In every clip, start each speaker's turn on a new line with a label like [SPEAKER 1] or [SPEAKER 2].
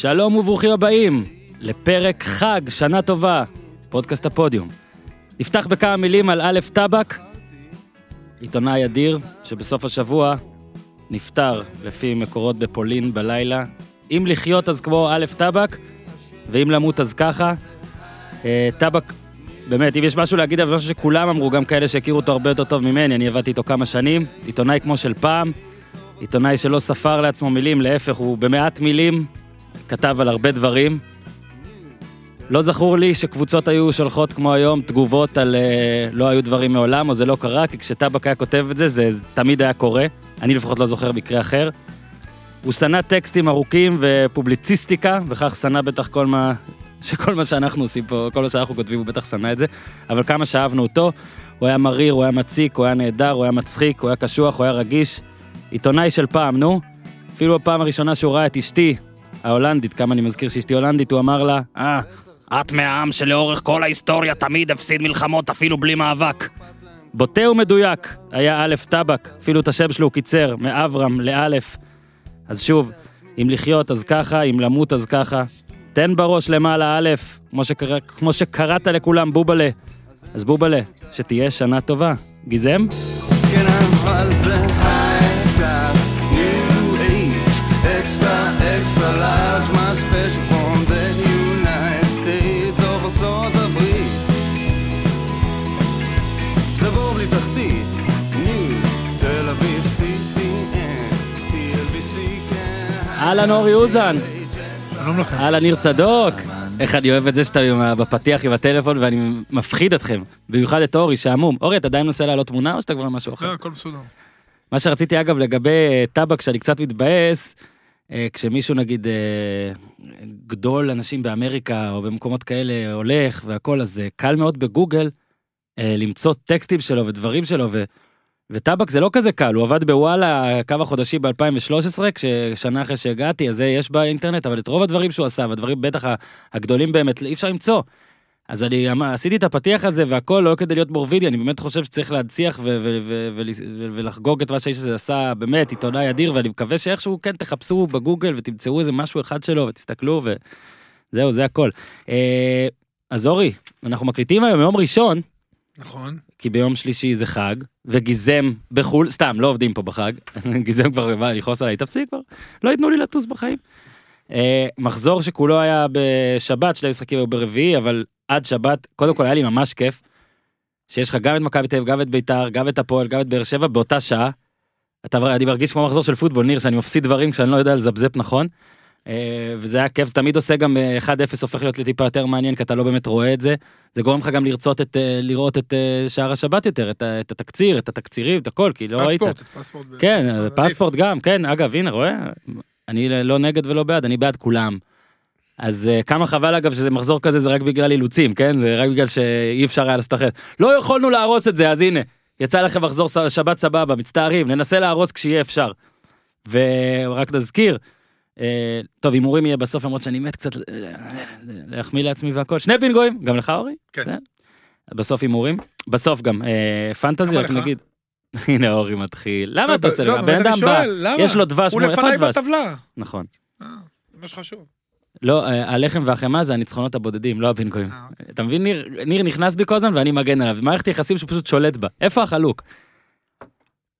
[SPEAKER 1] שלום וברוכים הבאים לפרק חג, שנה טובה, פודקאסט הפודיום. נפתח בכמה מילים על א' טבק, עיתונאי אדיר שבסוף השבוע נפטר לפי מקורות בפולין בלילה. אם לחיות אז כמו א' טבק, ואם למות אז ככה. אה, טבק, באמת, אם יש משהו להגיד אבל משהו שכולם אמרו, גם כאלה שהכירו אותו הרבה יותר טוב ממני, אני עבדתי איתו כמה שנים, עיתונאי כמו של פעם, עיתונאי שלא ספר לעצמו מילים, להפך, הוא במעט מילים כתב על הרבה דברים. לא זכור לי שקבוצות היו שולחות כמו היום תגובות על uh, לא היו דברים מעולם או זה לא קרה, כי כשטבק היה כותב את זה, זה תמיד היה קורה. אני לפחות לא זוכר מקרה אחר. הוא שנא טקסטים ארוכים ופובליציסטיקה, וכך שנא בטח כל מה, שכל מה שאנחנו עושים פה, כל מה שאנחנו כותבים, הוא בטח שנא את זה, אבל כמה שאהבנו אותו, הוא היה מריר, הוא היה מציק, הוא היה נהדר, הוא היה מצחיק, הוא היה קשוח, הוא היה רגיש. עיתונאי של פעם, נו. אפילו בפעם הראשונה שהוא ראה את אשתי, ההולנדית, כמה אני מזכיר שאשתי הולנדית, הוא אמר לה, אה, את מהעם שלאורך כל ההיסטוריה תמיד הפסיד מלחמות אפילו בלי מאבק. בוטה ומדויק היה א' טבק, אפילו את השם שלו הוא קיצר, מאברהם לאלף. אז שוב, אם לחיות אז ככה, אם למות אז ככה. תן בראש למעלה א', כמו, שקרא, כמו שקראת לכולם בובלה. אז בובלה, שתהיה שנה טובה. גיזם?
[SPEAKER 2] כן אבל זה special from the United States of ארצות הברית. זה בור בלי תחתית, תל אביב CPN, TLBC כן.
[SPEAKER 1] אהלן אורי אוזן,
[SPEAKER 3] שלום לכם.
[SPEAKER 1] אהלן ניר צדוק. איך אני אוהב את זה שאתה בפתיח עם הטלפון ואני מפחיד אתכם. במיוחד את אורי שעמום. אורי, אתה עדיין מנסה להעלות תמונה או שאתה כבר משהו אחר?
[SPEAKER 3] לא, הכל מסודר.
[SPEAKER 1] מה שרציתי אגב לגבי טבק שאני קצת מתבאס, כשמישהו נגיד אה, גדול אנשים באמריקה או במקומות כאלה הולך והכל, אז אה, קל מאוד בגוגל אה, למצוא טקסטים שלו ודברים שלו ו... וטבק זה לא כזה קל, הוא עבד בוואלה כמה חודשים ב-2013, כשנה אחרי שהגעתי, אז זה יש באינטרנט, אבל את רוב הדברים שהוא עשה, והדברים בטח הגדולים באמת, אי אפשר למצוא. אז אני אמ- עשיתי את הפתיח הזה והכל לא כדי להיות מורבידי, אני באמת חושב שצריך להנציח ולחגוג את מה שהאיש הזה עשה, באמת, עיתונאי אדיר, ואני מקווה שאיכשהו כן תחפשו בגוגל ותמצאו איזה משהו אחד שלו ותסתכלו וזהו, זה הכל. אה, אז אורי, אנחנו מקליטים היום יום ראשון,
[SPEAKER 3] נכון.
[SPEAKER 1] כי ביום שלישי זה חג, וגיזם בחו"ל, סתם, לא עובדים פה בחג, גיזם כבר בא לכעוס עליי, תפסיק כבר, לא ייתנו לי לטוס בחיים. אה, מחזור שכולו היה בשבת, שני משחקים היו ברביעי, אבל עד שבת, קודם כל היה לי ממש כיף, שיש לך גם את מכבי תל אביב, גם את ביתר, גם את הפועל, גם את באר שבע באותה שעה. אתה, אני מרגיש כמו מחזור של פוטבול, ניר, שאני מפסיד דברים כשאני לא יודע לזפזפ נכון. אה, וזה היה כיף, זה תמיד עושה גם אה, 1-0 הופך להיות לטיפה יותר מעניין, כי אתה לא באמת רואה את זה. זה גורם לך גם לרצות את, אה, לראות את אה, שער השבת יותר, את, את התקציר, את התקצירים, את הכל, כי לא ראית.
[SPEAKER 3] פספורט, פספורט. ב-
[SPEAKER 1] כן. פספורט גם, כן, אגב, הנה, רואה? אני לא נגד ולא בעד, אני בעד כולם. אז אה, כמה חבל אגב שזה מחזור כזה זה רק בגלל אילוצים, כן? זה רק בגלל שאי אפשר היה לעשות אחרת. לא יכולנו להרוס את זה, אז הנה, יצא לכם מחזור שבת סבבה, מצטערים, ננסה להרוס כשיהיה אפשר. ורק נזכיר, אה, טוב, הימורים יהיה בסוף, למרות שאני מת קצת להחמיא לעצמי והכל. שני בינגויים, גם לך אורי?
[SPEAKER 3] כן.
[SPEAKER 1] זה? בסוף הימורים. בסוף גם אה, פנטזי, רק? נגיד. הנה אורי מתחיל. למה אתה עושה
[SPEAKER 3] לא,
[SPEAKER 1] לך?
[SPEAKER 3] באמת
[SPEAKER 1] בן
[SPEAKER 3] אני
[SPEAKER 1] אדם בא? יש לו דבש,
[SPEAKER 3] הוא לפניי? בטבלה.
[SPEAKER 1] נכון.
[SPEAKER 3] מה שחשוב.
[SPEAKER 1] לא, אה, הלחם והחמאה זה הניצחונות הבודדים, לא הבינגויים.
[SPEAKER 3] אה, אוקיי.
[SPEAKER 1] אתה מבין, ניר, ניר נכנס בי כל הזמן ואני מגן עליו. מערכת יחסים שפשוט שולט בה. איפה החלוק?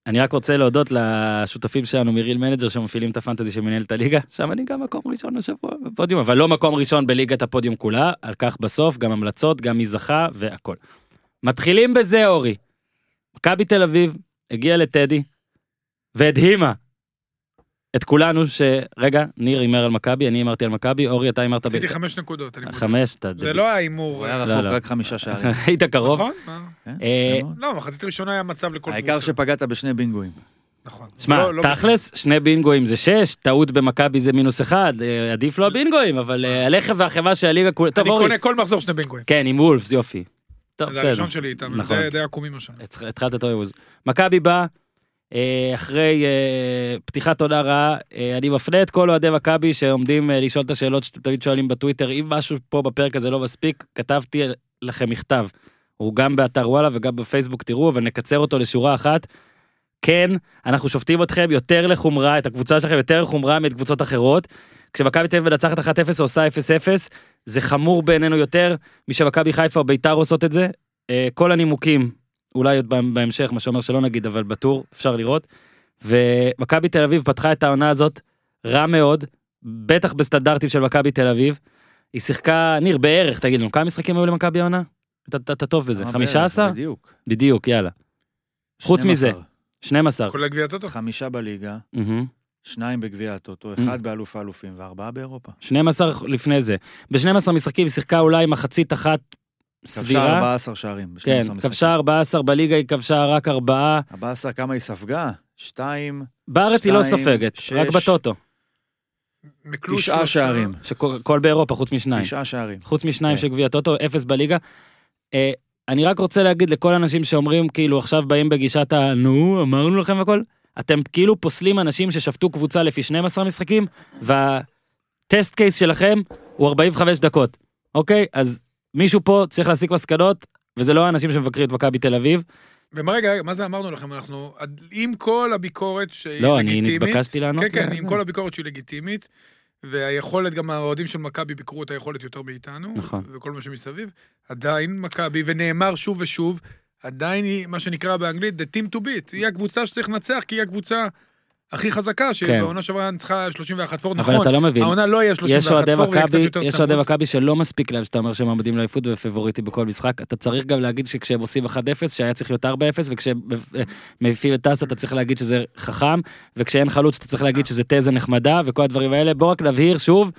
[SPEAKER 1] אני רק רוצה להודות לשותפים שלנו מ-Real Manager שמפעילים את ה-fantasy שמנהל את הליגה, שם אני גם מקום ראשון השבוע בפודיום, אבל לא מקום ראשון בליגת הפודיום כולה, על כך בסוף, גם המלצות, גם מי זכה והכל. מתחילים בזה אורי. מכבי תל אביב הגיעה לטדי והדהימה את כולנו שרגע ניר הימר על מכבי אני הימרתי על מכבי אורי אתה הימרת
[SPEAKER 3] עשיתי חמש נקודות. אני מודה.
[SPEAKER 1] חמש אתה
[SPEAKER 3] זה לא היה הימור.
[SPEAKER 4] הוא היה
[SPEAKER 1] לא,
[SPEAKER 4] רחוק
[SPEAKER 1] לא.
[SPEAKER 4] רק חמישה שערים.
[SPEAKER 1] היית קרוב.
[SPEAKER 3] נכון? אה.
[SPEAKER 4] כן,
[SPEAKER 1] אה.
[SPEAKER 3] לא, מחצית ראשונה היה מצב לכל
[SPEAKER 4] העיקר. שפגעת בשני בינגואים.
[SPEAKER 3] נכון.
[SPEAKER 1] שמע,
[SPEAKER 3] לא-
[SPEAKER 1] תכלס, שני בינגואים זה שש, טעות במכבי זה מינוס אחד, אה, עדיף לא הבינגואים, אבל הלחם והחמאה של הליגה כולה, טוב
[SPEAKER 3] אני
[SPEAKER 1] אורי,
[SPEAKER 3] קונה כל מחזור שני בינגויים.
[SPEAKER 1] כן, עם וולפס, יופי. טוב,
[SPEAKER 3] זה
[SPEAKER 1] בסדר,
[SPEAKER 3] הראשון שלי איתם.
[SPEAKER 1] נכון.
[SPEAKER 3] זה די עקומים השנה.
[SPEAKER 1] התח- התחלת את אוהבוז. מכבי בא, אה, אחרי אה, פתיחת עונה רעה, אה, אני מפנה את כל אוהדי מכבי שעומדים אה, לשאול את השאלות שאתם תמיד שואלים בטוויטר, אם משהו פה בפרק הזה לא מספיק, כתבתי לכם מכתב. הוא גם באתר וואלה וגם בפייסבוק, תראו, אבל נקצר אותו לשורה אחת. כן, אנחנו שופטים אתכם יותר לחומרה, את הקבוצה שלכם יותר לחומרה מאת קבוצות אחרות. כשמכבי תל אביב מנצחת 1-0 או עושה 0-0, זה חמור בעינינו יותר משמכבי חיפה או ביתר עושות את זה. אה, כל הנימוקים, אולי עוד בה- בהמשך, מה שאומר שלא נגיד, אבל בטור אפשר לראות. ומכבי תל אביב פתחה את העונה הזאת רע מאוד, בטח בסטנדרטים של מכבי תל אביב. היא שיחקה, ניר, בערך, תגיד לנו, כמה משחקים היו למכבי העונה? אתה- אתה אתה טוב בזה,
[SPEAKER 4] כמה
[SPEAKER 1] 15?
[SPEAKER 4] בערך, בדיוק.
[SPEAKER 1] בדיוק, יאללה. חוץ מזה.
[SPEAKER 4] 12.
[SPEAKER 1] 12.
[SPEAKER 3] כולל גביע הטוטו.
[SPEAKER 4] חמישה בליגה. שניים בגביע הטוטו,
[SPEAKER 1] Mm.
[SPEAKER 4] אחד באלוף האלופים וארבעה באירופה.
[SPEAKER 1] 12 לפני זה. ב-12 משחקים היא שיחקה אולי מחצית אחת
[SPEAKER 4] כבשה
[SPEAKER 1] סבירה.
[SPEAKER 4] 14 שערים.
[SPEAKER 1] כן,
[SPEAKER 4] 12 משחקים.
[SPEAKER 1] כבשה 14 בליגה, היא כבשה רק ארבעה.
[SPEAKER 4] 14, כמה היא ספגה? שתיים,
[SPEAKER 1] בארץ היא לא סופגת. רק בטוטו.
[SPEAKER 4] תשעה. שערים.
[SPEAKER 1] שכל באירופה, חוץ משניים.
[SPEAKER 4] תשעה שערים.
[SPEAKER 1] חוץ משניים
[SPEAKER 4] כן.
[SPEAKER 1] של גביע טוטו, אפס בליגה. אה, אני רק רוצה להגיד לכל האנשים שאומרים, כאילו, עכשיו באים בגישת ה... נו, אמרנו לכם הכל. אתם כאילו פוסלים אנשים ששפטו קבוצה לפי 12 משחקים, והטסט קייס שלכם הוא 45 דקות, אוקיי? אז מישהו פה צריך להסיק מסקנות, וזה לא האנשים שמבקרים את מכבי תל אביב.
[SPEAKER 3] ומה רגע, מה זה אמרנו לכם? אנחנו, עם כל הביקורת שהיא
[SPEAKER 1] לא, אני
[SPEAKER 3] לגיטימית...
[SPEAKER 1] נתבקשתי לענות
[SPEAKER 3] כן, כן. עם כל הביקורת שהיא לגיטימית, והיכולת, גם האוהדים של מכבי ביקרו את היכולת יותר מאיתנו,
[SPEAKER 1] נכון.
[SPEAKER 3] וכל מה שמסביב, עדיין מכבי, ונאמר שוב ושוב, עדיין היא, מה שנקרא באנגלית, the team to beat, היא הקבוצה שצריך לנצח, כי היא הקבוצה הכי חזקה, שבעונה שעברה ניצחה 31 פור,
[SPEAKER 1] אבל
[SPEAKER 3] נכון,
[SPEAKER 1] אתה לא מבין.
[SPEAKER 3] העונה לא יהיה
[SPEAKER 1] יש
[SPEAKER 3] 31
[SPEAKER 1] אוהדי
[SPEAKER 3] פור, ויהיה קצת יותר
[SPEAKER 1] יש
[SPEAKER 3] צמוד.
[SPEAKER 1] אוהדי מכבי שלא מספיק להם שאתה אומר שהם עומדים לאליפות ופבוריטי בכל משחק. אתה צריך גם להגיד שכשהם עושים 1-0 שהיה צריך להיות 4-0 וכשהם אה, מעיפים את טסה אתה צריך להגיד שזה חכם וכשאין חלוץ אתה צריך להגיד שזה תזה נחמדה וכל הדברים האלה. בוא רק נבהיר שוב.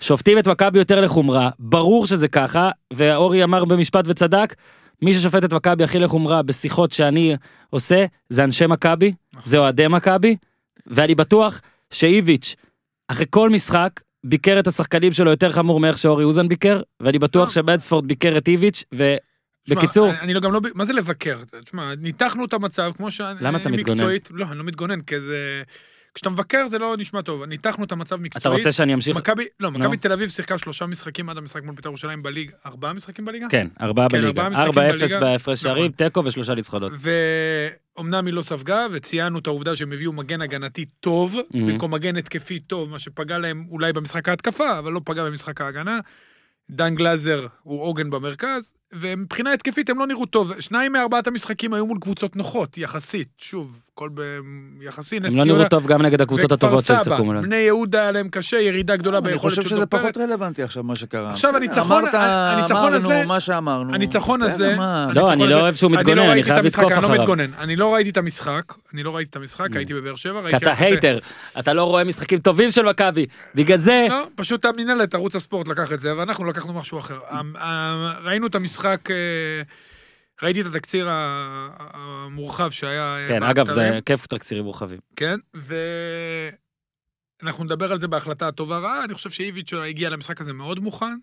[SPEAKER 1] שופטים את מכבי יותר לחומרה, ברור שזה ככה, ואורי אמר במשפט וצדק, מי ששופט את מכבי הכי לחומרה בשיחות שאני עושה, זה אנשי מכבי, זה אוהדי מכבי, ואני בטוח שאיביץ', אחרי כל משחק, ביקר את השחקנים שלו יותר חמור מאיך שאורי אוזן ביקר, ואני בטוח
[SPEAKER 3] לא.
[SPEAKER 1] שבדספורד ביקר את איביץ', ו... בקיצור.
[SPEAKER 3] אני, אני לא, גם לא, מה זה לבקר? תשמע, ניתחנו את המצב, כמו שאני...
[SPEAKER 1] למה אתה מתגונן?
[SPEAKER 3] לא, אני לא מתגונן, כי זה... כשאתה מבקר זה לא נשמע טוב. ניתחנו את המצב מקצועית.
[SPEAKER 1] אתה רוצה שאני אמשיך?
[SPEAKER 3] מכבי, לא. מכבי תל אביב שיחקה שלושה משחקים עד המשחק מול בית"ר ירושלים בליגה. ארבעה משחקים בליגה?
[SPEAKER 1] כן, ארבעה
[SPEAKER 3] כן,
[SPEAKER 1] בליגה. 4-0
[SPEAKER 3] בליגה.
[SPEAKER 1] בהפרש
[SPEAKER 3] נכון.
[SPEAKER 1] שערים, תיקו ושלושה ניצחונות.
[SPEAKER 3] ואומנם היא לא ספגה, וציינו את העובדה שהם הביאו מגן הגנתי טוב,
[SPEAKER 1] Mhm.
[SPEAKER 3] במקום מגן התקפי טוב, מה שפגע להם אולי במשחק ההתקפה, אבל לא פגע במשחק ההגנה. דן גלאזר הוא עוגן במרכז, ומבחינה התקפית הם לא נראו טוב. שניים מארבעת המשחקים היו מול קבוצות נוחות, יחסית. שוב, הכל ביחסי, נס
[SPEAKER 1] הם לא נראו טוב גם נגד הקבוצות הטובות
[SPEAKER 3] וכפר
[SPEAKER 1] ששיחקו
[SPEAKER 3] סבא,
[SPEAKER 1] מולם.
[SPEAKER 3] בני יהודה היה להם קשה, ירידה גדולה
[SPEAKER 4] אני
[SPEAKER 3] ביכולת
[SPEAKER 4] חושב
[SPEAKER 3] של
[SPEAKER 4] שזה
[SPEAKER 3] דור
[SPEAKER 4] פחות
[SPEAKER 3] פרץ.
[SPEAKER 4] רלוונטי עכשיו מה שקרה.
[SPEAKER 3] עכשיו, הניצחון- הניצחון הזה-
[SPEAKER 4] אמרנו מה שאמרנו.
[SPEAKER 3] הניצחון
[SPEAKER 4] בסדר,
[SPEAKER 3] הזה...
[SPEAKER 1] לא, אני לא אוהב שהוא
[SPEAKER 3] אני
[SPEAKER 1] מתגונן,
[SPEAKER 3] לא
[SPEAKER 1] אני חייב לתקוף
[SPEAKER 3] אני לא
[SPEAKER 1] אחריו.
[SPEAKER 3] מתגונן. אני לא ראיתי את המשחק, אני לא ראיתי את המשחק, הייתי בבאר שבע.
[SPEAKER 1] כי
[SPEAKER 3] ראיתי
[SPEAKER 1] אתה הייטר, אתה לא רואה משחקים טובים של מכבי. בגלל זה,
[SPEAKER 3] לא, פשוט המינהלת, ערוץ הספורט לקח את זה, ואנחנו לקחנו משהו אחר. ראינו את המשחק, אה, ראיתי את התקציר המורחב שהיה... אה,
[SPEAKER 1] כן, אגב, זה כיף תקצירים מורחבים.
[SPEAKER 3] כן, ואנחנו נדבר על זה בהחלטה הטובה רעה, אני חושב שאיביץ' הגיע למשחק הזה מאוד מוכן,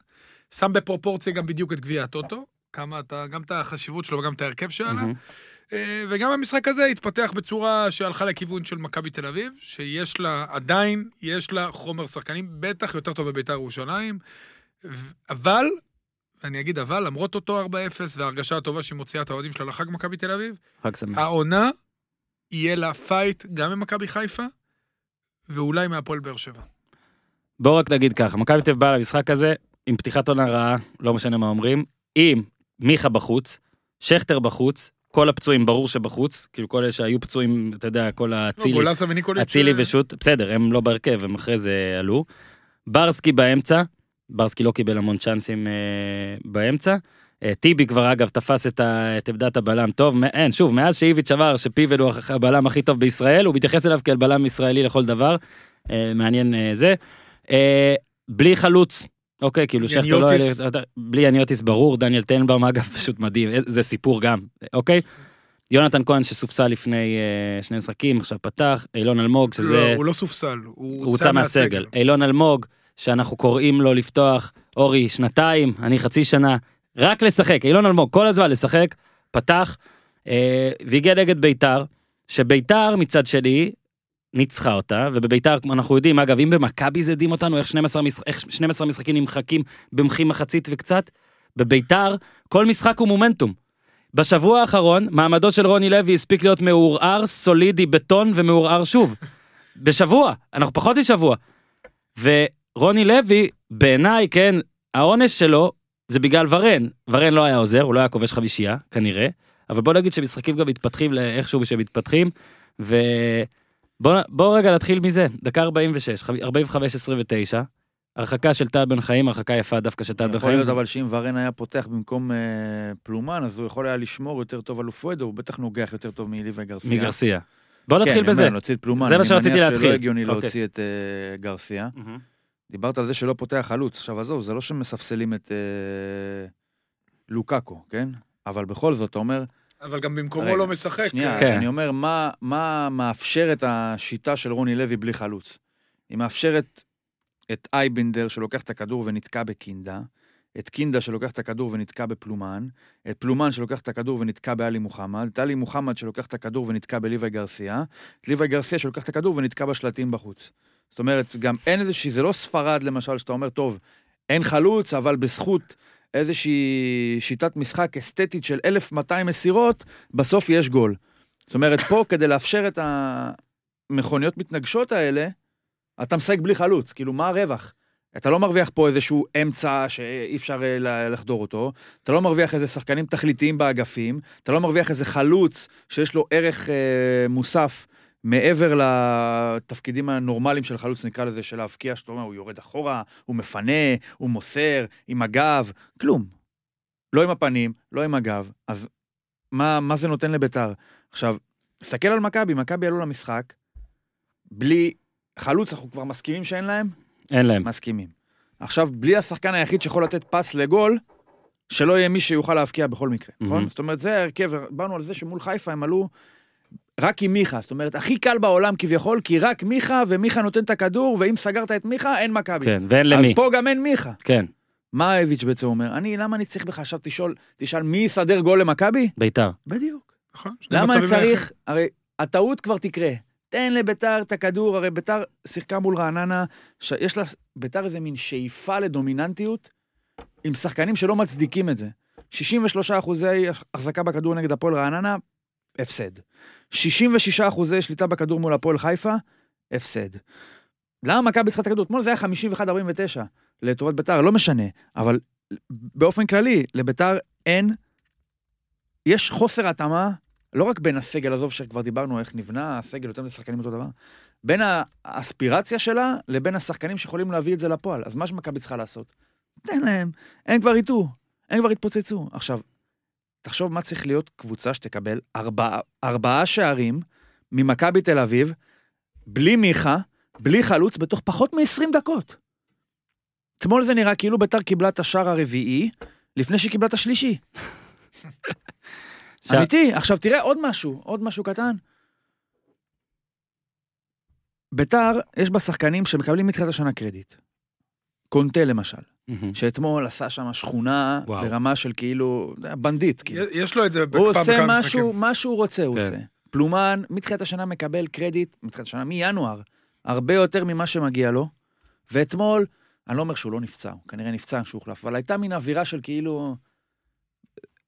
[SPEAKER 3] שם בפרופורציה גם בדיוק את גביע הטוטו, כמה אתה, גם את החשיבות שלו וגם את ההרכב שעלה.
[SPEAKER 1] מהמם.
[SPEAKER 3] אה, וגם המשחק הזה התפתח בצורה שהלכה לכיוון של מכבי תל אביב, שיש לה, עדיין יש לה חומר שחקנים, בטח יותר טוב בביתר ירושלים, אבל, אני אגיד אבל, למרות אותו 4-0 וההרגשה הטובה שהיא מוציאה את האוהדים שלה לחג מכבי תל אביב,
[SPEAKER 1] חג שמח.
[SPEAKER 3] העונה יהיה לה fight גם ממכבי חיפה, ואולי מהפועל באר שבע.
[SPEAKER 1] בואו רק נגיד ככה, מכבי תל אביב באה למשחק הזה עם פתיחת עונה רעה, לא משנה מה אומרים, עם מיכה בחוץ, שכטר בחוץ, כל הפצועים ברור שבחוץ, כאילו כל אלה שהיו פצועים, אתה יודע, כל האצילי. אצילי
[SPEAKER 3] אה,
[SPEAKER 1] ושות', בסדר, הם לא בהרכב, הם אחרי זה עלו. ברסקי באמצע, ברסקי לא קיבל המון צ'אנסים אה, באמצע. אה, טיבי כבר אגב תפס את, ה, את עמדת הבלם טוב, אין, שוב, מאז שאיביץ' אמר שפיבן הוא הבלם הכי טוב בישראל, הוא מתייחס אליו כאל בלם ישראלי לכל דבר, אה, מעניין אה, זה. אה, בלי חלוץ, אוקיי, כאילו שכטר לא... בלי יניוטיס ברור, דניאל טנבאום אגב פשוט מדהים, אה, זה סיפור גם, אוקיי? יונתן כהן שסופסל לפני אה, שני משחקים, עכשיו פתח, אילון אלמוג, שזה...
[SPEAKER 3] לא, הוא לא סופסל, הוא
[SPEAKER 1] הוא הוצא מהסגל. אילון אלמוג, שאנחנו קוראים לו לפתוח, אורי, שנתיים, אני חצי שנה, רק לשחק, אילון אלמוג, כל הזמן לשחק, פתח, אה, והגיע נגד ביתר, שביתר מצד שני, ניצחה אותה, ובביתר, אנחנו יודעים, אגב, אם במכבי זה הדהים אותנו, איך 12, משח... איך 12 משחקים נמחקים במחי מחצית וקצת, בביתר, כל משחק הוא מומנטום. בשבוע האחרון, מעמדו של רוני לוי הספיק להיות מעורער, סולידי, בטון ומעורער שוב. בשבוע, אנחנו פחות משבוע. רוני לוי, בעיניי, כן, העונש שלו זה בגלל ורן. ורן לא היה עוזר, הוא לא היה כובש חמישייה, כנראה. אבל בוא נגיד שמשחקים גם מתפתחים לאיכשהו שמתפתחים, ובוא בוא רגע נתחיל מזה, דקה 46, 45-29, הרחקה של טל בן חיים, הרחקה יפה דווקא של טל בן
[SPEAKER 4] יכול
[SPEAKER 1] חיים.
[SPEAKER 4] להיות אבל שאם ורן היה פותח במקום אה, פלומן, אז הוא יכול היה לשמור יותר טוב על אופואדו, הוא בטח נוגח יותר טוב מליווי גרסיה.
[SPEAKER 1] מגרסיה. בוא נתחיל
[SPEAKER 4] כן, אני
[SPEAKER 1] בזה.
[SPEAKER 4] אומר, להוציא את פלומן.
[SPEAKER 1] זה מה שרציתי
[SPEAKER 4] אני מניח
[SPEAKER 1] להתחיל.
[SPEAKER 4] שלא הגיוני
[SPEAKER 1] אוקיי.
[SPEAKER 4] להוציא את אה, גרסיה.
[SPEAKER 1] מהמם.
[SPEAKER 4] דיברת על זה שלא פותח חלוץ. עכשיו עזוב, זה לא שמספסלים את אה, לוקאקו, כן? אבל בכל זאת, אתה אומר,
[SPEAKER 3] אבל גם במקומו
[SPEAKER 4] רגע,
[SPEAKER 3] לא משחק.
[SPEAKER 4] שנייה,
[SPEAKER 1] כן.
[SPEAKER 4] אני אומר, מה, מה מאפשר את השיטה של רוני לוי בלי חלוץ? היא מאפשרת את אייבינדר שלוקח את הכדור ונתקע בקינדה, את קינדה שלוקח את הכדור ונתקע בפלומן, את פלומן שלוקח את הכדור ונתקע באלי מוחמד, את אלי מוחמד שלוקח את הכדור ונתקע בליווי גרסיה, את ליווי גרסיה שלוקח את הכדור ונתקע בשלטים בחוץ. זאת אומרת, גם אין איזושהי, זה לא ספרד למשל, שאתה אומר, טוב, אין חלוץ, אבל בזכות איזושהי שיטת משחק אסתטית של 1,200 מסירות, בסוף יש גול. זאת אומרת, פה כדי לאפשר את המכוניות מתנגשות האלה, אתה משחק בלי חלוץ, כאילו, מה הרווח? אתה לא מרוויח פה איזשהו אמצע שאי אפשר אה, לחדור אותו, אתה לא מרוויח איזה שחקנים תכליתיים באגפים, אתה לא מרוויח איזה חלוץ שיש לו ערך אה, מוסף מעבר לתפקידים הנורמליים של חלוץ, נקרא לזה, של להבקיע, שאתה אומר, הוא יורד אחורה, הוא מפנה, הוא מוסר, עם הגב, כלום. לא עם הפנים, לא עם הגב, אז מה, מה זה נותן לביתר? עכשיו, תסתכל על מכבי, מכבי עלו למשחק, בלי חלוץ, אנחנו כבר מסכימים שאין להם?
[SPEAKER 1] אין להם.
[SPEAKER 4] מסכימים. עכשיו, בלי השחקן היחיד שיכול לתת פס לגול, שלא יהיה מי שיוכל להבקיע בכל מקרה, נכון?
[SPEAKER 1] מהמם.
[SPEAKER 4] זאת אומרת, זה ההרכב, באנו על זה שמול חיפה הם עלו רק עם מיכה, זאת אומרת, הכי קל בעולם כביכול, כי רק מיכה, ומיכה נותן את הכדור, ואם סגרת את מיכה, אין מכבי.
[SPEAKER 1] כן, ואין
[SPEAKER 4] אז
[SPEAKER 1] למי.
[SPEAKER 4] פה גם אין מיכה.
[SPEAKER 1] כן,
[SPEAKER 4] מה איביץ' בעצם אומר? אני, למה אני צריך בכלל עכשיו תשאול, תשאל מי יסדר גול למכבי?
[SPEAKER 1] ביתר.
[SPEAKER 4] בדיוק.
[SPEAKER 3] נכון?
[SPEAKER 4] למה אני צריך, הרי הטעות כבר תקרה. תן לביתר את הכדור, הרי ביתר שיחקה מול רעננה, ש... יש לה, ביתר איזה מין שאיפה לדומיננטיות, עם שחקנים שלא מצדיקים את זה. 63 אחוזי החזקה בכדור נגד הפועל רעננה, הפסד. 66 אחוזי שליטה בכדור מול הפועל חיפה, הפסד. למה מכבי צריכה את הכדור? אתמול זה היה 51-49 לטובת ביתר, לא משנה, אבל באופן כללי, לביתר אין, יש חוסר התאמה לא רק בין הסגל, עזוב שכבר דיברנו איך נבנה הסגל, יותר משחקנים אותו דבר, בין האספירציה שלה לבין השחקנים שיכולים להביא את זה לפועל. אז מה שמכבי צריכה לעשות? תן להם, הם כבר יטעו, הם כבר יתפוצצו. עכשיו, תחשוב מה צריך להיות קבוצה שתקבל ארבעה, ארבעה שערים ממכבי תל אביב, בלי מיכה, בלי חלוץ, בתוך פחות מ-20 דקות. אתמול זה נראה כאילו ביתר קיבלה את השער הרביעי, לפני שהיא קיבלה את השלישי. אמיתי. עכשיו תראה עוד משהו, עוד משהו קטן. ביתר, יש בה שחקנים שמקבלים מתחילת השנה קרדיט. קונטה למשל. שאתמול עשה שם שכונה
[SPEAKER 1] וואו.
[SPEAKER 4] ברמה של כאילו, בנדיט. כאילו.
[SPEAKER 3] יש לו את זה
[SPEAKER 4] הוא
[SPEAKER 3] בכמה
[SPEAKER 4] עושה
[SPEAKER 3] בכמה
[SPEAKER 4] משהו,
[SPEAKER 3] משחקים.
[SPEAKER 4] מה שהוא רוצה הוא
[SPEAKER 1] כן.
[SPEAKER 4] עושה. פלומן, מתחילת השנה מקבל קרדיט, מתחילת השנה, מינואר, הרבה יותר ממה שמגיע לו. ואתמול, אני לא אומר שהוא לא נפצע, הוא כנראה נפצע כשהוא הוחלף, אבל הייתה מין אווירה של כאילו...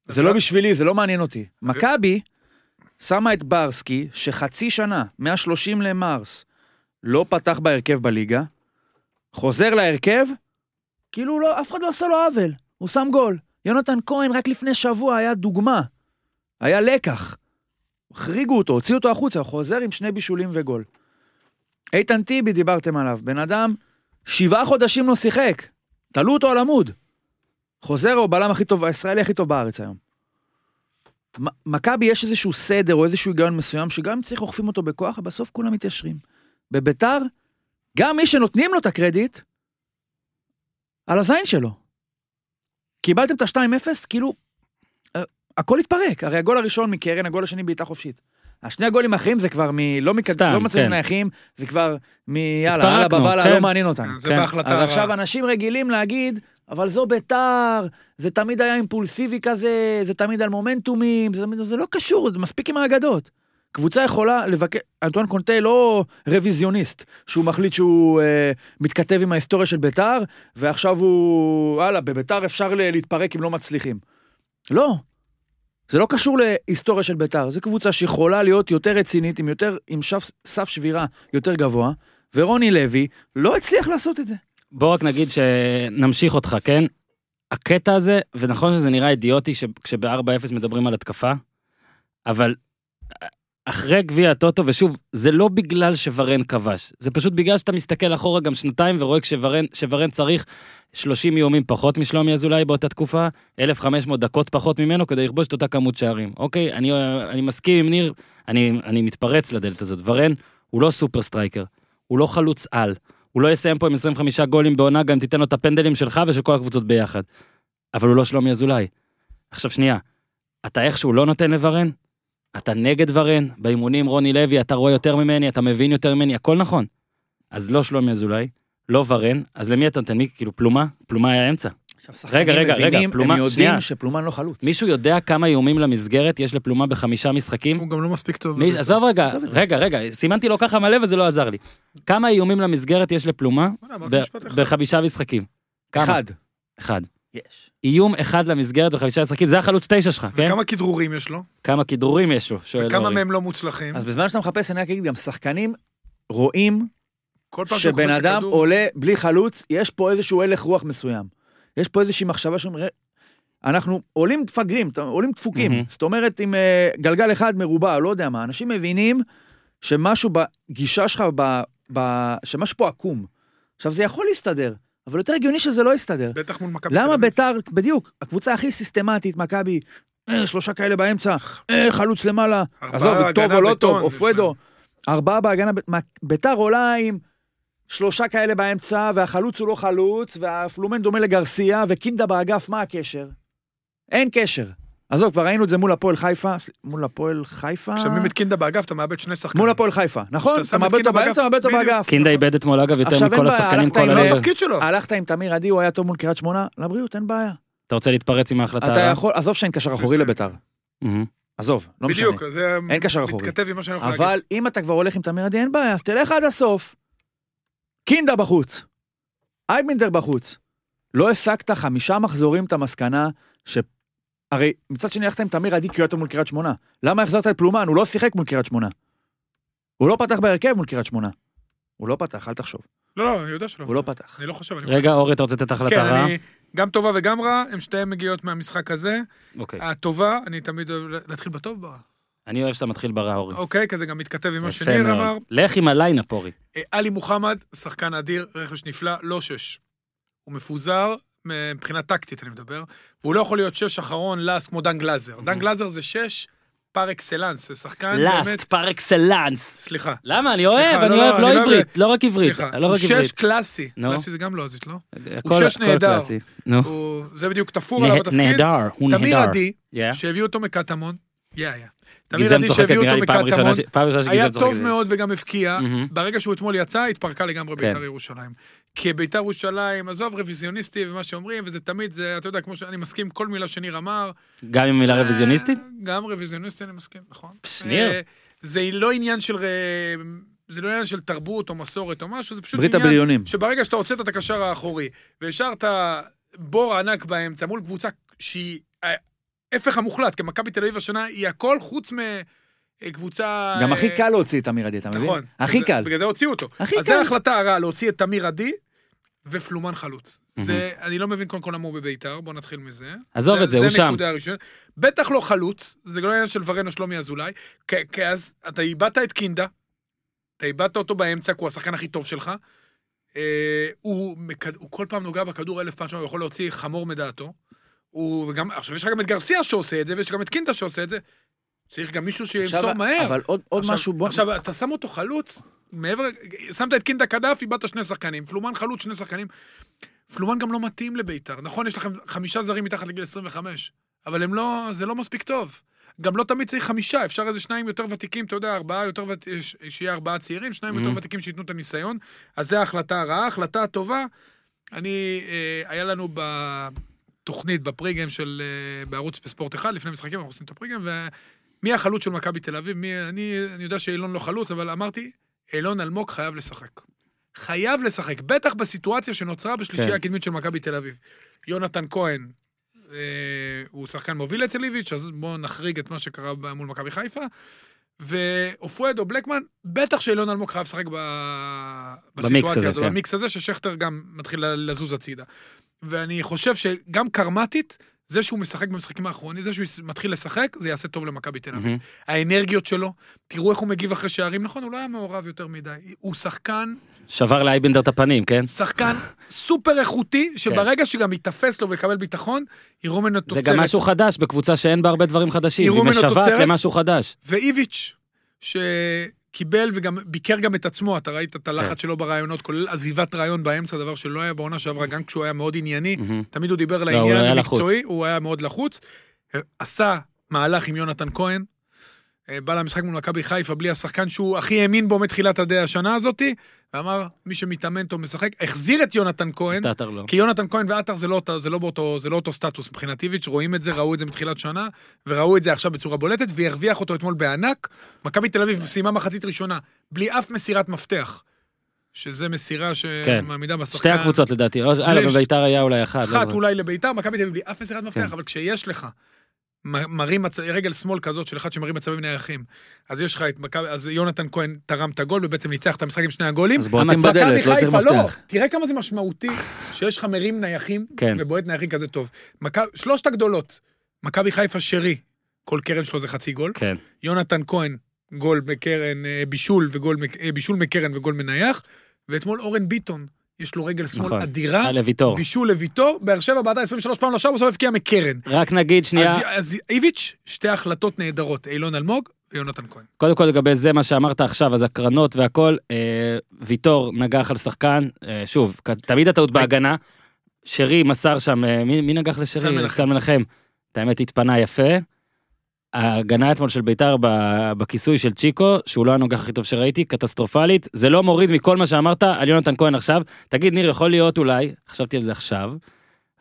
[SPEAKER 4] זה לא בשבילי, זה לא מעניין אותי. מכבי שמה את ברסקי, שחצי שנה, 130 למרס, לא פתח בהרכב בליגה, חוזר להרכב, כאילו לא, אף אחד לא עשה לו עוול, הוא שם גול. יונתן כהן רק לפני שבוע היה דוגמה, היה לקח. החריגו אותו, הוציאו אותו החוצה, חוזר עם שני בישולים וגול. איתן טיבי, דיברתם עליו, בן אדם, שבעה חודשים לא שיחק, תלו אותו על עמוד. חוזר הוא הבלם הכי טוב, הישראלי הכי טוב בארץ היום. מכבי יש איזשהו סדר או איזשהו היגיון מסוים, שגם אם צריך אוכפים אותו בכוח, בסוף כולם מתיישרים. בביתר, גם מי שנותנים לו את הקרדיט, על הזין שלו. קיבלתם את ה-2-0, כאילו, אה, הכל התפרק. הרי הגול הראשון מקרן, הגול השני בעיטה חופשית. השני הגולים האחרים זה כבר מ... לא, לא מצבים
[SPEAKER 1] כן.
[SPEAKER 4] נייחים, זה כבר מ... יאללה,
[SPEAKER 1] התפרקנו,
[SPEAKER 4] בבאללה,
[SPEAKER 1] כן.
[SPEAKER 4] לא מעניין אותנו.
[SPEAKER 3] זה
[SPEAKER 1] כן.
[SPEAKER 3] בהחלטה
[SPEAKER 4] אז. עכשיו אנשים רגילים להגיד, אבל זו ביתר, זה תמיד היה אימפולסיבי כזה, זה תמיד על מומנטומים, זה, זה לא קשור, זה מספיק עם האגדות. קבוצה יכולה לבקר, אנטואן קונטה לא רוויזיוניסט, שהוא מחליט שהוא אה, מתכתב עם ההיסטוריה של ביתר, ועכשיו הוא, הלאה, בביתר אפשר להתפרק אם לא מצליחים. לא. זה לא קשור להיסטוריה של ביתר, זו קבוצה שיכולה להיות יותר רצינית, עם יותר, עם שף, סף שבירה יותר גבוה, ורוני לוי לא הצליח לעשות את זה.
[SPEAKER 1] בוא רק נגיד שנמשיך אותך, כן? הקטע הזה, ונכון שזה נראה אידיוטי שכשב-4-0 מדברים על התקפה, אבל אחרי גביע הטוטו, ושוב, זה לא בגלל שוורן כבש, זה פשוט בגלל שאתה מסתכל אחורה גם שנתיים ורואה כשוורן שוורן צריך 30 איומים פחות משלומי אזולאי באותה תקופה, 1,500 דקות פחות ממנו כדי לכבוש את אותה כמות שערים. אוקיי, אני, אני מסכים עם ניר, אני, אני מתפרץ לדלת הזאת. ורן הוא לא super striker, הוא לא חלוץ על, הוא לא יסיים פה עם 25 גולים בעונה, גם תיתן לו את הפנדלים שלך ושל כל הקבוצות ביחד. אבל הוא לא שלומי אזולאי. עכשיו שנייה, אתה איכשהו לא נותן לוורן? אתה נגד ורן? באימונים רוני לוי, אתה רואה יותר ממני, אתה מבין יותר ממני, הכל נכון. אז לא שלומי אזולאי, לא ורן, אז למי אתה נותן? מי? כאילו פלומה? פלומה היה אמצע.
[SPEAKER 4] עכשיו,
[SPEAKER 1] רגע, רגע, רגע,
[SPEAKER 4] מבינים,
[SPEAKER 1] פלומה-
[SPEAKER 4] הם יודעים
[SPEAKER 1] שנייה.
[SPEAKER 4] שפלומן לא חלוץ.
[SPEAKER 1] מישהו יודע כמה איומים למסגרת יש לפלומה בחמישה משחקים?
[SPEAKER 3] הוא גם לא מספיק טוב.
[SPEAKER 1] מי, עזוב רגע,
[SPEAKER 4] עזוב.
[SPEAKER 1] רגע, רגע, סימנתי לו ככה מלא וזה לא עזר לי. כמה איומים למסגרת יש לפלומה
[SPEAKER 3] אמרתי
[SPEAKER 1] ב-. בחמישה משחקים? כמה?
[SPEAKER 4] אחד.
[SPEAKER 1] אחד.
[SPEAKER 4] יש.
[SPEAKER 1] איום אחד למסגרת בחמישה משחקים, זה החלוץ תשע שלך, כן?
[SPEAKER 3] וכמה כדרורים יש לו?
[SPEAKER 1] כמה כדרורים יש לו, שואל
[SPEAKER 3] וכמה
[SPEAKER 1] אורי.
[SPEAKER 3] מהם לא מוצלחים?
[SPEAKER 4] אז בזמן שאתה מחפש, אני רק אגיד, גם שחקנים רואים שבן אדם
[SPEAKER 3] הכדור-
[SPEAKER 4] עולה בלי חלוץ, יש פה איזשהו הלך רוח מסוים. יש פה איזושהי מחשבה שאומרים, אנחנו עולים מפגרים, עולים דפוקים.
[SPEAKER 1] מהמם.
[SPEAKER 4] זאת אומרת, עם אה, גלגל אחד מרובע, לא יודע מה, אנשים מבינים שמשהו בגישה שלך, ב, ב, שמשהו פה עקום. עכשיו, זה יכול להסתדר, אבל יותר הגיוני שזה לא יסתדר.
[SPEAKER 3] בטח מול מכבי
[SPEAKER 4] למה. ביתר, בדיוק, הקבוצה הכי סיסטמטית, מכבי, אה, שלושה כאלה באמצע, אה, חלוץ למעלה, עזוב, טוב או לא טוב,
[SPEAKER 3] יש
[SPEAKER 4] אופרדו, ארבעה בהגנה, ביתר עולה עם שלושה כאלה באמצע, והחלוץ הוא לא חלוץ, והפלומן דומה לגרסיה, וקינדה באגף, מה הקשר? אין קשר. עזוב, כבר ראינו את זה מול הפועל חיפה, מול הפועל חיפה?
[SPEAKER 3] כששמים את קינדה באגף, אתה מאבד שני שחקנים.
[SPEAKER 4] מול הפועל חיפה, נכון? אתה מאבד אותו באמצע, מאבד אותו. באגף.
[SPEAKER 1] קינדה איבד אתמול אגב יותר
[SPEAKER 4] עכשיו,
[SPEAKER 1] מכל השחקנים כל
[SPEAKER 3] לא שלו.
[SPEAKER 4] הלכת עם תמיר עדי, הוא היה טוב מול קריית שמונה, לבריאות, אין בעיה.
[SPEAKER 1] אתה רוצה להתפרץ עם ההחלטה
[SPEAKER 4] אתה? יכול, עזוב שאין קשר אחורי. לביתר. עזוב, לא משנה.
[SPEAKER 3] בדיוק, זה
[SPEAKER 4] אין קשר אחורי.
[SPEAKER 3] מתכתב עם מה שאני יכול
[SPEAKER 4] אבל
[SPEAKER 3] להגיד.
[SPEAKER 4] אם אתה כבר הולך עם תמיר עדי, אין בעיה, אז תלך עד הסוף. קינדה בחוץ. אייבינדר בחוץ. לא הסקת חמישה מחזורים את המסקנה ש... הרי מצד שני הלכת עם תמיר עדי כי הוא היה מול קריית שמונה. למה החזרת את פלומן? הוא לא שיחק מול קריית שמונה. הוא לא פתח בהרכב מול קריית שמונה. הוא לא פתח, אל תחשוב.
[SPEAKER 3] לא, לא, אני יודע שלא.
[SPEAKER 4] הוא לא פתח.
[SPEAKER 3] אני לא חושב. אני-
[SPEAKER 1] רגע, אורי, אתה רוצה לתת החלטה
[SPEAKER 3] כן,
[SPEAKER 1] רעה?
[SPEAKER 3] אני... גם טובה וגם רע, הם שתיהן מגיעות מהמשחק הזה.
[SPEAKER 1] אוקיי.
[SPEAKER 3] הטובה, אני תמיד אוהב להתחיל בטוב ברע.
[SPEAKER 1] אני אוהב שאתה מתחיל ברע, אורי.
[SPEAKER 3] אוקיי, כי זה גם מתכתב עם מה שניר. אמר.
[SPEAKER 1] לך עם ה lineup, אורי.
[SPEAKER 3] אה, עלי מוחמד, שחקן אדיר, רכש נפלא, לא שש. הוא מפוזר, מבחינה טקטית אני מדבר, והוא לא יכול להיות שש אחרון last כמו דן גלאזר. דן גלאזר זה שש par excellence, זה שחקן
[SPEAKER 1] last,
[SPEAKER 3] באמת...
[SPEAKER 1] פר אקסלנס.
[SPEAKER 3] סליחה.
[SPEAKER 1] למה? אני אוהב,
[SPEAKER 3] לא,
[SPEAKER 1] אני
[SPEAKER 3] לא,
[SPEAKER 1] אוהב
[SPEAKER 3] אני
[SPEAKER 1] לא
[SPEAKER 3] לא
[SPEAKER 1] עברית, לא רק עברית. לא
[SPEAKER 3] הוא שש. קלאסי. קלאסי זה גם לועזית, לא?
[SPEAKER 1] הכל-
[SPEAKER 3] שש נהדר. הוא- זה בדיוק תפור עליו בתפקיד.
[SPEAKER 1] נהדר, הוא
[SPEAKER 3] תמיר
[SPEAKER 1] נהדר.
[SPEAKER 3] עדי,
[SPEAKER 1] Yeah.
[SPEAKER 3] שהביאו אותו מקטמון, יא יא.
[SPEAKER 1] גיזם צוחקת,
[SPEAKER 3] שהביאו
[SPEAKER 1] נראה לי פעם ראשונה פעם ראשונה
[SPEAKER 3] היה
[SPEAKER 1] שגיזם צוחקת.
[SPEAKER 3] טוב מאוד וגם הבקיע. ברגע שהוא אתמול יצא, התפרקה לגמרי
[SPEAKER 1] כן.
[SPEAKER 3] בית"ר ירושלים. כי בית"ר ירושלים, עזוב רוויזיוניסטי ומה שאומרים, וזה תמיד, זה, אתה יודע, כמו שאני מסכים כל מילה שניר אמר.
[SPEAKER 1] גם עם מילה רוויזיוניסטית?
[SPEAKER 3] אה, גם רוויזיוניסטי אני מסכים, נכון.
[SPEAKER 1] פש, ניר.
[SPEAKER 3] אה, זה לא עניין של... זה לא עניין של תרבות או מסורת או משהו, זה פשוט
[SPEAKER 4] ברית
[SPEAKER 3] עניין
[SPEAKER 4] הבריונים.
[SPEAKER 3] שברגע שאתה הוצאת את הקשר האחורי והשארת בור ענק באמצע מול קבוצה שהיא ההפך המוחלט, כי מכבי תל אביב השנה היא הכל חוץ מקבוצה...
[SPEAKER 4] גם
[SPEAKER 3] אה,
[SPEAKER 4] הכי קל להוציא את תמיר עדי, אתה מבין?
[SPEAKER 3] נכון.
[SPEAKER 4] הכי קל.
[SPEAKER 3] בגלל זה הוציאו אותו.
[SPEAKER 4] הכי
[SPEAKER 3] אז
[SPEAKER 4] קל.
[SPEAKER 3] זו ההחלטה הרעה, להוציא את תמיר עדי ופלומן חלוץ. זה, אני לא מבין קודם כל למה הוא בביתר, בוא נתחיל מזה.
[SPEAKER 1] עזוב את זה, הוא
[SPEAKER 3] זה
[SPEAKER 1] שם.
[SPEAKER 3] נקודה ראשונה. בטח לא חלוץ, זה לא עניין של ורן או שלומי אזולאי, כי אז אתה איבדת את קינדה, אתה איבדת אותו באמצע, כי הוא השחקן הכי טוב שלך. אה. הוא כל פעם נוגע בכדור אלף פעם שם, הוא יכול להוציא חמור מדעתו. הוא וגם, עכשיו יש לך גם את גרסיה שעושה את זה, ויש גם את קינדה שעושה את זה. צריך גם מישהו שימסור מהר.
[SPEAKER 4] אבל עוד עוד
[SPEAKER 3] עכשיו-
[SPEAKER 4] משהו, בוא...
[SPEAKER 3] עכשיו, אתה שם אותו חלוץ, מעבר, שמת את קינדה קדף, איבדת שני שחקנים. פלומן חלוץ, שני שחקנים. פלומן גם לא מתאים לביתר. נכון, יש לכם חמישה זרים מתחת לגיל 25, אבל הם לא, זה לא מספיק טוב. גם לא תמיד צריך חמישה, אפשר איזה שניים יותר ותיקים, אתה יודע, ארבעה יותר ות... ש- שיהיה ארבעה צעירים, שניים יותר
[SPEAKER 1] Mhm.
[SPEAKER 3] ותיקים שייתנו את הניסיון. אז זו ההחלטה הרעה. ההחלטה הטובה, אני, אה, היה לנו בתוכנית, בפריגם של, אה, בערוץ בספורט אחד, לפני משחקים, אנחנו עושים את הפריגם, ומי החלוץ של מכבי תל אביב? מי, אני, אני יודע שאילון לא חלוץ, אבל אמרתי, אילון אלמוג חייב לשחק. חייב לשחק, בטח בסיטואציה שנוצרה בשלישייה
[SPEAKER 4] כן.
[SPEAKER 3] הקדמית של מכבי תל אביב. יונתן כהן, אה, הוא שחקן מוביל אצל איביץ', אז בואו נחריג את מה שקרה מול מכבי חיפה. ועופרד או בלקמן, בטח שאילון אלמוג חייב לשחק ב... בסיטואציה הזאת,
[SPEAKER 1] כן.
[SPEAKER 3] במיקס הזה, ששכטר גם מתחיל לזוז הצידה. ואני חושב שגם קרמטית, זה שהוא משחק במשחקים האחרונים, זה שהוא מתחיל לשחק, זה יעשה טוב למכבי תל אביב.
[SPEAKER 1] מהמם.
[SPEAKER 3] האנרגיות שלו, תראו איך הוא מגיב אחרי שערים, נכון, הוא לא היה מעורב יותר מדי. הוא שחקן,
[SPEAKER 1] שבר לאייבנדר את הפנים, כן?
[SPEAKER 3] שחקן סופר איכותי, שברגע שגם ייתפס לו ויקבל ביטחון, יראו ממנו
[SPEAKER 1] זה
[SPEAKER 3] תוצרת.
[SPEAKER 1] גם משהו חדש בקבוצה שאין בה הרבה דברים חדשים.
[SPEAKER 3] יראו
[SPEAKER 1] היא
[SPEAKER 3] ממנו
[SPEAKER 1] משוועת
[SPEAKER 3] תוצרת.
[SPEAKER 1] למשהו חדש.
[SPEAKER 3] ואיביץ', שקיבל וגם ביקר גם את עצמו, אתה ראית את
[SPEAKER 1] כן.
[SPEAKER 3] הלחץ שלו ברעיונות, כולל עזיבת רעיון באמצע, דבר שלא היה בעונה שעברה, גם כשהוא היה מאוד ענייני. תמיד הוא דיבר
[SPEAKER 1] לא, הוא
[SPEAKER 3] לעניין המקצועי, הוא היה מאוד לחוץ. עשה מהלך עם יונתן כהן, בא למשחק מול מכבי חיפה בלי השחקן שהוא הכי האמין בו מתחילת הדי השנה הזאתי, ואמר, מי שמתאמן טוב משחק, החזיר את יונתן כהן,
[SPEAKER 1] טאטר לא.
[SPEAKER 3] כי יונתן כהן ועטר זה לא, זה, לא באותו, זה לא אותו סטטוס מבחינת איביץ', רואים את זה, ראו את זה מתחילת שנה, וראו את זה עכשיו בצורה בולטת, והרוויח אותו אתמול בענק. מכבי תל אביב סיימה מחצית ראשונה, בלי אף מסירת מפתח, שזה מסירה שמעמידה בשחקן.
[SPEAKER 1] שתי הקבוצות לדעתי. או- אה, לא,
[SPEAKER 3] יש-
[SPEAKER 1] בביתר היה אולי. לא
[SPEAKER 3] אחת
[SPEAKER 1] זוכר.
[SPEAKER 3] אולי לביתר, מכבי תל אביב בלי אף מסירת מפתח,
[SPEAKER 1] כן.
[SPEAKER 3] אבל כשיש לך מרים מצ- רגל שמאל כזאת של אחד שמרים מצבים נייחים, אז יש לך את מכבי, אז יונתן כהן תרם את הגול ובעצם ניצח את המשחק עם שני הגולים.
[SPEAKER 4] אז בועטים בדלת, לא צריך
[SPEAKER 3] חיפה,
[SPEAKER 4] מפתח.
[SPEAKER 3] תראה כמה זה משמעותי שיש לך מרים נייחים
[SPEAKER 1] כן.
[SPEAKER 3] ובועט נייחים כזה טוב. מכב- שלושת הגדולות, מכבי חיפה שרי, כל קרן שלו זה חצי גול,
[SPEAKER 1] כן.
[SPEAKER 3] יונתן כהן, גול מקרן, אה, בישול וגול, מק- אה, בישול מקרן וגול מנייח, ואתמול אורן ביטון, יש לו רגל שמאל
[SPEAKER 1] נכון.
[SPEAKER 3] אדירה,
[SPEAKER 1] לוויטור.
[SPEAKER 3] בישול לוויטור, באר שבע בעטה 23 פעם לשער, בסוף הבקיע מקרן.
[SPEAKER 1] רק נגיד שנייה,
[SPEAKER 3] אז, אז איביץ', שתי החלטות נהדרות, אילון אלמוג ויונתן כהן.
[SPEAKER 1] קודם כל לגבי זה מה שאמרת עכשיו, אז הקרנות והכל, אה, ויטור נגח על שחקן, אה, שוב, תמיד הטעות בהגנה, שרי מסר שם, אה, מי, מי נגח לשרי?
[SPEAKER 3] סן מנחם.
[SPEAKER 1] את האמת התפנה יפה. ההגנה אתמול של ביתר בכיסוי של צ'יקו, שהוא לא הנוגח הכי טוב שראיתי, קטסטרופלית, זה לא מוריד מכל מה שאמרת על יונתן כהן עכשיו. תגיד, ניר, יכול להיות אולי, חשבתי על זה עכשיו,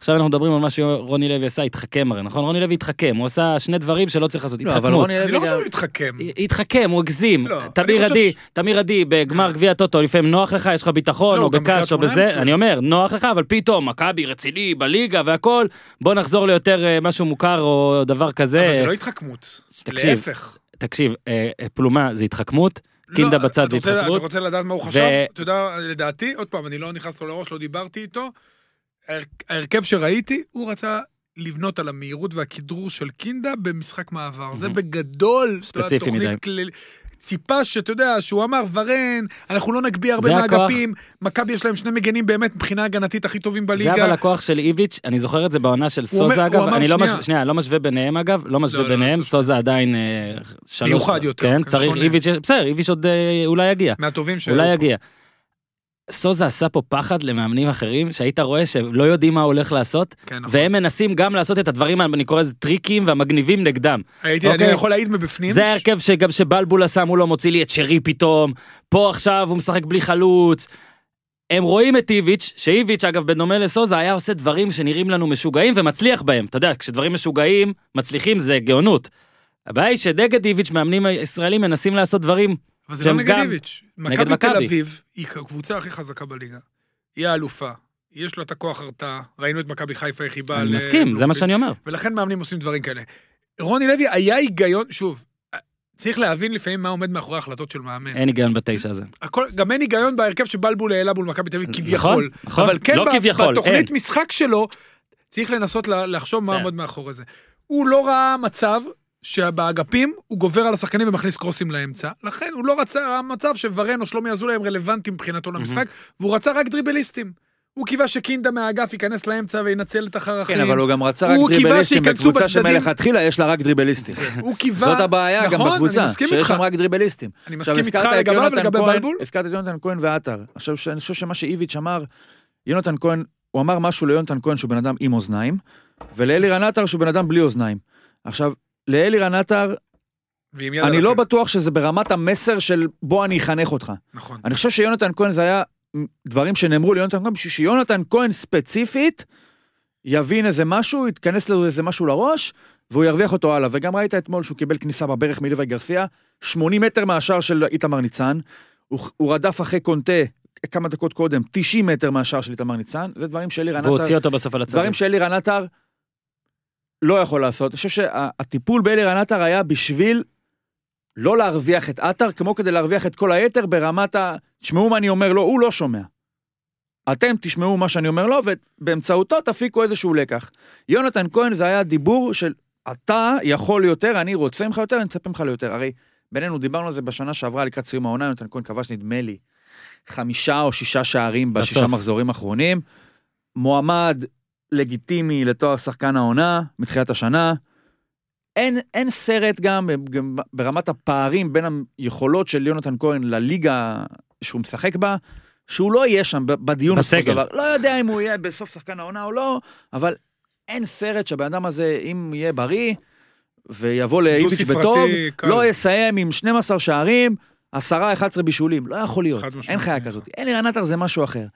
[SPEAKER 1] עכשיו אנחנו מדברים על מה שרוני לוי עשה, התחכם הרי, נכון? רוני לוי התחכם, הוא עשה שני דברים שלא צריך לעשות,
[SPEAKER 4] לא, אבל
[SPEAKER 1] התחכמות.
[SPEAKER 4] רוני
[SPEAKER 3] אני
[SPEAKER 4] לוי
[SPEAKER 3] לא
[SPEAKER 4] גם...
[SPEAKER 3] חושב שהוא התחכם.
[SPEAKER 1] התחכם, הוא הגזים.
[SPEAKER 3] לא, אני
[SPEAKER 1] תמיר עדי,
[SPEAKER 3] ש-
[SPEAKER 1] תמיר עדי, בגמר גביע טוטו, לפעמים נוח לך, יש לך ביטחון,
[SPEAKER 3] לא,
[SPEAKER 1] או בקש, או בזה. אני אומר, נוח לך, אבל פתאום, מכבי רציני, בליגה והכל, בוא נחזור ליותר אה, משהו מוכר או דבר כזה.
[SPEAKER 3] אבל זה לא התחכמות.
[SPEAKER 1] תקשיב,
[SPEAKER 3] להפך.
[SPEAKER 1] תקשיב, אה, אה, פלומה זה התחכמות, קינדה
[SPEAKER 3] לא,
[SPEAKER 1] בצד זה התחכמות.
[SPEAKER 3] אתה רוצה לדעת מה הוא חשב? אתה יודע, לדעתי, עוד פעם, אני לא נכנס לו לראש, לא דיברתי איתו. ההר- ההרכב שראיתי, הוא רצה לבנות על המהירות והכדרור של קינדה במשחק מעבר. זה
[SPEAKER 1] מהמם.
[SPEAKER 3] בגדול.
[SPEAKER 1] ספציפי מדי.
[SPEAKER 3] כלל- ציפה שאתה יודע, שהוא אמר, ורן, אנחנו לא נגביה הרבה
[SPEAKER 1] זה.
[SPEAKER 3] מהאגפים, מכבי יש להם שני מגנים באמת מבחינה הגנתית הכי טובים
[SPEAKER 1] זה
[SPEAKER 3] בליגה.
[SPEAKER 1] אבל הכוח של איביץ', אני זוכר את זה בעונה של
[SPEAKER 3] אומר-
[SPEAKER 1] סוזה
[SPEAKER 3] הוא
[SPEAKER 1] אגב, אני לא. משווה, שנייה, לא משווה ביניהם אגב, לא משווה
[SPEAKER 3] לא, לא,
[SPEAKER 1] ביניהם,
[SPEAKER 3] לא,
[SPEAKER 1] סוזה עדיין אה, שלוש,
[SPEAKER 3] מיוחד יותר,
[SPEAKER 1] כן,
[SPEAKER 3] כן,
[SPEAKER 1] צריך
[SPEAKER 3] שונה.
[SPEAKER 1] איביץ', בסדר, איביץ' עוד אה, אולי יגיע.
[SPEAKER 3] מהטובים ש...
[SPEAKER 1] אולי יגיע. סוזה עשה פה פחד למאמנים אחרים שהיית רואה שלא יודעים מה הוא הולך לעשות
[SPEAKER 3] כן, נכון.
[SPEAKER 1] והם מנסים גם לעשות את הדברים אני קורא לזה טריקים והמגניבים נגדם.
[SPEAKER 3] הייתי, אני
[SPEAKER 1] אוקיי.
[SPEAKER 3] יכול להעיד מבפנים.
[SPEAKER 1] זה ההרכב שגם שבלבול עשה מולו מוציא לי את שרי פתאום פה עכשיו הוא משחק בלי חלוץ. הם רואים את איביץ' שאיביץ' אגב בדומה לסוזה היה עושה דברים שנראים לנו משוגעים ומצליח בהם אתה יודע כשדברים משוגעים מצליחים זה גאונות. הבעיה היא שנגד איביץ' מאמנים הישראלים מנסים לעשות דברים
[SPEAKER 3] אבל זה לא נגד איביץ'. מכבי תל. אביב היא הקבוצה הכי חזקה בליגה. היא האלופה. יש לה את הכוח הרתעה. ראינו את מכבי חיפה איך היא באה
[SPEAKER 1] אני
[SPEAKER 3] ל-
[SPEAKER 1] מסכים זה מה שאני אומר.
[SPEAKER 3] ולכן מאמנים עושים דברים כאלה. רוני לוי היה היגיון, שוב, צריך להבין לפעמים מה עומד מאחורי ההחלטות של מאמן.
[SPEAKER 1] אין היגיון בתשע הזה.
[SPEAKER 3] הכל, גם אין היגיון בהרכב שבלבול העלה מול מכבי תל אביב
[SPEAKER 1] נכון,
[SPEAKER 3] כביכול.
[SPEAKER 1] נכון.
[SPEAKER 3] אבל כן
[SPEAKER 1] לא
[SPEAKER 3] ב-
[SPEAKER 1] כביכול,
[SPEAKER 3] בתוכנית
[SPEAKER 1] אין.
[SPEAKER 3] משחק שלו, צריך לנסות לחשוב מה. עומד מאחורי זה. הוא לא ראה מצב שבאגפים הוא גובר על השחקנים ומכניס קרוסים לאמצע. לכן הוא לא רצה ראה מצב שוורן או שלומי אזולאי הם רלוונטיים מבחינתו למשחק, והוא רצה רק דריבליסטים. הוא קיווה שקינדה מהאגף ייכנס לאמצע וינצל את החרכים.
[SPEAKER 4] כן, אבל הוא גם רצה רק דריבליסטים בקבוצה. שמלכתחילה יש לה רק דריבליסטים.
[SPEAKER 3] הוא קיווה...
[SPEAKER 4] זאת הבעיה גם
[SPEAKER 3] נכון,
[SPEAKER 4] בקבוצה,
[SPEAKER 3] אני מסכים
[SPEAKER 4] שיש. שם רק דריבליסטים.
[SPEAKER 3] אני מסכים איתך לגביו ולגבי
[SPEAKER 4] כהן-
[SPEAKER 3] בלבול.
[SPEAKER 4] הזכרת את יונתן כהן ועטר. עכשיו, שאני חושב שמה שאיביץ' אמר, יונתן כהן, הוא אמר משהו ליונתן כהן שהוא בן אדם עם אוזניים, ולאלירן עטר שהוא בן אדם בלי אוזניים. עכשיו, לאלירן עטר, אני לא. בטוח שזה ברמת המסר של בוא אני אחנך אותך.
[SPEAKER 3] נכון.
[SPEAKER 4] אני חושב שיונתן כהן זה היה דברים שנאמרו ליונתן כהן, בשביל שיונתן כהן ספציפית יבין איזה משהו, יתכנס לו איזה משהו לראש, והוא ירוויח אותו הלאה. וגם ראית אתמול שהוא קיבל כניסה בברך מליווי גרסיה, 80 מטר מהשער של איתמר ניצן, הוא, הוא רדף אחרי קונטה כמה דקות קודם, 90 מטר מהשער של איתמר ניצן, זה דברים שאלירן
[SPEAKER 1] והוא
[SPEAKER 4] עטר,
[SPEAKER 1] הוציא אותו בסוף על הצד.
[SPEAKER 4] דברים שאלירן עטר לא יכול לעשות. אני חושב שהטיפול באלירן עטר היה בשביל לא להרוויח את עטר, כמו כדי להרוויח את כל היתר ברמת ה... תשמעו מה אני אומר לו, הוא לא שומע. אתם תשמעו מה שאני אומר לו, ובאמצעותו תפיקו איזשהו לקח. יונתן כהן זה היה דיבור של אתה יכול יותר, אני רוצה ממך יותר, אני מצפה ממך ליותר. הרי בינינו דיברנו על זה בשנה שעברה לקראת סיום העונה, יונתן כהן כבש נדמה לי חמישה או שישה שערים בשישה. מחזורים האחרונים. מועמד לגיטימי לתואר שחקן העונה מתחילת השנה. אין, אין סרט גם, גם ברמת הפערים בין היכולות של יונתן כהן לליגה שהוא משחק בה, שהוא לא יהיה שם בדיון
[SPEAKER 1] בסגל.
[SPEAKER 4] דבר. לא יודע אם הוא יהיה בסוף שחקן העונה או לא, אבל אין סרט שהבן אדם הזה, אם יהיה בריא, ויבוא לאיביץ' בטוב,
[SPEAKER 3] קל.
[SPEAKER 4] לא יסיים עם 12 שערים, 10-11 בישולים. לא יכול להיות. אין חיה כזאת. אלירן עטר זה משהו אחר.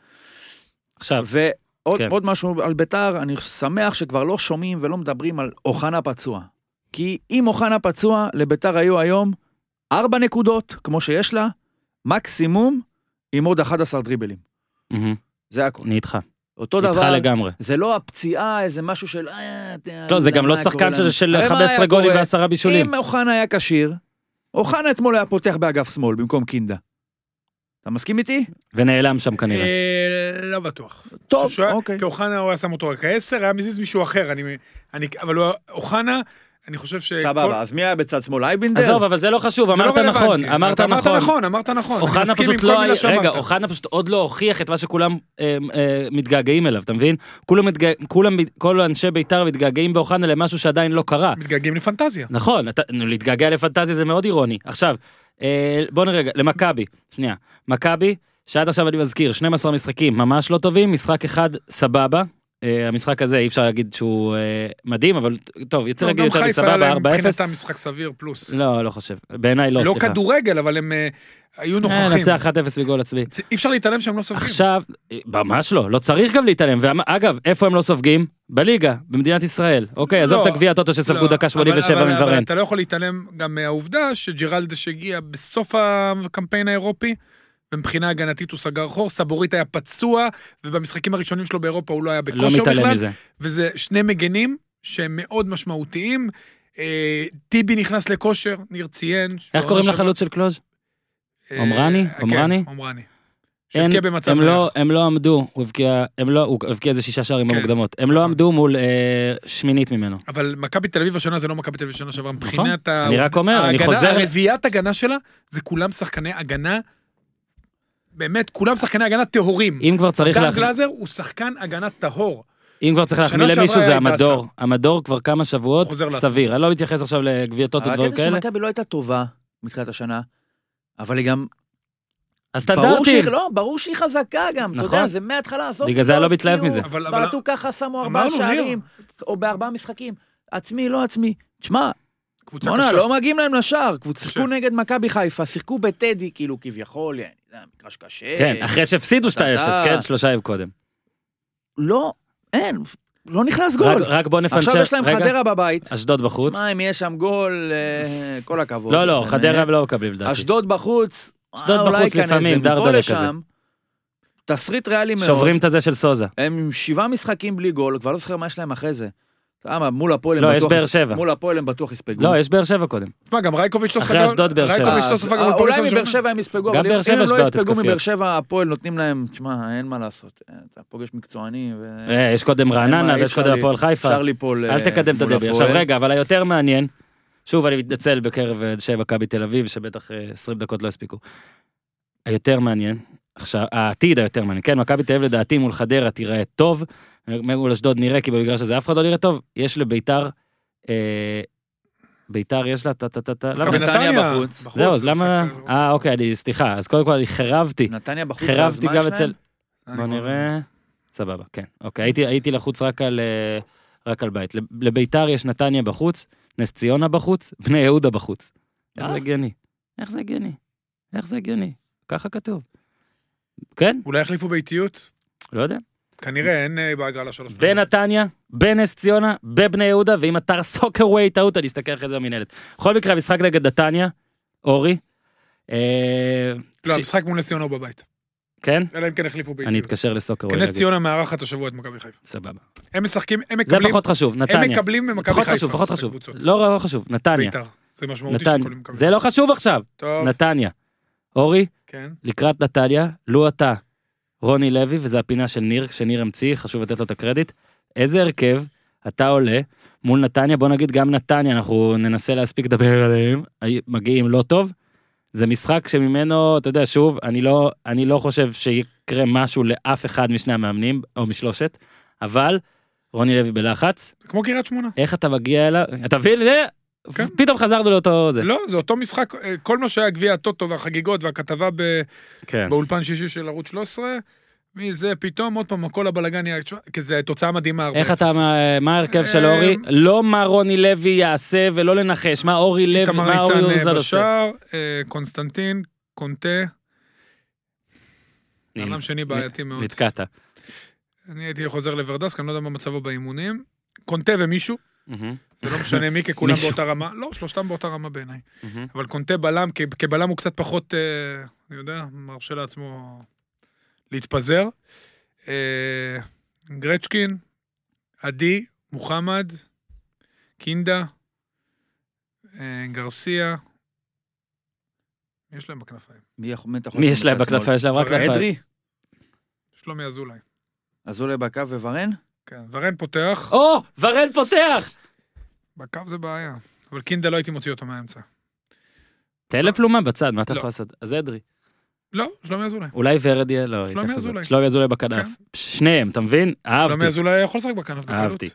[SPEAKER 1] עכשיו,
[SPEAKER 4] ועוד
[SPEAKER 1] כן.
[SPEAKER 4] עוד משהו על ביתר, אני שמח שכבר לא שומעים ולא מדברים על אוחנה פצוע. כי אם אוחנה פצוע, לביתר היו היום ארבע נקודות, כמו שיש לה, מקסימום עם עוד 11 דריבלים.
[SPEAKER 1] מהמם,
[SPEAKER 4] זה הכול.
[SPEAKER 1] אני איתך.
[SPEAKER 4] אותו
[SPEAKER 1] איתך
[SPEAKER 4] דבר,
[SPEAKER 1] לגמרי.
[SPEAKER 4] זה לא הפציעה, איזה משהו של... אה,
[SPEAKER 1] לא, זה גם לא שחקן של-. של
[SPEAKER 4] הרי מה
[SPEAKER 1] 15
[SPEAKER 4] היה
[SPEAKER 1] גולים? ועשרה בישולים.
[SPEAKER 4] אם אוחנה היה כשיר, אוחנה אתמול היה פותח באגף שמאל במקום קינדה. אתה מסכים איתי?
[SPEAKER 1] ונעלם שם כנראה.
[SPEAKER 3] אה, לא בטוח.
[SPEAKER 4] טוב, אוקיי.
[SPEAKER 3] כי אוחנה הוא היה שם אותו רק העשר, היה מזיז מישהו אחר, אני, אני, אבל הוא, אוחנה, אני חושב ש...
[SPEAKER 4] סבבה, אז מי היה בצד שמאל? אייבינדר?
[SPEAKER 1] עזוב, אבל זה לא חשוב,
[SPEAKER 3] לא
[SPEAKER 1] אמרת. נכון, אמרת
[SPEAKER 3] אתה
[SPEAKER 1] נכון.
[SPEAKER 3] אמרת נכון, אמרת נכון.
[SPEAKER 1] אוחנה פשוט לא היה. רגע, אוחנה פשוט עוד לא הוכיח את מה שכולם אה, אה, מתגעגעים אליו, אתה מבין? כולם, מתגע... כולם, כל אנשי בית"ר מתגעגעים באוחנה למשהו שעדיין לא קרה.
[SPEAKER 3] מתגעגעים לפנטזיה.
[SPEAKER 1] נכון, אתה, להתגעגע לפנטזיה זה מאוד אירוני. עכשיו, אה, בוא נראה למכבי, שנייה, מכבי, שעד עכשיו אני מזכיר, 12 משחקים ממש לא טובים, משחק אחד סבבה. אה, המשחק הזה אי אפשר להגיד שהוא אה, מדהים, אבל טוב, יוצא
[SPEAKER 3] לא,
[SPEAKER 1] להגיד
[SPEAKER 3] גם
[SPEAKER 1] יותר
[SPEAKER 3] חיפה
[SPEAKER 1] מסבבה,
[SPEAKER 3] להם
[SPEAKER 1] 4-0.
[SPEAKER 3] מבחינתם משחק סביר פלוס.
[SPEAKER 1] לא, לא חושב. בעיניי לא,
[SPEAKER 3] לא
[SPEAKER 1] סליחה.
[SPEAKER 3] כדורגל, אבל הם אה, היו נוכחים.
[SPEAKER 1] נצח 1-0 בגול עצמי.
[SPEAKER 3] אי אפשר להתעלם שהם לא סופגים.
[SPEAKER 1] עכשיו, ממש לא, לא צריך גם להתעלם. ואגב, איפה הם לא סופגים? בליגה, במדינת ישראל. אוקיי, עזוב
[SPEAKER 3] לא,
[SPEAKER 1] את הגביע הטוטו שספגו
[SPEAKER 3] לא,
[SPEAKER 1] דקה
[SPEAKER 3] אבל-
[SPEAKER 1] 87
[SPEAKER 3] אבל- אבל. אתה לא יכול להתעלם גם מהעובדה שג'רלדש הגיע בסוף הקמפיין האירופי, ומבחינה הגנתית הוא סגר חור, סבורית היה פצוע, ובמשחקים הראשונים שלו באירופה הוא לא היה
[SPEAKER 1] לא
[SPEAKER 3] בכושר
[SPEAKER 1] מתעלם
[SPEAKER 3] בכלל,
[SPEAKER 1] מזה.
[SPEAKER 3] וזה שני מגנים שהם מאוד משמעותיים. אה, טיבי נכנס לכושר, ניר ציין.
[SPEAKER 1] איך קוראים
[SPEAKER 3] שעברה-
[SPEAKER 1] לחלוץ של קלוז'?
[SPEAKER 3] אה,
[SPEAKER 1] עומרני?
[SPEAKER 3] כן,
[SPEAKER 1] עומרני?
[SPEAKER 3] עומרני.
[SPEAKER 1] אין-
[SPEAKER 3] שהבקיע במצב
[SPEAKER 1] הם לא. הם לא עמדו, הוא הבקיע, הם לא, הוא הבקיע איזה שישה שערים
[SPEAKER 3] כן,
[SPEAKER 1] במוקדמות. הם לא
[SPEAKER 3] נכון.
[SPEAKER 1] עמדו מול אה, שמינית ממנו.
[SPEAKER 3] אבל מכבי תל אביב השנה זה לא מכבי תל אביב שנה שעברה מבחינת ה...
[SPEAKER 1] אני רק אומר, אני חוזר-
[SPEAKER 3] הרביעיית הגנה שלה זה כולם שחקני הגנה, באמת כולם שחקני הגנה טהורים.
[SPEAKER 1] אם כבר צריך
[SPEAKER 3] דן גלאזר הוא שחקן הגנה טהור.
[SPEAKER 1] אם כבר צריך להחמיא למישהו זה המדור. המדור כבר כמה שבועות. סביר. אני לא מתייחס עכשיו לגביע טוטו
[SPEAKER 4] אבל
[SPEAKER 1] ודברים
[SPEAKER 4] הקטע
[SPEAKER 1] כאלה.
[SPEAKER 4] שמכבי לא הייתה טובה מתחילת השנה, אבל היא גם... ברור
[SPEAKER 1] הסטנדרטים.
[SPEAKER 4] שהיא, לא, ברור שהיא חזקה גם, אתה
[SPEAKER 1] נכון.
[SPEAKER 4] יודע, זה מההתחלה, עזוב.
[SPEAKER 1] בגלל זה אני לא מתלהב מזה.
[SPEAKER 4] בעטו ככה, שמו ארבעה. שערים, או בארבעה משחקים. עצמי, לא עצמי. תשמע,
[SPEAKER 3] קבוצה קשה.
[SPEAKER 4] לא מגיעים להם לשער. שיחקו נגד מכבי חיפה, שיחקו בטדי, כאילו, כביכול, אה, זה היה מגרש קשה.
[SPEAKER 1] כן, אחרי שהפסידו 2-0,
[SPEAKER 4] אתה-
[SPEAKER 1] כן, שלושה ימים קודם.
[SPEAKER 4] לא, אין, לא נכנס גול.
[SPEAKER 1] רק בוא נפנצ'ר.
[SPEAKER 4] עכשיו יש להם
[SPEAKER 1] רגע,
[SPEAKER 4] חדרה בבית.
[SPEAKER 1] אשדוד בחוץ.
[SPEAKER 4] מה, אם יש שם גול, אה, כל הכבוד.
[SPEAKER 1] לא, לא. חדרה לא מקבלים לדעתי.
[SPEAKER 4] אשדוד בחוץ.
[SPEAKER 1] אשדוד
[SPEAKER 4] אה, אולי
[SPEAKER 1] בחוץ לפעמים, דרדלה. כזה.
[SPEAKER 4] תסריט ריאלי מאוד.
[SPEAKER 1] שוברים את הזה של סוזה.
[SPEAKER 4] הם עם שבעה משחקים בלי גול, כבר לא זוכר מה יש להם אחרי זה. אתה יודע מה, מול הפועל הם
[SPEAKER 1] לא, יש
[SPEAKER 4] בטוח...
[SPEAKER 1] באר שבע.
[SPEAKER 4] מול הפועל הם בטוח יספגו.
[SPEAKER 1] לא, יש באר שבע קודם.
[SPEAKER 3] תשמע, גם רייקוביץ' לא
[SPEAKER 1] אחרי
[SPEAKER 3] סגר...
[SPEAKER 1] אשדוד, באר שבע.
[SPEAKER 3] רייקוביץ' לא
[SPEAKER 4] אז,
[SPEAKER 3] ספג
[SPEAKER 4] אה, אולי מבאר שבע הם יספגו,
[SPEAKER 1] גם
[SPEAKER 4] אבל אם- הם לא יספגו. מבאר שבע, הפועל נותנים להם, תשמע, אין מה לעשות. אה, אתה פוגש מקצועני. ו-
[SPEAKER 1] אה, יש קודם רעננה ויש קודם הפועל חיפה.
[SPEAKER 4] אפשר ליפול
[SPEAKER 1] אל
[SPEAKER 4] אה,
[SPEAKER 1] תקדם את.
[SPEAKER 4] הפועל.
[SPEAKER 1] עכשיו רגע, אבל היותר מעניין, שוב אני מתנצל בקרב אנשי מכבי תל אביב, שבטח אה, 20 דקות לא הספיקו. היותר מעניין, עכשיו, העתיד היותר מעניין, כן, מכבי תל אביב לדעתי מול חדרה תיראה טוב, מול אשדוד נראה, כי במגרש הזה אף אחד לא נראה טוב, יש לביתר, אה, ביתר יש לה טה טה טה טה, למה?
[SPEAKER 4] נתניה בחוץ.
[SPEAKER 1] זהו, אז למה,
[SPEAKER 3] משחק-
[SPEAKER 1] אה אוקיי, אני, סליחה, אז קודם כל אני חירבתי,
[SPEAKER 4] נתניה בחוץ. והזמן
[SPEAKER 1] גם? אצל, בוא נראה, סבבה, כן, אוקיי, הייתי, הייתי לחוץ רק על, אה, רק על בית, לב- לביתר יש נתניה בחוץ, נס ציונה בחוץ, בני יהודה בחוץ. איך
[SPEAKER 4] אה?
[SPEAKER 1] זה הגיוני? איך זה הגיוני? איך זה הגיוני? ככה כתוב. כן?
[SPEAKER 3] אולי יחליפו באיטיות?
[SPEAKER 1] לא יודע.
[SPEAKER 3] כנראה, אין אה, בהגרלה שלוש פעמים.
[SPEAKER 1] בנתניה, בנס ציונה, בבני יהודה, ועם אתר סוקרווי טעות, אני אסתכל אחרי זה במנהלת. בכל מקרה, המשחק נגד נתניה, אורי, אה,
[SPEAKER 3] לא, המשחק מול נס ציונה הוא בבית.
[SPEAKER 1] כן?
[SPEAKER 3] אלא אם כן יחליפו
[SPEAKER 1] אני
[SPEAKER 3] באיטיות.
[SPEAKER 1] אתקשר לסוקרווי.
[SPEAKER 3] כי נס
[SPEAKER 1] להגיד.
[SPEAKER 3] ציונה מארחת השבוע את מכבי חיפה.
[SPEAKER 1] סבבה.
[SPEAKER 3] הם משחקים, הם
[SPEAKER 1] זה
[SPEAKER 3] מקבלים,
[SPEAKER 1] פחות חשוב,
[SPEAKER 3] הם
[SPEAKER 1] נתניה.
[SPEAKER 3] מקבלים ממכבי
[SPEAKER 1] פחות
[SPEAKER 3] חיפה.
[SPEAKER 1] חשוב, פחות חשוב.
[SPEAKER 3] הקבוצות.
[SPEAKER 1] לא לא חשוב, נתניה.
[SPEAKER 3] בית"ר. זה משמעותי. שכולם מקבלים.
[SPEAKER 1] זה לא חשוב עכשיו. נתניה. אורי,
[SPEAKER 3] כן.
[SPEAKER 1] לקראת נתניה, לו אתה רוני לוי, וזו הפינה של ניר, שניר המציא, חשוב לתת לו את הקרדיט. איזה הרכב אתה עולה מול נתניה, בוא נגיד גם נתניה, אנחנו ננסה להספיק לדבר עליהם, מגיעים לא טוב. זה משחק שממנו, אתה יודע, שוב, אני לא, אני לא חושב שיקרה משהו לאף אחד משני המאמנים, או משלושת, אבל רוני לוי בלחץ,
[SPEAKER 3] כמו קריית שמונה.
[SPEAKER 1] איך אתה מגיע אליו, אתה מבין?
[SPEAKER 3] כן.
[SPEAKER 1] פתאום חזרנו לאותו זה.
[SPEAKER 3] לא, זה אותו משחק, אה, כל מה שהיה גביע הטוטו והחגיגות והכתבה ב-
[SPEAKER 1] כן.
[SPEAKER 3] באולפן שישי של ערוץ 13, מזה פתאום עוד פעם כל הבלגן יהיה, כי זה תוצאה מדהימה.
[SPEAKER 1] איך
[SPEAKER 3] 4-0.
[SPEAKER 1] אתה, מה- ההרכב של
[SPEAKER 3] אה,
[SPEAKER 1] אורי? לא מה רוני לוי יעשה ולא לנחש, מה אורי לוי, מה אורי
[SPEAKER 3] אה,
[SPEAKER 1] אוזן עושה.
[SPEAKER 3] בשער, אה, קונסטנטין, קונטה, עולם שני בעייתי מאוד.
[SPEAKER 1] נתקעת.
[SPEAKER 3] אני הייתי חוזר לוורדסק, אני לא יודע מה מצבו באימונים. קונטה ומישהו, זה לא משנה מי, כי כולם. באותה רמה. לא, שלושתם באותה רמה בעיניי.
[SPEAKER 1] מהמם.
[SPEAKER 3] אבל קונטה בלם, כבלם הוא קצת פחות, אה, אני יודע, מרשה לעצמו להתפזר. אה, גרצ'קין, עדי, מוחמד, קינדה, אה, גרסיה. מי יש להם בכנפיים?
[SPEAKER 4] מי
[SPEAKER 1] יש להם? בכנפיים? יש להם רק. כנפיים.
[SPEAKER 4] אדרי?
[SPEAKER 3] שלומי אזולאי.
[SPEAKER 4] אזולאי בקו וורן?
[SPEAKER 3] כן, ורן פותח,
[SPEAKER 1] או, ורן פותח!
[SPEAKER 3] בקו זה בעיה. אבל קינדה לא הייתי מוציא אותו מהאמצע.
[SPEAKER 1] תן לפלומה בצד, מה אתה
[SPEAKER 3] לא.
[SPEAKER 1] יכול לעשות? אז אדרי.
[SPEAKER 3] לא, שלומי אזולאי.
[SPEAKER 1] אולי ורד יהיה, לא,
[SPEAKER 3] שלומי. אזולאי.
[SPEAKER 1] שלומי אזולאי בכנף.
[SPEAKER 3] כן.
[SPEAKER 1] שניהם, אתה מבין? אהבתי.
[SPEAKER 3] שלומי אזולאי יכול לשחק בכנף בקלות.
[SPEAKER 1] אהבתי.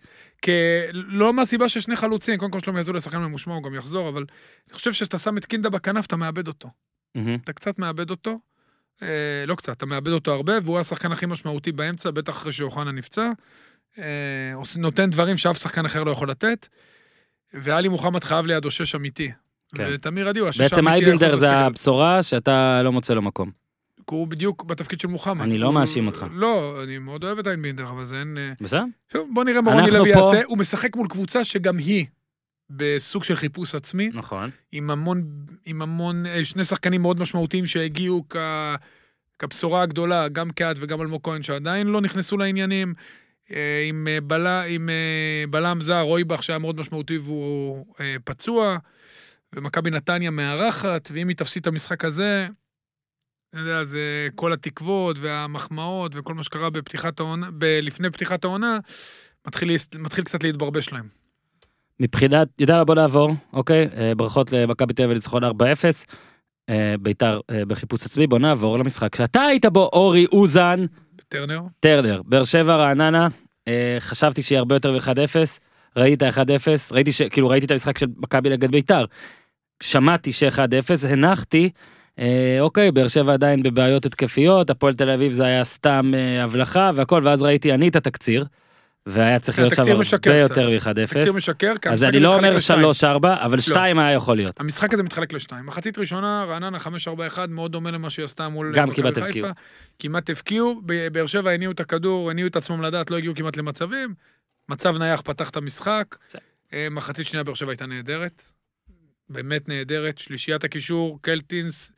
[SPEAKER 3] לא מהסיבה ששני חלוצים, קודם כל שלומי אזולאי שחקן ממושמע, הוא גם יחזור, אבל אני חושב שאתה שם את קינדה בכנף, אתה מאבד אותו. אתה קצת מאבד אותו, אה, לא קצת, אתה מאבד אותו הרבה, והוא השחקן הכי משמעותי באמצע, בטח אחרי שאוחנה נפצע. אה, נותן דברים שאף שחקן אחר לא יכול לתת, ואלי מוחמד חייב לידו שש אמיתי.
[SPEAKER 1] כן.
[SPEAKER 3] ותמיר עדי הוא השש
[SPEAKER 1] בעצם
[SPEAKER 3] האמיתי
[SPEAKER 1] אייבינדר
[SPEAKER 3] היחיד
[SPEAKER 1] זה. הבשורה שאתה לא מוצא לו מקום.
[SPEAKER 3] הוא בדיוק בתפקיד של מוחמד.
[SPEAKER 1] אני לא
[SPEAKER 3] הוא-
[SPEAKER 1] מאשים אותך.
[SPEAKER 3] לא, אני מאוד אוהב את איינבינדר, אבל זה אין... אה,
[SPEAKER 1] בסדר?
[SPEAKER 3] בוא נראה מה רוני לוי יעשה. הוא משחק מול קבוצה שגם היא בסוג של חיפוש עצמי,
[SPEAKER 1] נכון.
[SPEAKER 3] עם המון, עם המון, אה, שני שחקנים מאוד משמעותיים שהגיעו כ... כבשורה הגדולה, גם קהת וגם אלמוג כהן, שעדיין לא נכנסו לעניינים. אה, עם, אה, בלה, עם אה, בלם זר, רויבך, שהיה מאוד משמעותי והוא פצוע, ומכבי נתניה מארחת, ואם היא תפסיד את המשחק הזה, אני יודע, זה כל התקוות והמחמאות וכל מה שקרה בפתיחת העונה, ב- לפני פתיחת העונה, מתחיל, מתחיל קצת להתברבש להם.
[SPEAKER 1] מבחינת, יודע, בוא נעבור, אוקיי? ברכות למכבי תל אביב לניצחון 4-0. אה, ביתר בחיפוש עצמי, בוא נעבור למשחק שאתה היית בו, אורי אוזן,
[SPEAKER 3] טרנר,
[SPEAKER 1] טרנר, באר שבע, רעננה, אה, חשבתי שיהיה הרבה יותר מ-1-0, ראיתי את ה-1-0, ראיתי ש... כאילו ראיתי את המשחק של מכבי נגד ביתר, שמעתי ש-1-0, הנחתי, אה, אוקיי, באר שבע עדיין בבעיות התקפיות, הפועל תל אביב זה היה סתם אה, הבלחה והכל, ואז ראיתי אני את התקציר, והיה צריך להיות שם הרבה יותר
[SPEAKER 3] קצת.
[SPEAKER 1] מ-1-0,
[SPEAKER 3] תקציר משקר, כי
[SPEAKER 1] אז אני לא אומר
[SPEAKER 3] לשתיים.
[SPEAKER 1] 3-4, אבל 2 היה יכול להיות.
[SPEAKER 3] המשחק הזה מתחלק לשתיים. מחצית ראשונה, רעננה 5-4-1, מאוד דומה למה שהיא עשתה מול
[SPEAKER 1] גם
[SPEAKER 3] מכבי
[SPEAKER 1] כמעט
[SPEAKER 3] חיפה.
[SPEAKER 1] הבקיעו.
[SPEAKER 3] כמעט הבקיעו, ב- באר שבע הניעו את הכדור, הניעו את עצמם לדעת, לא הגיעו כמעט למצבים. מצב נייח פתח את המשחק. אה, מחצית שנייה באר שבע הייתה נהדרת. באמת נהדרת. שלישיית הקישור, קלטינס,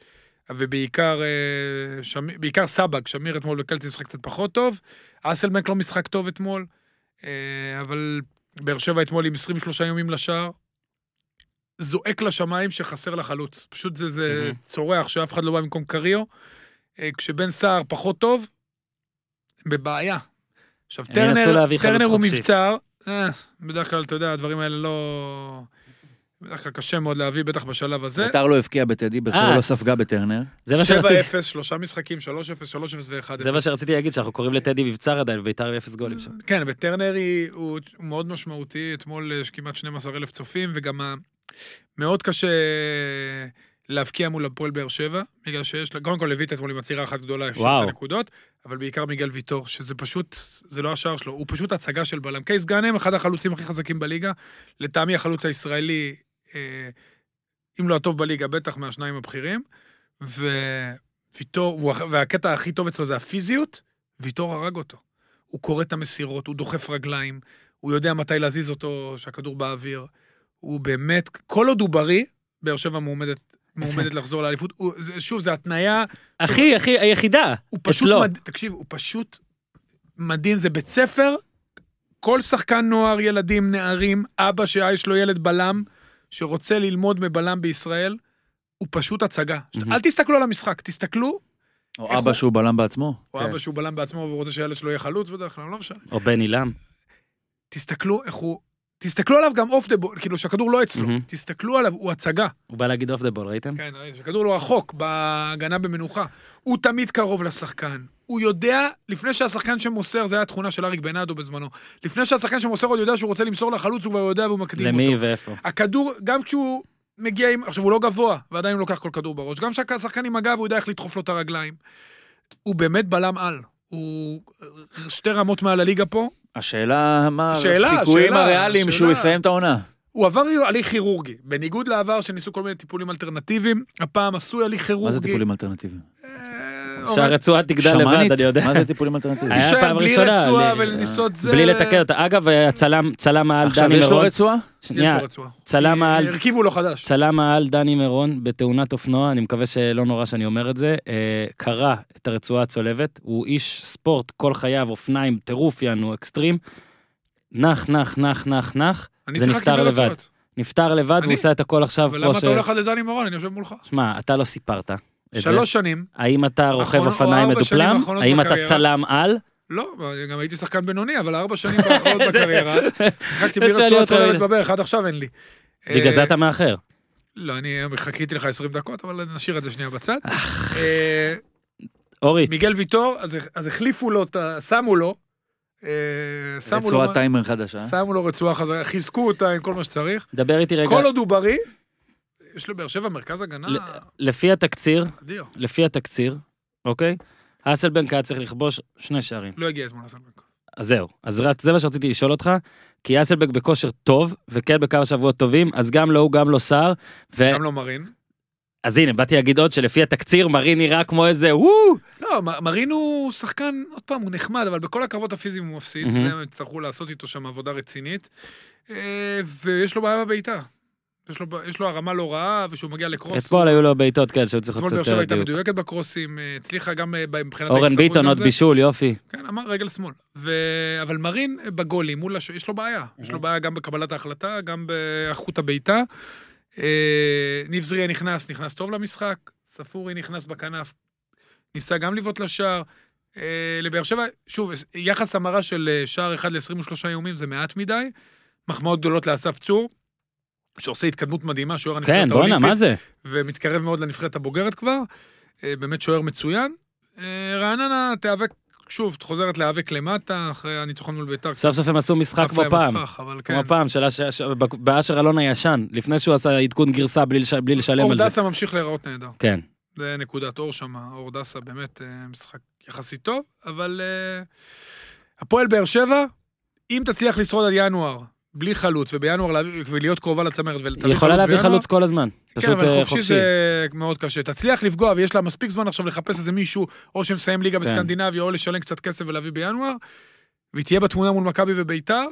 [SPEAKER 3] ובעיקר אה, שמיר- בעיקר סבג, שמיר אתמול וקלטינס משחק קצת פחות טוב. אסלבנק לא משחק טוב אתמול, אה, אבל באר שבע אתמול עם 23 יומים לשער. זועק לשמיים שחסר לה חלוץ. פשוט זה, זה
[SPEAKER 1] מהמם.
[SPEAKER 3] צורח שאף אחד לא בא במקום קריו. אה, כשבן סער פחות טוב, בבעיה. עכשיו, טרנר, טרנר הוא. מבצר, אה, בדרך כלל, אתה יודע, הדברים האלה לא... בדרך כלל קשה מאוד להביא, בטח בשלב הזה.
[SPEAKER 4] ביתר לא הבקיע בטדי, באר שבע
[SPEAKER 1] אה.
[SPEAKER 4] לא ספגה בטרנר.
[SPEAKER 1] זה מה שרציתי,
[SPEAKER 3] 7-0, שלושה משחקים, 3-0, 3-0 ו-1-0.
[SPEAKER 1] זה מה שרציתי להגיד, שאנחנו קוראים לטדי מבצר עדיין, וביתר עם 0 גולים שם.
[SPEAKER 3] כן, וטרנר הוא מאוד משמעותי, אתמול יש כמעט 12 אלף צופים, וגם מאוד קשה להבקיע מול הפועל באר שבע, בגלל שיש לה, קודם כל לויט אתמול עם עצירה אחת גדולה,
[SPEAKER 1] וואו.
[SPEAKER 3] את הנקודות, אבל בעיקר מיגל ויטור, שזה פשוט, זה לא השער שלו, הוא פשוט הצגה של בלם. קייס גאנם, אחד החלוצים הכי חזקים בליגה, לטעמי החלוץ הישראלי, אה, אם לא הטוב בליגה, בטח מהשניים הבכירים, וויטור, והקטע הכי טוב אצלו זה הפיזיות, ויטור הרג אותו. הוא קורא את המסירות, הוא דוחף רגליים, הוא יודע מתי להזיז אותו, שהכדור באוויר. הוא באמת, כל עוד הוא בריא, באר שבע מועמדת, מועמדת לחזור לאליפות. הוא- שוב, זו התניה,
[SPEAKER 1] אחי, אחי, היחידה,
[SPEAKER 3] הוא פשוט,
[SPEAKER 1] אצלו.
[SPEAKER 3] מד... תקשיב, הוא פשוט מדהים, זה בית ספר, כל שחקן נוער, ילדים, נערים, אבא שיש לו ילד בלם, שרוצה ללמוד מבלם בישראל, הוא פשוט הצגה.
[SPEAKER 1] מהמם.
[SPEAKER 3] אל תסתכלו על המשחק, תסתכלו,
[SPEAKER 4] או אבא
[SPEAKER 3] הוא-
[SPEAKER 4] שהוא בלם בעצמו.
[SPEAKER 3] או
[SPEAKER 1] כן.
[SPEAKER 3] אבא שהוא בלם בעצמו והוא רוצה שהילד שלו יהיה חלוץ בדרך כלל, לא משנה.
[SPEAKER 1] או בן עילם.
[SPEAKER 3] תסתכלו איך הוא... תסתכלו עליו גם off the ball, כאילו שהכדור לא אצלו.
[SPEAKER 1] מהמם.
[SPEAKER 3] תסתכלו עליו, הוא הצגה.
[SPEAKER 1] הוא בא להגיד off the ball, ראיתם?
[SPEAKER 3] כן, שהכדור לא רחוק, בהגנה במנוחה. הוא תמיד קרוב לשחקן. הוא יודע, לפני שהשחקן שמוסר, זה היה התכונה של אריק בנאדו בזמנו, לפני שהשחקן שמוסר עוד יודע שהוא רוצה למסור לחלוץ, הוא כבר יודע והוא מקדים אותו.
[SPEAKER 1] למי ואיפה.
[SPEAKER 3] הכדור, גם כשהוא מגיע עם... עכשיו, הוא לא גבוה, ועדיין הוא לוקח כל כדור בראש. גם כשהשחקן עם הגב, הוא יודע איך לדחוף לו את הרגליים. הוא באמת בלם על. הוא שתי רמות מעל הליגה פה.
[SPEAKER 4] השאלה, מה
[SPEAKER 3] שאלה,
[SPEAKER 4] הסיכויים הריאליים. שהוא יסיים את העונה?
[SPEAKER 3] הוא עבר הליך כירורגי. בניגוד לעבר שניסו כל מיני טיפולים אלטרנטיביים, הפעם עשוי הליך כירורגי.
[SPEAKER 4] מה זה טיפולים אלטרנטיביים?
[SPEAKER 3] אה,
[SPEAKER 1] שהרצועה תגדל לבד? אני יודע.
[SPEAKER 4] מה זה טיפולים אלטרנטיביים?
[SPEAKER 1] היה פעם
[SPEAKER 3] בלי
[SPEAKER 1] ראשונה,
[SPEAKER 3] רצועה
[SPEAKER 1] ל-
[SPEAKER 3] ולניסות זה.
[SPEAKER 1] בלי לתקן אותה. אגב, הצלם צלם העל
[SPEAKER 4] עכשיו
[SPEAKER 1] דני
[SPEAKER 4] יש לו
[SPEAKER 1] מירון.
[SPEAKER 4] רצועה?
[SPEAKER 1] שנייה,
[SPEAKER 3] יש לו רצועה.
[SPEAKER 1] צלם העל
[SPEAKER 3] הרכיבו לו חדש.
[SPEAKER 1] צלם העל דני מירון בתאונת אופנוע, אני מקווה שלא נורא שאני אומר את זה, אה, קרע את הרצועה הצולבת, הוא איש ספורט כל חייו, אופניים, טירוף יענו, אקסטרים, נח, נח, נח, נח, נח, זה נפתר
[SPEAKER 3] בלי
[SPEAKER 1] לבד. נפטר לבד,
[SPEAKER 3] אני?
[SPEAKER 1] והוא עושה את הכל עכשיו
[SPEAKER 3] אבל
[SPEAKER 1] כמו
[SPEAKER 3] למה
[SPEAKER 1] ש...
[SPEAKER 3] אתה הולך לדני מורון? אני יושב מולך.
[SPEAKER 1] שמע, אתה לא סיפרת.
[SPEAKER 3] שלוש שנים.
[SPEAKER 1] האם אתה רוכב אופניים מדופלם?
[SPEAKER 3] האחרונות
[SPEAKER 1] האם אתה. צלם על?
[SPEAKER 3] לא, גם הייתי שחקן בינוני, אבל ארבע שנים באחרונות
[SPEAKER 1] זה-
[SPEAKER 3] בקריירה. שיחקתי בלי
[SPEAKER 1] לי
[SPEAKER 3] רצועה צולבת. בברך, עד עכשיו אין לי.
[SPEAKER 1] בגלל
[SPEAKER 3] אה,
[SPEAKER 1] זה אתה מאחר.
[SPEAKER 3] לא, אני חיכיתי לך 20 דקות, אבל נשאיר את זה שנייה בצד. אה,
[SPEAKER 1] אורי,
[SPEAKER 3] מיגל ויטור, אז- אז החליפו לו, שמו לו, אה, שמו לו,
[SPEAKER 4] רצועת טיימר חדשה.
[SPEAKER 3] שמו לו רצועה חזרה, חיזקו אותה עם כל מה שצריך.
[SPEAKER 1] דבר איתי רגע,
[SPEAKER 3] כל עוד הוא בריא, יש לבאר שבע מרכז הגנה
[SPEAKER 1] לפי התקציר,
[SPEAKER 3] אדיר.
[SPEAKER 1] לפי התקציר, אוקיי? אסלבנק היה צריך לכבוש שני שערים.
[SPEAKER 3] לא הגיע אתמול לסלבנק.
[SPEAKER 1] אז זהו, אז רק זה מה שרציתי לשאול אותך, כי אסלבק בכושר טוב, וכן בכמה שבועות טובים, אז גם לא הוא, גם לא סער, ו...
[SPEAKER 3] גם לא מרין.
[SPEAKER 1] אז הנה, באתי להגיד עוד שלפי התקציר, מרין נראה כמו איזה וואו!
[SPEAKER 3] לא, מ- מרין הוא שחקן, עוד פעם, הוא נחמד, אבל בכל הקרבות הפיזיים הוא מפסיד. זה הם יצטרכו לעשות איתו שם עבודה רצינית. אה, ויש לו בעיה בבעיטה. יש לו, יש לו הרמה לא רעה, וכשהוא מגיע לקרוס...
[SPEAKER 1] אתמול היו לו בעיטות כאלה שהיו צריכות
[SPEAKER 3] אתמול באר שבע הייתה
[SPEAKER 1] דיוק.
[SPEAKER 3] מדויקת בקרוסים, אה, הצליחה גם אה, מבחינת
[SPEAKER 1] אורן ביטון עוד. בישול, יופי.
[SPEAKER 3] כן, אמר רגל שמאל. ו... אבל מרין בגולים, מול הש... יש לו בעיה. יש לו בעיה גם בקבלת ההחלטה, גם באיכות הבעיטה. אה, ניב זריה נכנס, נכנס טוב למשחק. ספורי נכנס בכנף, ניסה גם לבעוט לשער. לבאר שבע, שוב, יחס המרה של שער אחד ל-23 איומים זה מעט מדי. מחמאות גדולות לאסף צור, שעושה התקדמות מדהימה, שוער הנבחרת
[SPEAKER 1] כן,
[SPEAKER 3] האולימפית.
[SPEAKER 1] בואנה, מה זה?
[SPEAKER 3] ומתקרב מאוד לנבחרת הבוגרת כבר. אה, באמת שוער מצוין. אה, רעננה תיאבק, שוב, חוזרת להיאבק למטה, אחרי הניצחון מול בית"ר.
[SPEAKER 1] סוף סוף הם עשו משחק כמו פעם.
[SPEAKER 3] כן.
[SPEAKER 1] כמו פעם, ש- באשר אלון הישן, לפני שהוא עשה עדכון גרסה בלי לש- בלי לשלם על זה.
[SPEAKER 3] דסה ממשיך להיראות נהדר.
[SPEAKER 1] כן.
[SPEAKER 3] זה נקודת אור שם, אור דסה באמת אה, משחק יחסית טוב, אבל הפועל באר שבע, אם תצליח לשרוד עד ינואר, בלי חלוץ, ובינואר ולהיות קרובה לצמרת, ולתביא
[SPEAKER 1] היא יכולה להביא
[SPEAKER 3] בינואר,
[SPEAKER 1] חלוץ כל הזמן.
[SPEAKER 3] כן,
[SPEAKER 1] פשוט
[SPEAKER 3] אבל
[SPEAKER 1] אה,
[SPEAKER 3] חופשי
[SPEAKER 1] חופשי.
[SPEAKER 3] זה מאוד קשה. תצליח לפגוע, ויש לה מספיק זמן עכשיו לחפש איזה מישהו, או שמסיים ליגה
[SPEAKER 1] כן.
[SPEAKER 3] בסקנדינביה, או לשלם קצת כסף ולהביא בינואר, והיא תהיה בתמונה מול מכבי וביתר.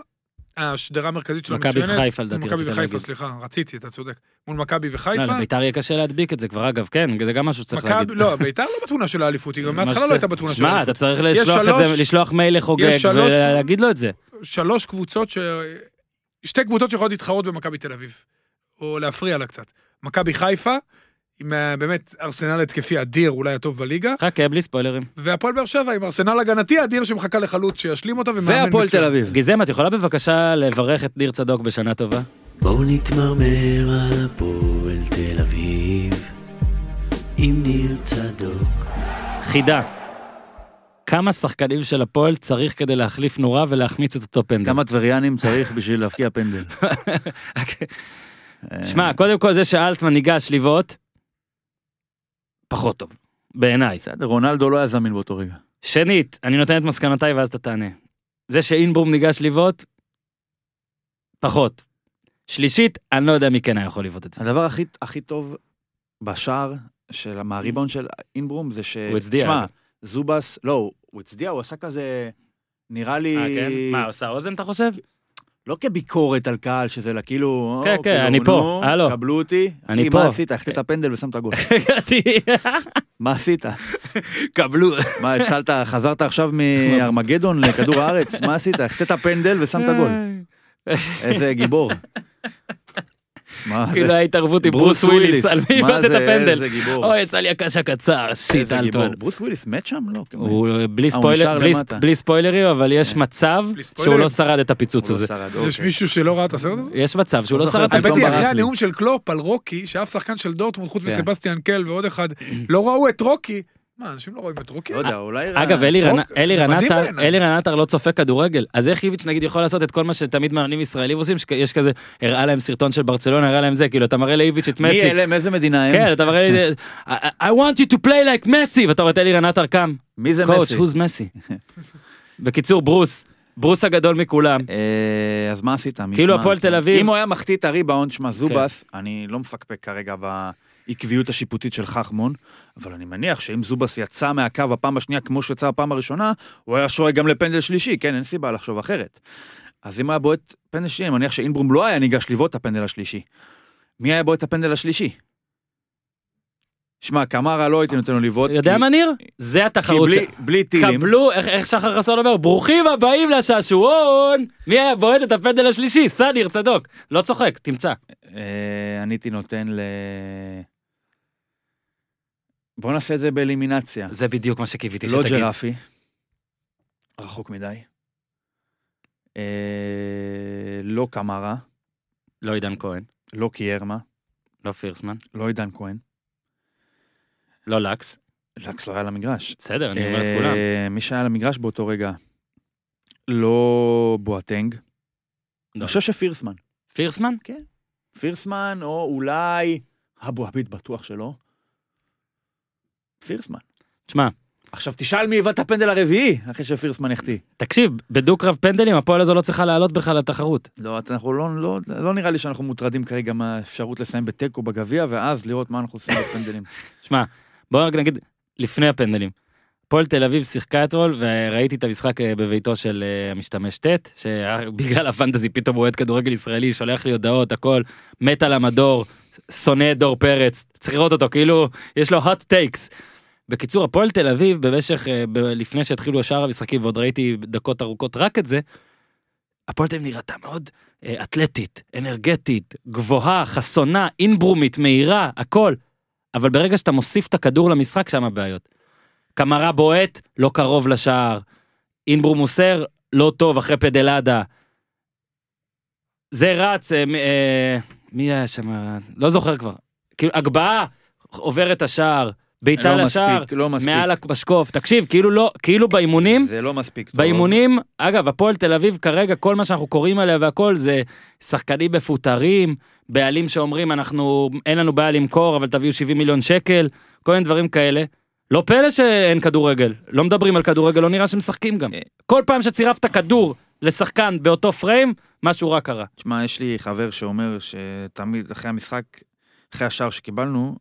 [SPEAKER 3] השדרה המרכזית שלה
[SPEAKER 1] מכבי
[SPEAKER 3] מצוינת.
[SPEAKER 1] חיפה, לדעתי,
[SPEAKER 3] מכבי
[SPEAKER 1] רצית
[SPEAKER 3] וחיפה,
[SPEAKER 1] להגיד.
[SPEAKER 3] סליחה, רציתי, אתה צודק. מול מכבי
[SPEAKER 1] לא,
[SPEAKER 3] וחיפה.
[SPEAKER 1] לביתר יהיה קשה להדביק את זה כבר, אגב, כן, זה גם משהו שצריך להגיד.
[SPEAKER 3] מכבי, לא, ביתר לא בתמונה של האליפות, היא גם
[SPEAKER 1] מה
[SPEAKER 3] מההתחלה לא הייתה בתמונה של
[SPEAKER 1] שמע, אתה
[SPEAKER 3] האליפות.
[SPEAKER 1] צריך לשלוח מייל לחוגג ולהגיד לו את זה.
[SPEAKER 3] שלוש קבוצות. שתי קבוצות שיכולות להתחרות במכבי תל אביב, או להפריע לה קצת. מכבי חיפה, עם אה, באמת ארסנל התקפי אדיר, אולי הטוב בליגה,
[SPEAKER 1] חכה, בלי ספוילרים.
[SPEAKER 3] והפועל באר שבע עם ארסנל הגנתי אדיר שמחכה לחלוץ שישלים אותה ומאמן
[SPEAKER 4] והפועל. תל אביב.
[SPEAKER 1] גיזם, את יכולה בבקשה לברך את ניר צדוק בשנה טובה?
[SPEAKER 5] בואו נתמרמר על הפועל תל אביב עם ניר צדוק.
[SPEAKER 1] חידה. כמה שחקנים של הפועל צריך כדי להחליף נורה ולהחמיץ את אותו פנדל?
[SPEAKER 4] כמה טבריאנים צריך בשביל להבקיע פנדל? אה,
[SPEAKER 1] שמע, קודם כל זה שאלטמן ניגש לבעוט, פחות טוב, בעיניי.
[SPEAKER 4] בסדר, רונלדו לא היה זמין באותו רגע.
[SPEAKER 1] שנית, אני נותן את מסקנותיי ואז אתה תענה. זה שאינברום ניגש לבעוט, פחות. שלישית, אני לא יודע מי כן היה יכול לבעוט את זה.
[SPEAKER 4] הדבר הכי, הכי טוב בשער של מהריבאונד של אינברום זה ש...
[SPEAKER 1] הוא הצדיע,
[SPEAKER 4] שמע,
[SPEAKER 1] אגב.
[SPEAKER 4] זובס, לא, הוא הצדיע, הוא עשה כזה, נראה לי...
[SPEAKER 1] אה, כן? מה, עושה אוזן אתה חושב?
[SPEAKER 4] לא כביקורת על קהל, שזה לה כאילו...
[SPEAKER 1] כן,
[SPEAKER 4] או,
[SPEAKER 1] כן,
[SPEAKER 4] כאילו,
[SPEAKER 1] אני פה,
[SPEAKER 4] נו,
[SPEAKER 1] הלו.
[SPEAKER 4] קבלו אותי.
[SPEAKER 1] אני פה.
[SPEAKER 4] מה עשית? החטאת פנדל ושמת גול. מה עשית?
[SPEAKER 1] קבלו.
[SPEAKER 4] מה, הצלת, חזרת עכשיו מארמגדון לכדור הארץ? מה עשית? החטאת פנדל ושמת גול. איזה גיבור. מה זה?
[SPEAKER 1] כאילו ההתערבות עם ברוס וויליס, על מי
[SPEAKER 4] מה
[SPEAKER 1] איבד את
[SPEAKER 4] זה,
[SPEAKER 1] הפנדל. אוי, יצא לי הקש הקצר, שיט. אלטמן.
[SPEAKER 4] ברוס וויליס מת שם? לא.
[SPEAKER 1] הוא בלי
[SPEAKER 4] אה, הוא
[SPEAKER 1] ספוילר,
[SPEAKER 4] נשאר
[SPEAKER 1] בלי-. בלי ספוילרים, אבל יש מצב
[SPEAKER 3] בלי
[SPEAKER 1] שהוא
[SPEAKER 3] ספוילרים?
[SPEAKER 1] לא שרד את הפיצוץ
[SPEAKER 4] הוא לא
[SPEAKER 1] הזה.
[SPEAKER 4] שרד,
[SPEAKER 3] יש
[SPEAKER 4] אוקיי.
[SPEAKER 3] מישהו שלא ראה את הסרט הזה?
[SPEAKER 1] יש מצב שהוא
[SPEAKER 4] לא
[SPEAKER 1] לא שרד
[SPEAKER 4] את
[SPEAKER 1] הפיצוץ.
[SPEAKER 3] אחרי
[SPEAKER 4] ברח לי.
[SPEAKER 3] הנאום של קלופ על רוקי, שאף שחקן של דורטמונד, חוץ
[SPEAKER 4] כן.
[SPEAKER 3] מסבסטיאן קל ועוד אחד, לא ראו את רוקי. מה, אנשים לא רואים את רוקי?
[SPEAKER 4] לא יודע, אולי...
[SPEAKER 1] אגב, אלי רנטר,
[SPEAKER 3] בעיניי.
[SPEAKER 1] אלי רנטר לא צופה כדורגל, אז איך איביץ' נגיד יכול לעשות את כל מה שתמיד מאמנים ישראלים עושים, שיש כזה, הראה להם סרטון של ברצלונה, הראה להם זה, כאילו אתה מראה לאיביץ' את
[SPEAKER 4] מי
[SPEAKER 1] מסי,
[SPEAKER 4] אלה? מאיזה מדינה הם?
[SPEAKER 1] כן, אתה מראה לי, I want you to play like מסי, ואתה רואה את אלי רנטר קם,
[SPEAKER 4] מי זה
[SPEAKER 1] קואוצ',
[SPEAKER 4] מסי?
[SPEAKER 1] who's מסי. בקיצור, ברוס, ברוס הגדול מכולם.
[SPEAKER 4] אה, אז מה עשית? מי
[SPEAKER 1] כאילו? הפועל תל אביב-
[SPEAKER 4] אם הוא היה מחטיא את הריבאונד, שמע, זובס, אני לא מפקפק כרגע בעקביות השיפוטית של חכמון, אבל אני מניח שאם זובס יצא מהקו בפעם השנייה כמו שיצא בפעם הראשונה, הוא היה שורק גם לפנדל שלישי, כן, אין סיבה לחשוב אחרת. אז אם היה בועט פנדל שלישי, אני מניח שאינברום לא היה ניגש לבעוט את הפנדל השלישי. מי היה בועט את הפנדל השלישי? שמע, קמרה לא הייתי נותן לו לבעוט.
[SPEAKER 1] יודע מה ניר? זה התחרות
[SPEAKER 4] בלי-
[SPEAKER 1] ש...
[SPEAKER 4] בלי טילים.
[SPEAKER 1] קבלו, איך- שחר חסון אומר, ברוכים הבאים לשעשועון! מי היה בועט את הפנדל השלישי? סניר צדוק. לא צוחק, תמצא.
[SPEAKER 4] אה, אני הייתי נותן ל... בוא נעשה את זה באלימינציה.
[SPEAKER 1] זה בדיוק מה שקיוויתי
[SPEAKER 4] לא
[SPEAKER 1] שתגיד.
[SPEAKER 4] ג'רפי. רחוק מדי. אה, לא קמרה,
[SPEAKER 1] לא עידן כהן,
[SPEAKER 4] לא קיירמה,
[SPEAKER 1] לא פירסמן,
[SPEAKER 4] לא עידן כהן.
[SPEAKER 1] לא לקס.
[SPEAKER 4] לקס לא היה למגרש.
[SPEAKER 1] בסדר, אני אומר את
[SPEAKER 4] אה,
[SPEAKER 1] כולם.
[SPEAKER 4] מי שהיה למגרש באותו רגע, לא בואטנג.
[SPEAKER 1] לא.
[SPEAKER 4] אני חושב שפירסמן.
[SPEAKER 1] פירסמן?
[SPEAKER 4] פירסמן, או אולי אבו עביד בטוח שלא. פירסמן.
[SPEAKER 1] תשמע,
[SPEAKER 4] עכשיו תשאל מי היווה את הפנדל הרביעי, אחרי שפירסמן החטיא.
[SPEAKER 1] תקשיב, בדו-קרב פנדלים הפועל הזו לא צריכה לעלות בכלל לתחרות.
[SPEAKER 4] לא, אנחנו לא, לא, לא נראה לי שאנחנו מוטרדים כרגע מהאפשרות לסיים בתיקו בגביע, ואז לראות מה אנחנו עושים בפנדלים.
[SPEAKER 1] שמע, בוא רק נגיד, לפני הפנדלים. הפועל תל אביב שיחקה אתמול, וראיתי את המשחק אה, בביתו של אה, המשתמש ט', שבגלל הפנטזי פתאום הוא אוהד כדורגל ישראלי, שולח לי הודעות, הכל, מת על המדור, שונא את דור פרץ, צריך לראות אותו, כאילו, יש לו hot takes. בקיצור, הפועל תל אביב, במשך, אה, לפני שהתחילו שאר המשחקים, ועוד ראיתי דקות ארוכות רק את זה, הפועל תל אביב נראתה מאוד אה, אתלטית, אנרגטית, גבוהה, חסונה, אינברומית, מהירה, הכל. אבל ברגע שאתה מוסיף את הכדור למשחק, שם הבעיות. קמרה בועט, לא קרוב לשער. אינברום מוסר, לא טוב אחרי פדלדה. זה רץ, אה, אה, מי היה שם? לא זוכר כבר. כאילו, הגבהה עובר את השער, בעיטה
[SPEAKER 4] לא
[SPEAKER 1] לשער,
[SPEAKER 4] לא מספיק.
[SPEAKER 1] מעל המשקוף. תקשיב, כאילו לא, כאילו באימונים,
[SPEAKER 4] זה לא מספיק טוב.
[SPEAKER 1] באימונים, אגב, הפועל תל אביב כרגע, כל מה שאנחנו קוראים עליה והכל זה שחקנים מפוטרים, בעלים שאומרים, אנחנו, אין לנו בעיה למכור, אבל תביאו 70 מיליון שקל, כל מיני דברים כאלה. לא פלא שאין כדורגל, לא מדברים על כדורגל, לא נראה שמשחקים גם.
[SPEAKER 4] אה.
[SPEAKER 1] כל פעם שצירפת כדור לשחקן באותו פריים, משהו רע קרה.
[SPEAKER 4] תשמע, יש לי חבר שאומר שתמיד אחרי המשחק, אחרי השער שקיבלנו,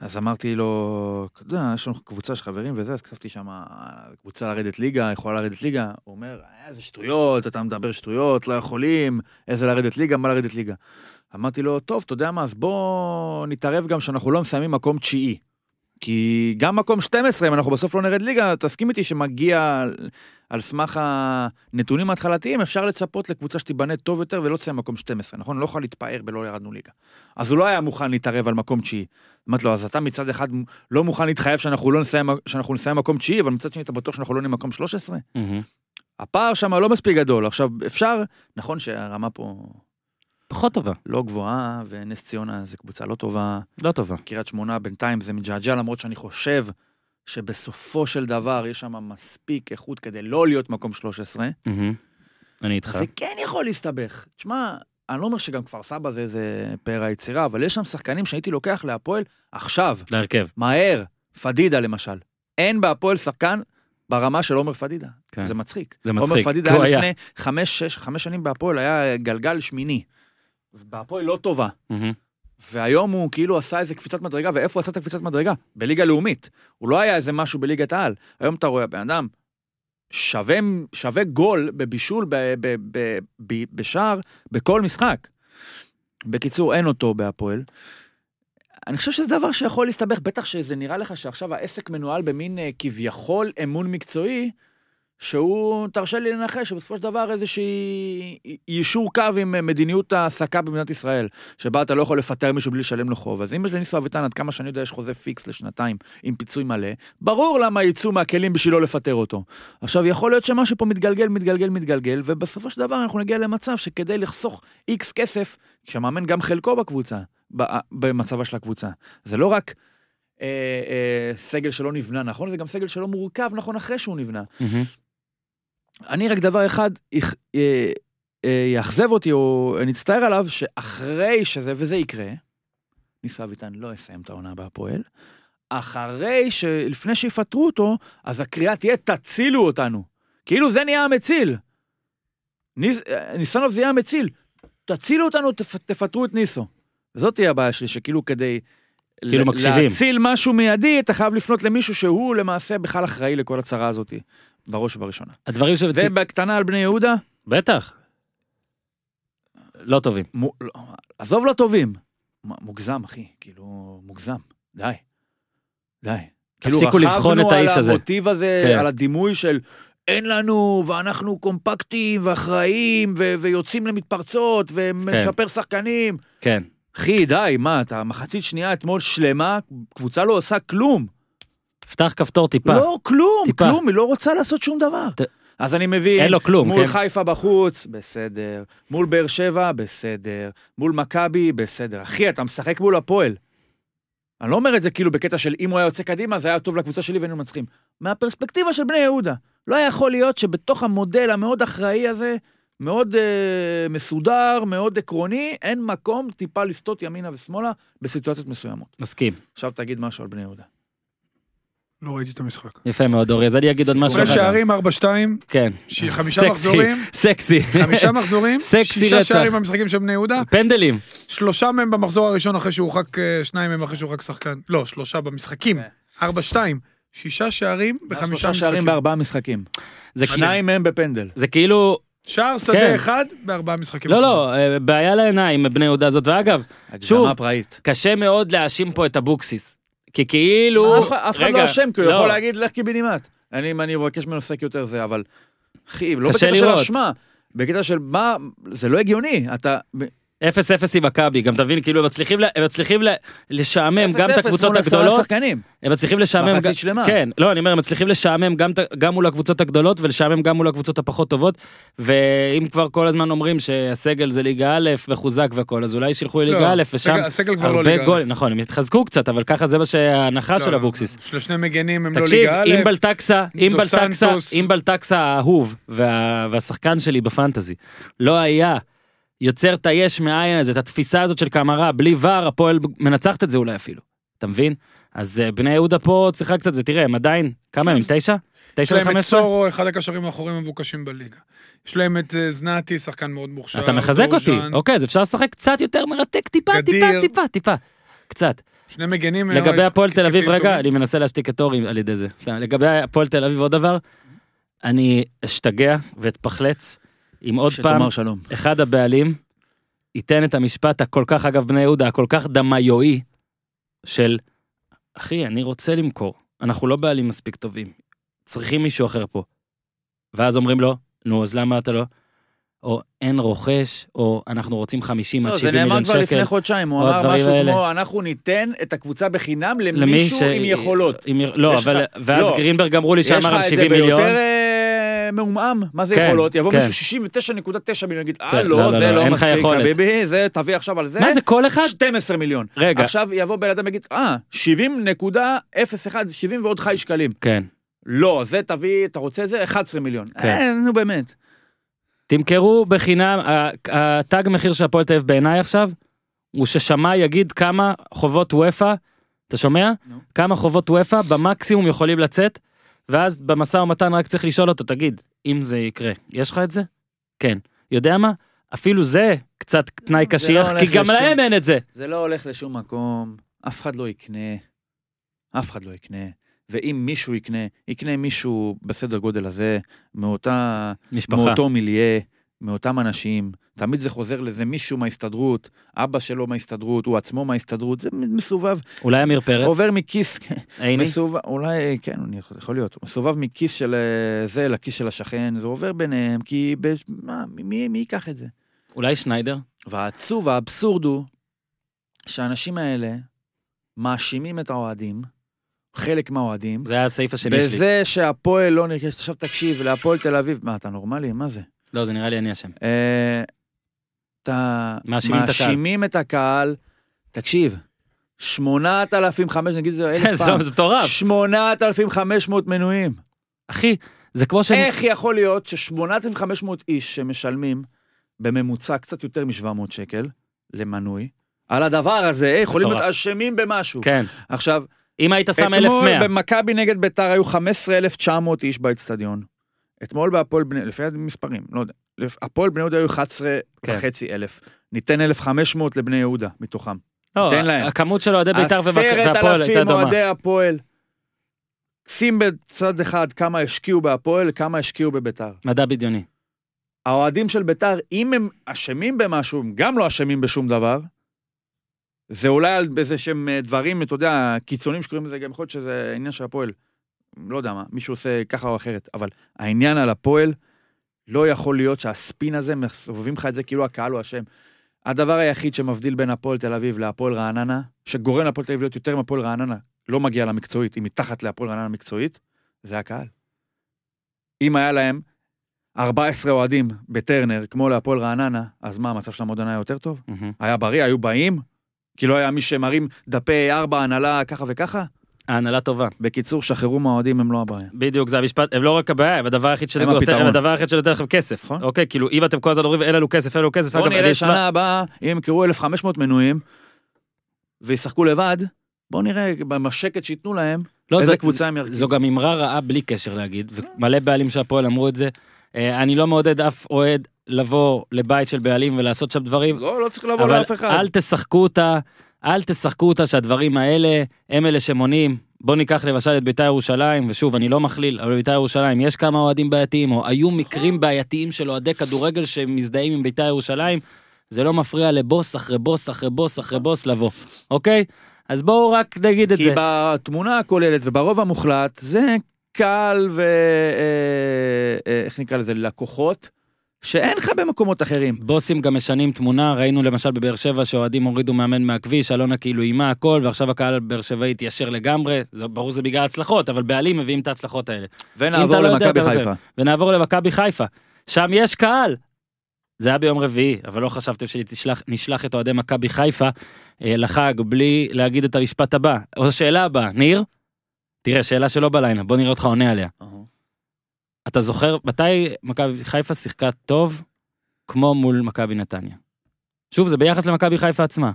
[SPEAKER 4] אז אמרתי לו, אתה יודע, יש לנו קבוצה של חברים וזה, אז כתבתי שם, קבוצה לרדת ליגה, יכולה לרדת ליגה. הוא אומר, "אה, איזה שטויות, אתה מדבר שטויות, לא יכולים, איזה לרדת ליגה, מה לרדת ליגה. אמרתי לו, טוב, אתה יודע מה, אז בוא נתערב גם שאנחנו לא מסיימים מקום תשיעי. כי גם מקום 12, אם אנחנו בסוף לא נרד ליגה, תסכים איתי שמגיע על, סמך הנתונים ההתחלתיים, אפשר לצפות לקבוצה שתיבנה טוב יותר ולא תסיים מקום 12, נכון? לא יכול להתפאר בלא ירדנו ליגה. אז הוא לא היה מוכן להתערב על מקום תשיעי. אמרתי לו, אז אתה מצד אחד לא מוכן להתחייב שאנחנו לא נסיים, שאנחנו נסיים מקום תשיעי, אבל מצד שני אתה בטוח שאנחנו לא נהיה מקום 13? הפער שם לא מספיק גדול. עכשיו, אפשר, נכון שהרמה פה
[SPEAKER 1] פחות טובה,
[SPEAKER 4] לא גבוהה, ונס ציונה זה קבוצה לא טובה.
[SPEAKER 1] לא טובה.
[SPEAKER 4] קריית שמונה בינתיים זה מג'עג'ע, למרות שאני חושב שבסופו של דבר יש שם מספיק איכות כדי לא להיות מקום 13.
[SPEAKER 1] מהמם. אני איתך.
[SPEAKER 4] זה כן יכול להסתבך. תשמע, אני לא אומר שגם כפר סבא זה איזה פאר היצירה, אבל יש שם שחקנים שהייתי לוקח להפועל עכשיו,
[SPEAKER 1] להרכב.
[SPEAKER 4] מהר. פדידה למשל. אין בהפועל שחקן ברמה של עומר פדידה.
[SPEAKER 1] כן.
[SPEAKER 4] זה מצחיק.
[SPEAKER 1] זה
[SPEAKER 4] עומר
[SPEAKER 1] מצחיק,
[SPEAKER 4] פדידה
[SPEAKER 1] כי הוא
[SPEAKER 4] היה
[SPEAKER 1] היה.
[SPEAKER 4] לפני חמש, שש, חמש שנים בהפועל, היה גלגל שמיני. בהפועל לא טובה.
[SPEAKER 1] מהמם.
[SPEAKER 4] והיום הוא כאילו עשה איזה קפיצת מדרגה, ואיפה הוא עשה את הקפיצת מדרגה? בליגה לאומית. הוא לא היה איזה משהו בליגת העל. היום אתה רואה, בן אדם שווה, שווה גול בבישול, ב, ב, ב, ב, בשער, בכל משחק. בקיצור, אין אותו בהפועל. אני חושב שזה דבר שיכול להסתבך, בטח שזה נראה לך שעכשיו העסק מנוהל במין אה, כביכול אמון מקצועי, שהוא, תרשה לי לנחש, שבסופו של דבר איזושהי יישור קו עם אה, מדיניות ההעסקה במדינת ישראל, שבה אתה לא יכול לפטר מישהו בלי לשלם לו חוב. אז אם יש לניסו אביטן, עד כמה שאני יודע, יש חוזה פיקס לשנתיים עם פיצוי מלא, ברור למה יצאו מהכלים בשביל לא לפטר אותו. עכשיו, יכול להיות שמשהו פה מתגלגל, מתגלגל, מתגלגל, ובסופו של דבר אנחנו נגיע למצב שכדי לחסוך איקס כסף, כשהמאמן גם חלקו בקבוצה, ב- במצבה של הקבוצה. זה לא רק... אה, אה, סגל שלא נבנה נכון, זה גם סגל שלא מורכב נכון אחרי שהוא נבנה.
[SPEAKER 1] מהמם.
[SPEAKER 4] אני רק דבר אחד יכ- אה, אה, יאכזב אותי או נצטער עליו, שאחרי שזה, וזה יקרה, ניסו אביטן לא יסיים את העונה בהפועל, אחרי ש... לפני שיפטרו אותו, אז הקריאה תהיה תצילו אותנו. כאילו זה נהיה המציל. ניס... אה, ניסנוב זה יהיה המציל. תצילו אותנו, תפ... תפטרו את ניסו. וזאת תהיה הבעיה שלי, שכאילו כדי...
[SPEAKER 1] כאילו
[SPEAKER 4] ל-
[SPEAKER 1] מקשיבים.
[SPEAKER 4] להציל משהו מיידי, אתה חייב לפנות למישהו שהוא למעשה בכלל אחראי לכל הצרה הזאת, בראש ובראשונה.
[SPEAKER 1] הדברים שמצי...
[SPEAKER 4] ובקטנה על בני יהודה,
[SPEAKER 1] בטח. לא טובים.
[SPEAKER 4] מו, לא, עזוב לא טובים. מ- מוגזם, אחי, כאילו, מוגזם. די. די. כאילו,
[SPEAKER 1] תפסיקו לבחון את האיש
[SPEAKER 4] רכבנו. על המוטיב הזה,
[SPEAKER 1] כן.
[SPEAKER 4] על הדימוי של אין לנו, ואנחנו קומפקטיים ואחראיים, ו- ויוצאים למתפרצות, ומשפר שחקנים.
[SPEAKER 1] כן.
[SPEAKER 4] אחי, די, מה, אתה מחצית שנייה אתמול שלמה, קבוצה לא עושה כלום.
[SPEAKER 1] פתח כפתור טיפה.
[SPEAKER 4] לא, כלום,
[SPEAKER 1] טיפה.
[SPEAKER 4] כלום, היא לא רוצה לעשות שום דבר.
[SPEAKER 1] ת-
[SPEAKER 4] אז אני מבין,
[SPEAKER 1] אין לו כלום,
[SPEAKER 4] מול
[SPEAKER 1] כן.
[SPEAKER 4] חיפה בחוץ, בסדר. מול באר שבע, בסדר. מול מכבי, בסדר. אחי, אתה משחק מול הפועל. אני לא אומר את זה כאילו בקטע של אם הוא היה יוצא קדימה, זה היה טוב לקבוצה שלי והיינו מנצחים. מהפרספקטיבה של בני יהודה. לא יכול להיות שבתוך המודל המאוד אחראי הזה, מאוד אה, מסודר, מאוד עקרוני, אין מקום טיפה לסטות ימינה ושמאלה בסיטואציות מסוימות.
[SPEAKER 1] מסכים.
[SPEAKER 4] עכשיו תגיד משהו על בני יהודה.
[SPEAKER 3] לא ראיתי את המשחק.
[SPEAKER 1] יפה מאוד, אורי. אז אני אגיד עוד משהו. אחד.
[SPEAKER 3] שערים 4-2,
[SPEAKER 1] כן.
[SPEAKER 3] חמישה מחזורים,
[SPEAKER 1] סקסי.
[SPEAKER 3] חמישה מחזורים,
[SPEAKER 1] סקסי
[SPEAKER 3] שישה
[SPEAKER 1] רצח.
[SPEAKER 3] שערים במשחקים של בני יהודה,
[SPEAKER 1] פנדלים.
[SPEAKER 3] שלושה מהם במחזור הראשון אחרי שהורחק, אה, שניים מהם אחרי שהורחק שחקן, לא, שלושה במשחקים,
[SPEAKER 4] כן.
[SPEAKER 3] 4-2, שישה שערים בחמישה
[SPEAKER 4] שלושה שערים
[SPEAKER 3] משחקים.
[SPEAKER 4] בארבעה משחקים.
[SPEAKER 1] זה
[SPEAKER 4] שניים מהם בפנדל.
[SPEAKER 1] זה כאילו,
[SPEAKER 3] שער שדה
[SPEAKER 1] כן.
[SPEAKER 3] אחד בארבעה משחקים.
[SPEAKER 1] לא. לא, אה, בעיה לעיניים, בני יהודה הזאת. ואגב, שוב,
[SPEAKER 4] פראית.
[SPEAKER 1] קשה מאוד להאשים פה את אבוקסיס. כי כאילו...
[SPEAKER 4] אף אחד- אף אחד
[SPEAKER 1] רגע,
[SPEAKER 4] לא אשם, כי הוא
[SPEAKER 1] לא.
[SPEAKER 4] יכול להגיד לך קיבינימט. אני אם אני אבקש ממנו סק יותר זה, אבל... אחי, לא בקטע של. אשמה, בקטע של מה... זה לא הגיוני. אתה...
[SPEAKER 1] אפס אפס עם מכבי, גם תבין, כאילו הם מצליחים, ל- הם מצליחים ל- לשעמם גם את הקבוצות
[SPEAKER 4] מול עשרה
[SPEAKER 1] הגדולות,
[SPEAKER 4] שחקנים.
[SPEAKER 1] הם מצליחים לשעמם,
[SPEAKER 4] מחצית
[SPEAKER 1] ג-
[SPEAKER 4] שלמה.
[SPEAKER 1] כן, לא, אני אומר, הם מצליחים לשעמם גם, ת- גם מול הקבוצות הגדולות ולשעמם גם מול הקבוצות הפחות טובות, ואם כבר כל הזמן אומרים שהסגל זה ליגה א' וחוזק והכל, אז אולי שילכו לליגה
[SPEAKER 3] לא,
[SPEAKER 1] א' ושם
[SPEAKER 3] הסגל- כבר לא
[SPEAKER 1] הרבה
[SPEAKER 3] ליגה א'.
[SPEAKER 1] גולים, נכון, הם התחזקו קצת, אבל ככה זה מה שההנחה
[SPEAKER 3] לא,
[SPEAKER 1] של
[SPEAKER 3] לא,
[SPEAKER 1] אבוקסיס.
[SPEAKER 3] לא. שלושני מגנים הם לא
[SPEAKER 1] תקשיב,
[SPEAKER 3] ליגה א',
[SPEAKER 1] אם בלטקסה, אם בלטקסה. אם בלטקסה האהוב וה, והשחקן שלי בפנטזי לא היה יוצר את היש מאין הזה, את התפיסה הזאת של קמרה, בלי ור, הפועל מנצחת את זה אולי אפילו. אתה מבין? אז אה, בני יהודה פה צריכה קצת, זה תראה, הם עדיין, כמה הם? תשע?
[SPEAKER 3] יש
[SPEAKER 1] תשע
[SPEAKER 3] להם את
[SPEAKER 1] וחמש עשרה?
[SPEAKER 3] סורו, אחד הקשרים האחוריים המבוקשים בליגה. יש להם את אה, זנתי, שחקן מאוד מוכשר.
[SPEAKER 1] אתה מחזק אותי, אוקיי, אז אפשר לשחק קצת יותר מרתק, טיפה, טיפה. טיפה, טיפה. קצת.
[SPEAKER 3] שני מגנים.
[SPEAKER 1] לגבי
[SPEAKER 3] מאוד
[SPEAKER 1] הפועל תל אביב, רגע. אני מנסה להשתיק את אורי על ידי זה. סתם, לגבי הפועל תל אביב עוד דבר, אני אשתגע ואתפחלץ אם עוד פעם
[SPEAKER 4] שלום.
[SPEAKER 1] אחד הבעלים ייתן את המשפט הכל כך, אגב, בני יהודה, הכל כך דמיואי של, אחי, אני רוצה למכור, אנחנו לא בעלים מספיק טובים, צריכים מישהו אחר פה. ואז אומרים לו, נו, אז למה אתה לא? או אין רוכש, או אנחנו רוצים 50 עד
[SPEAKER 4] לא, זה
[SPEAKER 1] 70
[SPEAKER 4] נאמר
[SPEAKER 1] מיליון
[SPEAKER 4] כבר
[SPEAKER 1] שקל.
[SPEAKER 4] לפני חודשיים, הוא אמר משהו
[SPEAKER 1] האלה.
[SPEAKER 4] כמו, אנחנו ניתן את הקבוצה בחינם
[SPEAKER 1] למי
[SPEAKER 4] למישהו
[SPEAKER 1] ש-
[SPEAKER 4] עם יכולות.
[SPEAKER 1] עם... לא,
[SPEAKER 4] יש
[SPEAKER 1] אבל...
[SPEAKER 4] לך-
[SPEAKER 1] ואז
[SPEAKER 4] לא.
[SPEAKER 1] גרינברג אמרו לי
[SPEAKER 4] יש
[SPEAKER 1] שאמר
[SPEAKER 4] לך
[SPEAKER 1] על
[SPEAKER 4] את זה
[SPEAKER 1] 70 מיליון.
[SPEAKER 4] ביותר אה, מעומעם, מה זה
[SPEAKER 1] כן,
[SPEAKER 4] יכולות? יבוא
[SPEAKER 1] כן.
[SPEAKER 4] מישהו 69.9 מיליון, יגיד, אה
[SPEAKER 1] כן,
[SPEAKER 4] לא,
[SPEAKER 1] לא, לא,
[SPEAKER 4] זה
[SPEAKER 1] לא,
[SPEAKER 4] לא
[SPEAKER 1] לך
[SPEAKER 4] מספיק,
[SPEAKER 1] יכולת."
[SPEAKER 4] חביבי, זה תביא עכשיו על זה.
[SPEAKER 1] מה זה, כל אחד?
[SPEAKER 4] 12 מיליון.
[SPEAKER 1] רגע,
[SPEAKER 4] עכשיו יבוא בן אדם ויגיד, אה, 70.01, 70 ועוד חי שקלים.
[SPEAKER 1] כן.
[SPEAKER 4] לא, זה תביא, אתה רוצה זה? 11 מיליון.
[SPEAKER 1] כן.
[SPEAKER 4] אה, נו באמת.
[SPEAKER 1] תמכרו בחינם, התג מחיר של הפועל תל אביב בעיניי עכשיו, הוא ששמאי יגיד כמה חובות וופא, אתה שומע?
[SPEAKER 4] נו.
[SPEAKER 1] כמה חובות וופא במקסימום יכולים לצאת, ואז במשא ומתן רק צריך לשאול אותו, תגיד, אם זה יקרה, יש לך את זה? כן. יודע מה? אפילו זה קצת תנאי
[SPEAKER 4] זה
[SPEAKER 1] קשיח,
[SPEAKER 4] לא
[SPEAKER 1] כי גם
[SPEAKER 4] לשום-
[SPEAKER 1] להם אין את זה.
[SPEAKER 4] זה לא הולך לשום מקום, אף אחד לא יקנה, אף אחד לא יקנה. ואם מישהו יקנה, יקנה מישהו בסדר גודל הזה, מאותה,
[SPEAKER 1] משפחה.
[SPEAKER 4] מאותו מיליה, מאותם אנשים, תמיד זה חוזר לאיזה מישהו מההסתדרות, אבא שלו מההסתדרות, הוא עצמו מההסתדרות, זה מסובב,
[SPEAKER 1] אולי עמיר פרץ?
[SPEAKER 4] עובר מכיס,
[SPEAKER 1] עיני?
[SPEAKER 4] מסובב, אולי, כן, אני יכול- יכול להיות, מסובב מכיס של אה, זה לכיס של השכן, זה עובר ביניהם, כי ב... מה, מי, מי ייקח את זה?
[SPEAKER 1] אולי שניידר?
[SPEAKER 4] והעצוב, האבסורד הוא שהאנשים האלה מאשימים את האוהדים, חלק מהאוהדים,
[SPEAKER 1] זה היה הסעיף השני שלי.
[SPEAKER 4] בזה שהפועל לא נרכשת. עכשיו תקשיב, להפועל תל אביב, מה, אתה נורמלי? מה זה?
[SPEAKER 1] לא, זה נראה לי אני אשם.
[SPEAKER 4] אה, אתה
[SPEAKER 1] מאשימים את הקהל.
[SPEAKER 4] מאשימים את הקהל, תקשיב, 8,500, נגיד את זה אלף פעם,
[SPEAKER 1] זה מטורף.
[SPEAKER 4] 8,500 מנויים.
[SPEAKER 1] אחי, זה כמו שהם...
[SPEAKER 4] איך יכול להיות ש-8,500 איש שמשלמים בממוצע קצת יותר מ-700 שקל למנוי, על הדבר הזה, יכולים להיות. אשמים במשהו.
[SPEAKER 1] כן.
[SPEAKER 4] עכשיו,
[SPEAKER 1] אם היית שם
[SPEAKER 4] אתמול
[SPEAKER 1] 1,100,
[SPEAKER 4] במכבי נגד ביתר היו 15,900 איש באצטדיון. אתמול בהפועל בני, לפי המספרים, לא יודע. הפועל בני יהודה היו 11
[SPEAKER 1] כן.
[SPEAKER 4] וחצי אלף. ניתן 1,500 לבני יהודה מתוכם.
[SPEAKER 1] לא,
[SPEAKER 4] תן להם.
[SPEAKER 1] הכמות של אוהדי בית"ר
[SPEAKER 4] עשרת
[SPEAKER 1] והפועל הייתה
[SPEAKER 4] אלפים
[SPEAKER 1] דומה.
[SPEAKER 4] אוהדי הפועל. שים בצד אחד כמה השקיעו בהפועל, כמה השקיעו בביתר.
[SPEAKER 1] מדע בדיוני.
[SPEAKER 4] האוהדים של ביתר, אם הם אשמים במשהו, הם גם לא אשמים בשום דבר. זה אולי על איזה שהם אה, דברים, אתה יודע, קיצונים שקוראים לזה, גם יכול להיות שזה עניין של הפועל. לא יודע מה, מישהו עושה ככה או אחרת, אבל העניין על הפועל, לא יכול להיות שהספין הזה, מסובבים לך את זה כאילו הקהל הוא אשם. הדבר היחיד שמבדיל בין הפועל תל אביב להפועל רעננה, שגורם להפועל תל אביב להיות יותר מהפועל רעננה, לא מגיע לה מקצועית, היא מתחת להפועל רעננה מקצועית, זה הקהל. אם היה להם 14 אוהדים בטרנר, כמו להפועל רעננה, אז מה, המצב של המועדון היה יותר טוב?
[SPEAKER 1] מהמם.
[SPEAKER 4] היה בריא, היו באים? כי לא היה מי שמרים דפי 4 הנהלה ככה וככה?
[SPEAKER 1] ההנהלה טובה.
[SPEAKER 4] בקיצור, שחררו מהאוהדים, הם לא הבעיה.
[SPEAKER 1] בדיוק, זה המשפט, הם לא רק הבעיה, הם הדבר היחיד שנותן לכם כסף.
[SPEAKER 4] נכון.
[SPEAKER 1] אוקיי, כאילו, אם אתם כל הזמן אומרים, אין לנו כסף, אין לנו כסף,
[SPEAKER 4] בוא
[SPEAKER 1] אגב, אני
[SPEAKER 4] נראה שנה הבאה, אם ימכרו 1,500 מנויים, וישחקו לבד, בוא נראה בשקט שייתנו להם,
[SPEAKER 1] לא,
[SPEAKER 4] איזה
[SPEAKER 1] זה-
[SPEAKER 4] קבוצה הם ירכיבו.
[SPEAKER 1] זו גם אמרה רעה בלי קשר להגיד, ומלא בעלים של הפועל אמרו את זה. אה, אני לא מעודד אף אוהד לבוא לבית של בעלים ולעשות שם דברים,
[SPEAKER 4] לא, לא צריך לבוא לאף אחד.
[SPEAKER 1] אל תשחקו אותה, אל תשחקו אותה שהדברים האלה הם אלה שמונעים. בוא ניקח למשל את בית"ר ירושלים, ושוב, אני לא מכליל, אבל בית"ר ירושלים, יש כמה אוהדים בעייתיים, או היו מקרים בעייתיים של אוהדי כדורגל שמזדהים עם בית"ר ירושלים, זה לא מפריע לבוס אחרי בוס אחרי בוס אחרי בוס לבוא, אוקיי? אז בואו רק נגיד את
[SPEAKER 4] כי
[SPEAKER 1] זה.
[SPEAKER 4] בתמונה הכוללת וברוב המוחלט, זה קהל ו... אה, אה, איך נקרא לזה? לקוחות, שאין לך במקומות אחרים.
[SPEAKER 1] בוסים גם משנים תמונה, ראינו למשל בבאר שבע שאוהדים הורידו מאמן מהכביש, אלונה כאילו אימה הכל, ועכשיו הקהל באר שבעי התיישר לגמרי, זה ברור זה בגלל הצלחות, אבל בעלים מביאים את ההצלחות האלה.
[SPEAKER 4] ונעבור
[SPEAKER 1] לא
[SPEAKER 4] למכבי
[SPEAKER 1] עוזב.
[SPEAKER 4] חיפה.
[SPEAKER 1] ונעבור למכבי חיפה, שם יש קהל. זה היה ביום רביעי, אבל לא חשבתם שנשלח את אוהדי מכבי חיפה אה, לחג בלי להגיד את המשפט הבא. או השאלה הבאה, ניר, תראה, שאלה שלא בלילה, בוא נראה אותך עונה עליה. אתה זוכר מתי מכבי חיפה שיחקה טוב כמו מול מכבי נתניה? שוב, זה ביחס למכבי חיפה עצמה.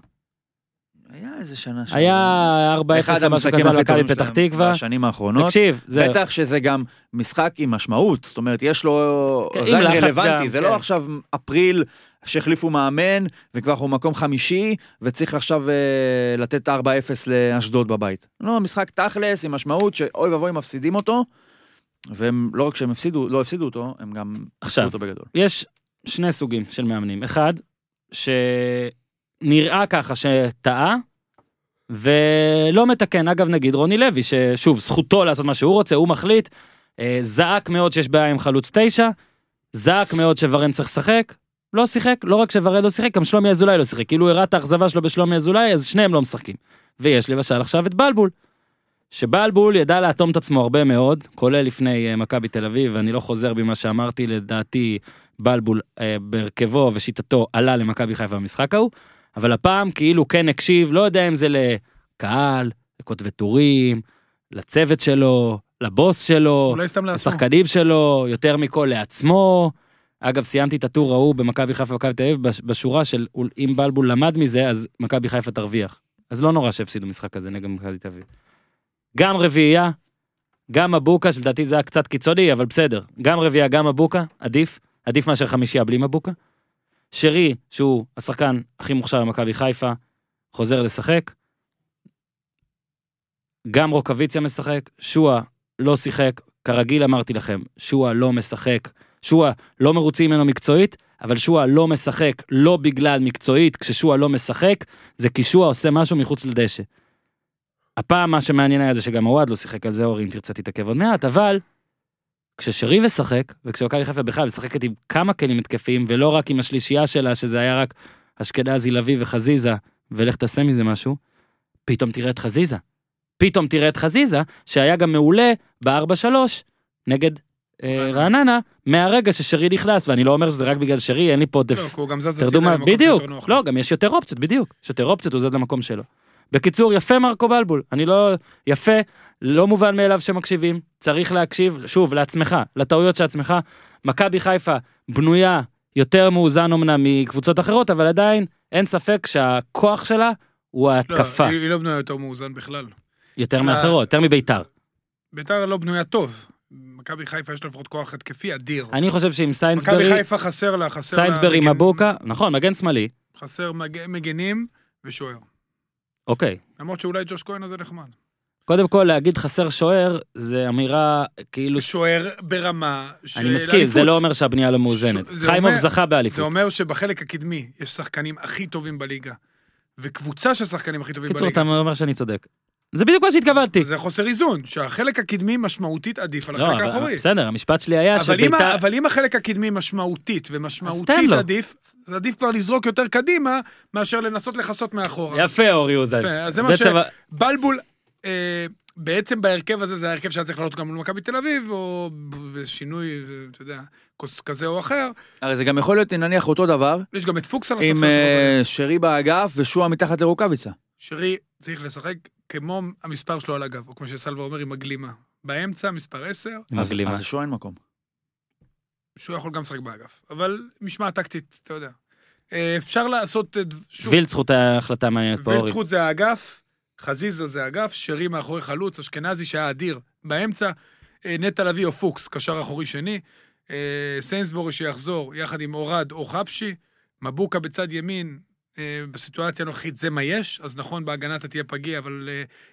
[SPEAKER 4] היה איזה שנה שם.
[SPEAKER 1] היה 4-0
[SPEAKER 4] אחד
[SPEAKER 1] או משהו כזה על מכבי פתח תקווה.
[SPEAKER 4] בשנים האחרונות.
[SPEAKER 1] תקשיב, זה...
[SPEAKER 4] בטח שזה גם משחק עם משמעות, זאת אומרת, יש לו
[SPEAKER 1] כן, לחץ
[SPEAKER 4] רלוונטי,
[SPEAKER 1] גם,
[SPEAKER 4] זה
[SPEAKER 1] כן.
[SPEAKER 4] לא עכשיו אפריל שהחליפו מאמן, וכבר אנחנו במקום חמישי, וצריך עכשיו אה, לתת 4-0 לאשדוד בבית. לא, משחק תכלס עם משמעות שאוי ואבוי מפסידים אותו, והם לא רק שהם הפסידו, לא הפסידו אותו, הם גם
[SPEAKER 1] עכשיו.
[SPEAKER 4] הפסידו אותו בגדול.
[SPEAKER 1] יש שני סוגים של מאמנים. אחד, שנראה ככה שטעה, ולא מתקן. אגב, נגיד רוני לוי, ששוב, זכותו לעשות מה שהוא רוצה, הוא מחליט, אה, זעק מאוד שיש בעיה עם חלוץ תשע, זעק מאוד שוורן צריך לשחק, לא שיחק, לא רק שוורן לא שיחק, גם שלומי אזולאי לא שיחק. כאילו הראה את האכזבה שלו בשלומי אזולאי, אז שניהם לא משחקים. ויש למשל עכשיו את בלבול, שבלבול ידע לאטום את עצמו הרבה מאוד, כולל לפני אה, מכבי תל אביב, ואני לא חוזר במה שאמרתי, לדעתי בלבול אה, בהרכבו ושיטתו עלה למכבי חיפה במשחק ההוא, אבל הפעם כאילו כן הקשיב, לא יודע אם זה לקהל, לכותבי טורים, לצוות שלו, לבוס שלו. לשחקנים שלו, יותר מכל לעצמו. אגב, סיימתי את הטור ההוא במכבי חיפה ומכבי תל אביב בש- בשורה של אם בלבול למד מזה, אז מכבי חיפה תרוויח. אז לא נורא שהפסידו משחק כזה נגד מכבי תל אביב. גם רביעייה, גם מבוקה, שלדעתי זה היה קצת קיצוני, אבל בסדר. גם רביעייה, גם מבוקה, עדיף. עדיף מאשר חמישייה בלי מבוקה. שרי, שהוא השחקן הכי מוכשר במכבי חיפה, חוזר לשחק. גם רוקוויציה משחק, שועה לא שיחק, כרגיל אמרתי לכם, שועה לא משחק, שועה לא מרוצים ממנו מקצועית, אבל שועה לא משחק לא בגלל מקצועית, כששועה לא משחק, זה כי שועה עושה משהו מחוץ לדשא. הפעם מה שמעניין היה זה שגם הוואד לא שיחק על זה, אורי, אם תרצה תתעכב עוד מעט, אבל כששרי משחק, וכשמכבי חיפה בכלל משחקת עם כמה כלים התקפיים, ולא רק עם השלישייה שלה, שזה היה רק אשכנזי, לביא וחזיזה, ולך תעשה מזה משהו, פתאום תראה את חזיזה. פתאום תראה את חזיזה, שהיה גם מעולה ב-4-3 נגד אה,
[SPEAKER 3] רעננה.
[SPEAKER 1] מהרגע ששרי נכנס, ואני לא אומר שזה רק בגלל שרי, אין לי פה
[SPEAKER 3] לא,
[SPEAKER 1] דף...
[SPEAKER 3] כי הוא גם זז הצידה. למקום
[SPEAKER 1] בדיוק,
[SPEAKER 3] שיותר נוח לו.
[SPEAKER 1] לא, גם יש יותר אופציות, בדיוק. יש יותר אופציות, הוא זז למקום שלו. בקיצור, יפה מרקו בלבול. אני לא... יפה, לא מובן מאליו שמקשיבים, צריך להקשיב, שוב, לעצמך, לטעויות של עצמך. מכבי חיפה בנויה יותר מאוזן אמנם מקבוצות אחרות, אבל עדיין אין ספק שהכוח שלה הוא
[SPEAKER 3] לא,
[SPEAKER 1] ההתקפה.
[SPEAKER 3] היא היא לא בנויה יותר מאוזן בכלל.
[SPEAKER 1] יותר
[SPEAKER 3] שלה-
[SPEAKER 1] מאחרות, יותר מביתר.
[SPEAKER 3] ביתר לא בנויה טוב. מכבי חיפה יש לה לפחות כוח התקפי אדיר.
[SPEAKER 1] אני חושב שעם
[SPEAKER 3] מכבי
[SPEAKER 1] סיינסברי,
[SPEAKER 3] חיפה חסר לה, חסר לה...
[SPEAKER 1] סיינסברי מבוקה, נכון, מגן שמאלי,
[SPEAKER 3] חסר מג- מגנים ושוער.
[SPEAKER 1] אוקיי.
[SPEAKER 3] למרות שאולי ג'וש כהן הזה נחמד.
[SPEAKER 1] קודם כל, להגיד חסר שוער, זה אמירה כאילו
[SPEAKER 3] שוער ברמה של
[SPEAKER 1] אני מסכים, זה
[SPEAKER 3] אליפות.
[SPEAKER 1] לא אומר שהבנייה לא מאוזנת.
[SPEAKER 3] ש- זה
[SPEAKER 1] חיימוב זכה
[SPEAKER 3] זה
[SPEAKER 1] באליפות.
[SPEAKER 3] אומר שבחלק הקדמי יש שחקנים הכי טובים בליגה. וקבוצה של שחקנים הכי טובים
[SPEAKER 1] קיצור,
[SPEAKER 3] בליגה.
[SPEAKER 1] אתה אומר שאני צודק. זה בדיוק מה שהתכוונתי.
[SPEAKER 3] זה חוסר איזון, שהחלק הקדמי משמעותית עדיף על
[SPEAKER 1] לא,
[SPEAKER 3] החלק האחורי.
[SPEAKER 1] בסדר, המשפט שלי היה
[SPEAKER 3] אבל אם, ה-
[SPEAKER 1] שביתר...
[SPEAKER 3] אבל אם החלק הקדמי משמעותית ומשמעותית. עדיף, אז עדיף כבר לזרוק יותר קדימה, מאשר לנסות לכסות מאחורה.
[SPEAKER 1] יפה, אורי אוזן.
[SPEAKER 3] יפה, אז זה מה
[SPEAKER 1] בעצם-
[SPEAKER 3] בלבול, אה, בעצם בהרכב הזה, זה ההרכב שהיה צריך לעלות גם מול מכבי תל אביב, או בשינוי, אה, אתה יודע, כוס כזה או אחר.
[SPEAKER 4] הרי זה גם יכול להיות, נניח, אותו דבר,
[SPEAKER 3] יש גם את פוקס על
[SPEAKER 4] עם
[SPEAKER 3] הספסל שלו.
[SPEAKER 4] אה, שרי באגף ושועה מתחת לרוקאביצה.
[SPEAKER 3] שרי צריך לשחק כמו המספר שלו על הגב, או כמו שסלווה אומר, עם הגלימה. באמצע, מספר 10,
[SPEAKER 1] עם הגלימה.
[SPEAKER 4] אז לשועה אין מקום.
[SPEAKER 3] שהוא יכול גם לשחק באגף. אבל משמעת טקטית, אתה יודע. אה, אפשר לעשות, אה, שוב,
[SPEAKER 1] וילד זכות החלטה מעניינת פה, אורי.
[SPEAKER 3] וילדחוט זה האגף, חזיזה זה האגף, שרי מאחורי חלוץ, אשכנזי שהיה אדיר באמצע, אה, נטע לביא או פוקס, קשר אחורי שני, סיינסבורי שיחזור יחד עם אורד או חפשי, מבוקה בצד ימין, בסיטואציה הנוכחית זה מה יש, אז נכון, בהגנה אתה תהיה פגיע, אבל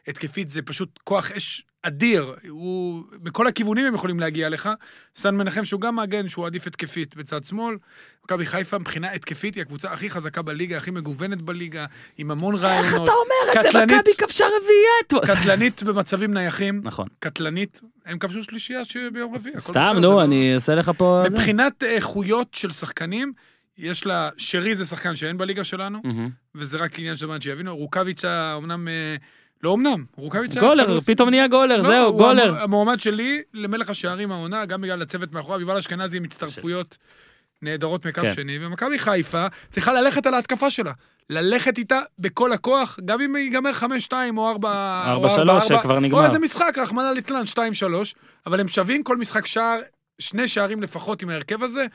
[SPEAKER 3] התקפית זה פשוט כוח אש אדיר, הוא, מכל הכיוונים הם יכולים להגיע לך. סן מנחם שהוא גם מגן, שהוא עדיף התקפית בצד שמאל. מכבי חיפה מבחינה התקפית היא הקבוצה הכי חזקה בליגה, הכי מגוונת בליגה, עם המון רעיונות.
[SPEAKER 1] איך אתה אומר את זה? מכבי כבשה רביעייה.
[SPEAKER 3] קטלנית במצבים נייחים,
[SPEAKER 1] נכון.
[SPEAKER 3] קטלנית, הם כבשו שלישייה ש- ביום רביעי.
[SPEAKER 1] סתם, נו, אני אעשה לך פה...
[SPEAKER 3] מבחינת איכויות של שחקנים, יש לה, שרי זה שחקן שאין בליגה שלנו. וזה רק עניין של זמן שיבינו, רוקאביצה אמנם, אה, לא אמנם, רוקאביצה...
[SPEAKER 1] גולר,
[SPEAKER 3] חלוץ-
[SPEAKER 1] פתאום נהיה גולר,
[SPEAKER 3] לא,
[SPEAKER 1] זהו, גולר.
[SPEAKER 3] המ- המועמד שלי למלך השערים העונה, גם בגלל הצוות מאחוריו, יובל אשכנזי עם הצטרפויות נהדרות מקו
[SPEAKER 1] כן.
[SPEAKER 3] שני, ומכבי חיפה צריכה ללכת על ההתקפה שלה. ללכת איתה בכל הכוח, גם אם ייגמר 5-2 או 4...
[SPEAKER 1] 4-3 שכבר נגמר.
[SPEAKER 3] או איזה משחק, רחמנא ליצלן, 2-3, אבל הם שווים כל משחק שער, שני שערים לפחות עם ההרכב הזה.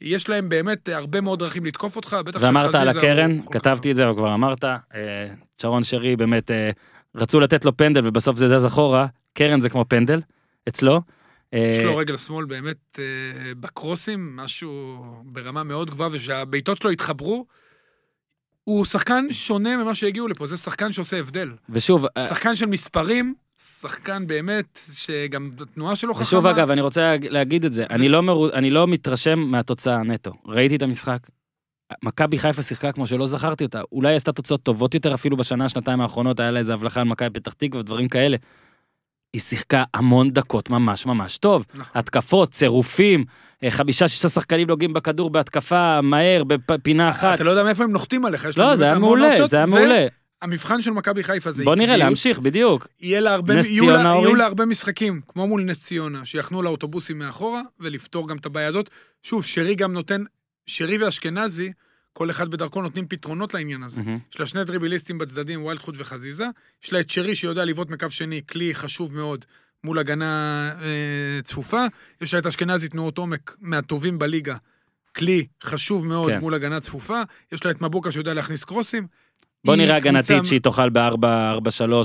[SPEAKER 3] יש להם באמת הרבה מאוד דרכים לתקוף אותך, בטח
[SPEAKER 1] ואמרת על
[SPEAKER 3] שחזיזה
[SPEAKER 1] הקרן, כתבתי את זה, אבל כבר אמרת, אה, שרון שרי באמת, אה, רצו לתת לו פנדל ובסוף זה זז אחורה, קרן זה כמו פנדל, אצלו. אה,
[SPEAKER 3] יש לו רגל שמאל באמת אה, בקרוסים, משהו ברמה מאוד גבוהה, ושהבעיטות שלו התחברו. הוא שחקן שונה ממה שהגיעו לפה, זה שחקן שעושה הבדל.
[SPEAKER 1] ושוב, אה,
[SPEAKER 3] שחקן של מספרים, שחקן באמת, שגם התנועה שלו חכמה.
[SPEAKER 1] ושוב אגב, אני רוצה להגיד את זה, אני לא מרו- אני לא מתרשם מהתוצאה נטו. ראיתי את המשחק, מכבי חיפה שיחקה כמו שלא זכרתי אותה. אולי עשתה תוצאות טובות יותר אפילו בשנה, שנתיים האחרונות, היה לה איזה הבלחה על מכבי פתח תקווה ודברים כאלה. היא שיחקה המון דקות ממש ממש טוב.
[SPEAKER 3] נכון.
[SPEAKER 1] התקפות, צירופים, אה, חמישה, שישה שחקנים נוגעים בכדור בהתקפה, מהר, בפינה אחת.
[SPEAKER 3] אתה לא יודע מאיפה הם נוחתים עליך. יש
[SPEAKER 1] לא, זה היה מעולה, זה היה מעולה.
[SPEAKER 3] והמבחן של מכבי חיפה זה
[SPEAKER 1] בוא נראה,
[SPEAKER 3] עקביות.
[SPEAKER 1] להמשיך, בדיוק.
[SPEAKER 3] יהיה לה הרבה,
[SPEAKER 1] נס
[SPEAKER 3] יהיו לה? יהיו לה הרבה משחקים, כמו מול נס ציונה, שיחנו לאוטובוסים מאחורה, ולפתור גם את הבעיה הזאת. שוב, שרי גם נותן, שרי ואשכנזי, כל אחד בדרכו נותנים פתרונות לעניין הזה.
[SPEAKER 1] מהמם.
[SPEAKER 3] יש לה שני דריבליסטים בצדדים, ויילדחוט וחזיזה. יש לה את שרי שיודע לבעוט מקו שני, כלי חשוב מאוד מול הגנה אה, צפופה. יש לה את אשכנזי תנועות עומק מהטובים בליגה. כלי חשוב מאוד
[SPEAKER 1] כן.
[SPEAKER 3] מול הגנה צפופה. יש לה את מבוקה שיודע להכניס קרוסים.
[SPEAKER 1] בוא
[SPEAKER 3] היא
[SPEAKER 1] נראה הגנתית שהיא תוכל ב-4-4-3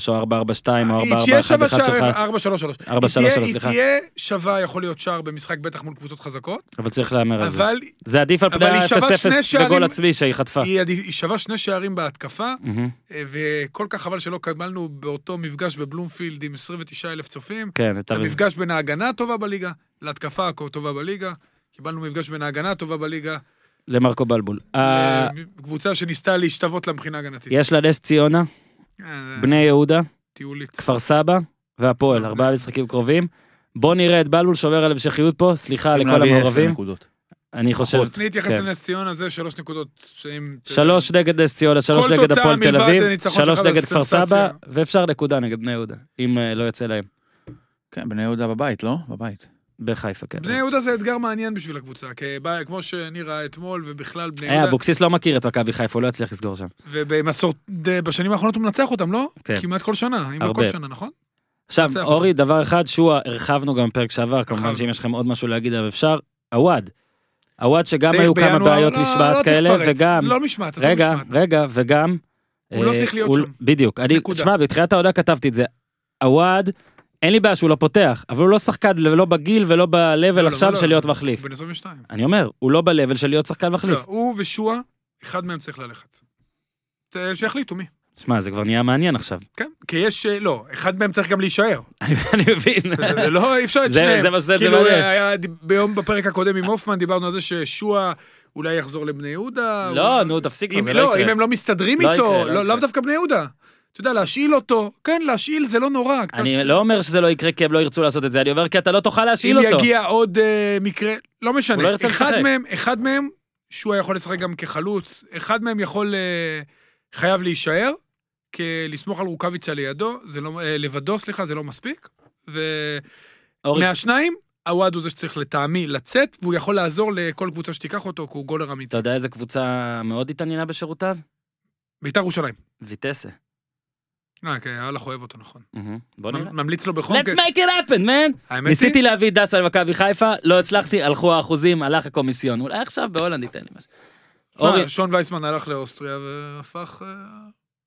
[SPEAKER 1] או 4-4-2 או
[SPEAKER 3] היא תהיה שווה
[SPEAKER 1] 4-4-1-1
[SPEAKER 3] שער,
[SPEAKER 1] שלך,
[SPEAKER 3] 4-3-3.
[SPEAKER 1] 4-3-3,
[SPEAKER 3] היא
[SPEAKER 1] סליחה.
[SPEAKER 3] תהיה שווה, יכול להיות שער במשחק, בטח מול קבוצות חזקות,
[SPEAKER 1] אבל צריך להמר על זה. זה עדיף על פני
[SPEAKER 3] היא שווה שני
[SPEAKER 1] ה-0-0
[SPEAKER 3] שערים-
[SPEAKER 1] וגול עצמי שהיא חטפה.
[SPEAKER 3] היא היא שווה שני שערים בהתקפה. אה, וכל כך חבל שלא קיבלנו באותו מפגש בבלומפילד עם 29 אלף צופים.
[SPEAKER 1] כן, את
[SPEAKER 3] המפגש בין ההגנה הטובה בליגה להתקפה הטובה בליגה. קיבלנו מפגש בין ההגנה הטובה בליגה
[SPEAKER 1] למרקו בלבול. אה,
[SPEAKER 3] קבוצה שניסתה להשתוות למבחינה הגנתית.
[SPEAKER 1] יש לה נס ציונה,
[SPEAKER 3] אה,
[SPEAKER 1] בני יהודה,
[SPEAKER 3] טיולית.
[SPEAKER 1] כפר סבא והפועל,
[SPEAKER 3] אוקיי.
[SPEAKER 1] ארבעה משחקים קרובים. בוא נראה את בלבול שובר על המשכיות פה, סליחה לכל המעורבים. אני חושב,
[SPEAKER 3] אני אתייחס
[SPEAKER 1] כן.
[SPEAKER 3] לנס ציונה, זה שלוש נקודות. שאם...
[SPEAKER 1] שלוש נגד נס ציונה, שלוש נגד הפועל תל אביב, שלוש נגד כפר סבא. ואפשר נקודה נגד בני יהודה, אם אה, לא יוצא להם.
[SPEAKER 4] כן, בני יהודה בבית, לא? בבית.
[SPEAKER 1] בחיפה, כן.
[SPEAKER 3] בני יהודה זה אתגר מעניין בשביל הקבוצה, כמו שאני ראה אתמול, ובכלל בני יהודה,
[SPEAKER 1] אבוקסיס לא מכיר את מכבי חיפה, הוא לא יצליח לסגור שם.
[SPEAKER 3] ובמסורת, בשנים האחרונות הוא מנצח אותם, לא?
[SPEAKER 1] כן.
[SPEAKER 3] כמעט כל שנה, אם לא. כל שנה, נכון?
[SPEAKER 1] עכשיו. אורי, דבר אחד, שועה, הרחבנו גם בפרק שעבר, כמובן. שאם יש לכם עוד משהו להגיד עליו אפשר, עווד. עווד שגם היו כמה בעיות
[SPEAKER 3] לא,
[SPEAKER 1] משמעת
[SPEAKER 3] לא
[SPEAKER 1] כאלה. וגם,
[SPEAKER 3] לא משמעת, עזוב
[SPEAKER 1] רגע,
[SPEAKER 3] משמעת.
[SPEAKER 1] רגע, וגם...
[SPEAKER 3] הוא לא
[SPEAKER 1] אה,
[SPEAKER 3] צריך להיות שם.
[SPEAKER 1] בדיוק. אני. תשמע, בתחילת העונה כתבתי את זה. עווד, אין לי בעיה שהוא לא פותח, אבל הוא לא שחקן, לא בגיל ולא ב-level
[SPEAKER 3] לא,
[SPEAKER 1] עכשיו
[SPEAKER 3] לא,
[SPEAKER 1] של
[SPEAKER 3] לא.
[SPEAKER 1] להיות
[SPEAKER 3] הוא
[SPEAKER 1] מחליף.
[SPEAKER 3] בן 22.
[SPEAKER 1] אני אומר, הוא לא ב-level של להיות שחקן מחליף.
[SPEAKER 3] לא, הוא ושועה, אחד מהם צריך ללכת. שיחליטו מי.
[SPEAKER 1] שמע, זה כבר נהיה מעניין עכשיו.
[SPEAKER 3] כן, כי יש, אה, לא, אחד מהם צריך גם להישאר.
[SPEAKER 1] אני מבין.
[SPEAKER 3] זה לא, אי אפשר את
[SPEAKER 1] זה-
[SPEAKER 3] שניהם.
[SPEAKER 1] זה מה שזה
[SPEAKER 3] כאילו,
[SPEAKER 1] מעניין.
[SPEAKER 3] היה, ביום בפרק הקודם עם הופמן, דיברנו על זה ששועה אולי יחזור לבני יהודה.
[SPEAKER 1] לא,
[SPEAKER 3] הוא-
[SPEAKER 1] נו, תפסיק זה
[SPEAKER 3] לא,
[SPEAKER 1] לא
[SPEAKER 3] אם
[SPEAKER 1] יקרה.
[SPEAKER 3] הם לא מסתדרים
[SPEAKER 1] לא
[SPEAKER 3] איתו,
[SPEAKER 1] יקרה, לא
[SPEAKER 3] לא- לאו
[SPEAKER 1] יקרה.
[SPEAKER 3] דווקא בני יהודה. אתה יודע, להשאיל אותו, כן, להשאיל זה לא נורא. קצת-
[SPEAKER 1] אני לא אומר שזה לא יקרה כי הם לא ירצו לעשות את זה, אני אומר כי אתה לא תוכל להשאיל
[SPEAKER 3] אם
[SPEAKER 1] אותו.
[SPEAKER 3] יגיע עוד אה, מקרה, לא
[SPEAKER 1] לא
[SPEAKER 3] משנה.
[SPEAKER 1] ירצה
[SPEAKER 3] אחד
[SPEAKER 1] לשחק.
[SPEAKER 3] מהם, אחד מהם, שועה יכול לשחק גם כחלוץ, אחד מהם יכול, אה, חייב להישאר, כי לסמוך על רוקאביצה לידו, זה לא, אה, לבדו, סליחה, זה לא מספיק. ומהשניים, עווד הוא זה שצריך לטעמי לצאת, והוא יכול לעזור לכל קבוצה שתיקח אותו, כי הוא גולר אמיתי.
[SPEAKER 1] אתה יודע איזה קבוצה מאוד התעניינה בשירותיו?
[SPEAKER 3] ביתר ירושלים.
[SPEAKER 1] ויטסה.
[SPEAKER 3] כן, הלך אוהב אותו, נכון.
[SPEAKER 1] בוא נראה.
[SPEAKER 3] ממליץ לו בחום.
[SPEAKER 1] Let's
[SPEAKER 3] כן.
[SPEAKER 1] make it happen, man! ניסיתי להביא דסה למכבי חיפה, לא הצלחתי, הלכו האחוזים, הלך הקומיסיון. אולי עכשיו בהולנד ייתן לי משהו.
[SPEAKER 3] שון וייסמן הלך לאוסטריה והפך, אה,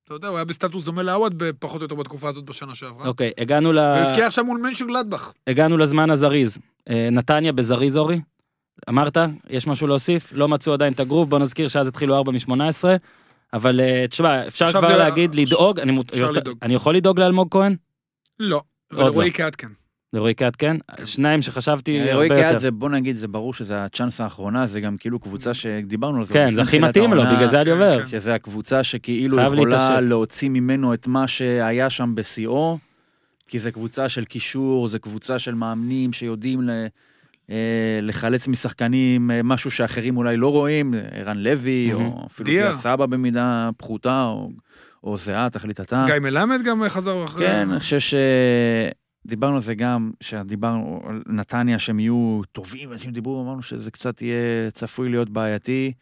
[SPEAKER 3] אתה יודע, הוא היה בסטטוס דומה לעווד פחות או יותר בתקופה הזאת בשנה שעברה.
[SPEAKER 1] אוקיי, הגענו ל-
[SPEAKER 3] הוא הבקיע עכשיו מול מנשו גלדבך.
[SPEAKER 1] הגענו לזמן הזריז. אה, נתניה בזריז, אורי? אמרת? יש משהו להוסיף? לא מצאו עדיין את הגרוב, בוא נזכיר שאז התחילו 4 מ-18. אבל אה, תשמע, אפשר כבר
[SPEAKER 3] זה-
[SPEAKER 1] להגיד, לדאוג, אני מות-
[SPEAKER 3] אפשר
[SPEAKER 1] יותר-
[SPEAKER 3] לדאוג.
[SPEAKER 1] אני יכול לדאוג לאלמוג כהן?
[SPEAKER 3] לא, אבל
[SPEAKER 1] לא.
[SPEAKER 3] רועי קהת כן.
[SPEAKER 1] לרועי קהת כן? שניים שחשבתי
[SPEAKER 4] רועי
[SPEAKER 1] הרבה
[SPEAKER 4] קהת
[SPEAKER 1] יותר.
[SPEAKER 4] זה, בוא נגיד, זה ברור שזה הצ'אנס האחרונה, זה גם כאילו קבוצה שדיברנו על זה.
[SPEAKER 1] כן, זה הכי מתאים לו, בגלל זה אני
[SPEAKER 3] כן,
[SPEAKER 1] אומר.
[SPEAKER 3] כן.
[SPEAKER 4] שזה הקבוצה שכאילו יכולה. להוציא ממנו את מה שהיה שם בשיאו, כי זה קבוצה של קישור, זה קבוצה של מאמנים שיודעים ל... אה, לחלץ משחקנים אה, משהו שאחרים אולי לא רואים, ערן לוי,
[SPEAKER 1] מהמם.
[SPEAKER 4] או אפילו דיה. סבא במידה פחותה, או, או זהה, תחליט אתה.
[SPEAKER 3] גיא מלמד גם חזר אחרי...
[SPEAKER 4] כן, אני חושב ש... דיברנו על זה גם, שדיברנו על נתניה שהם יהיו טובים, אנשים דיברו, אמרנו שזה קצת יהיה צפוי להיות בעייתי.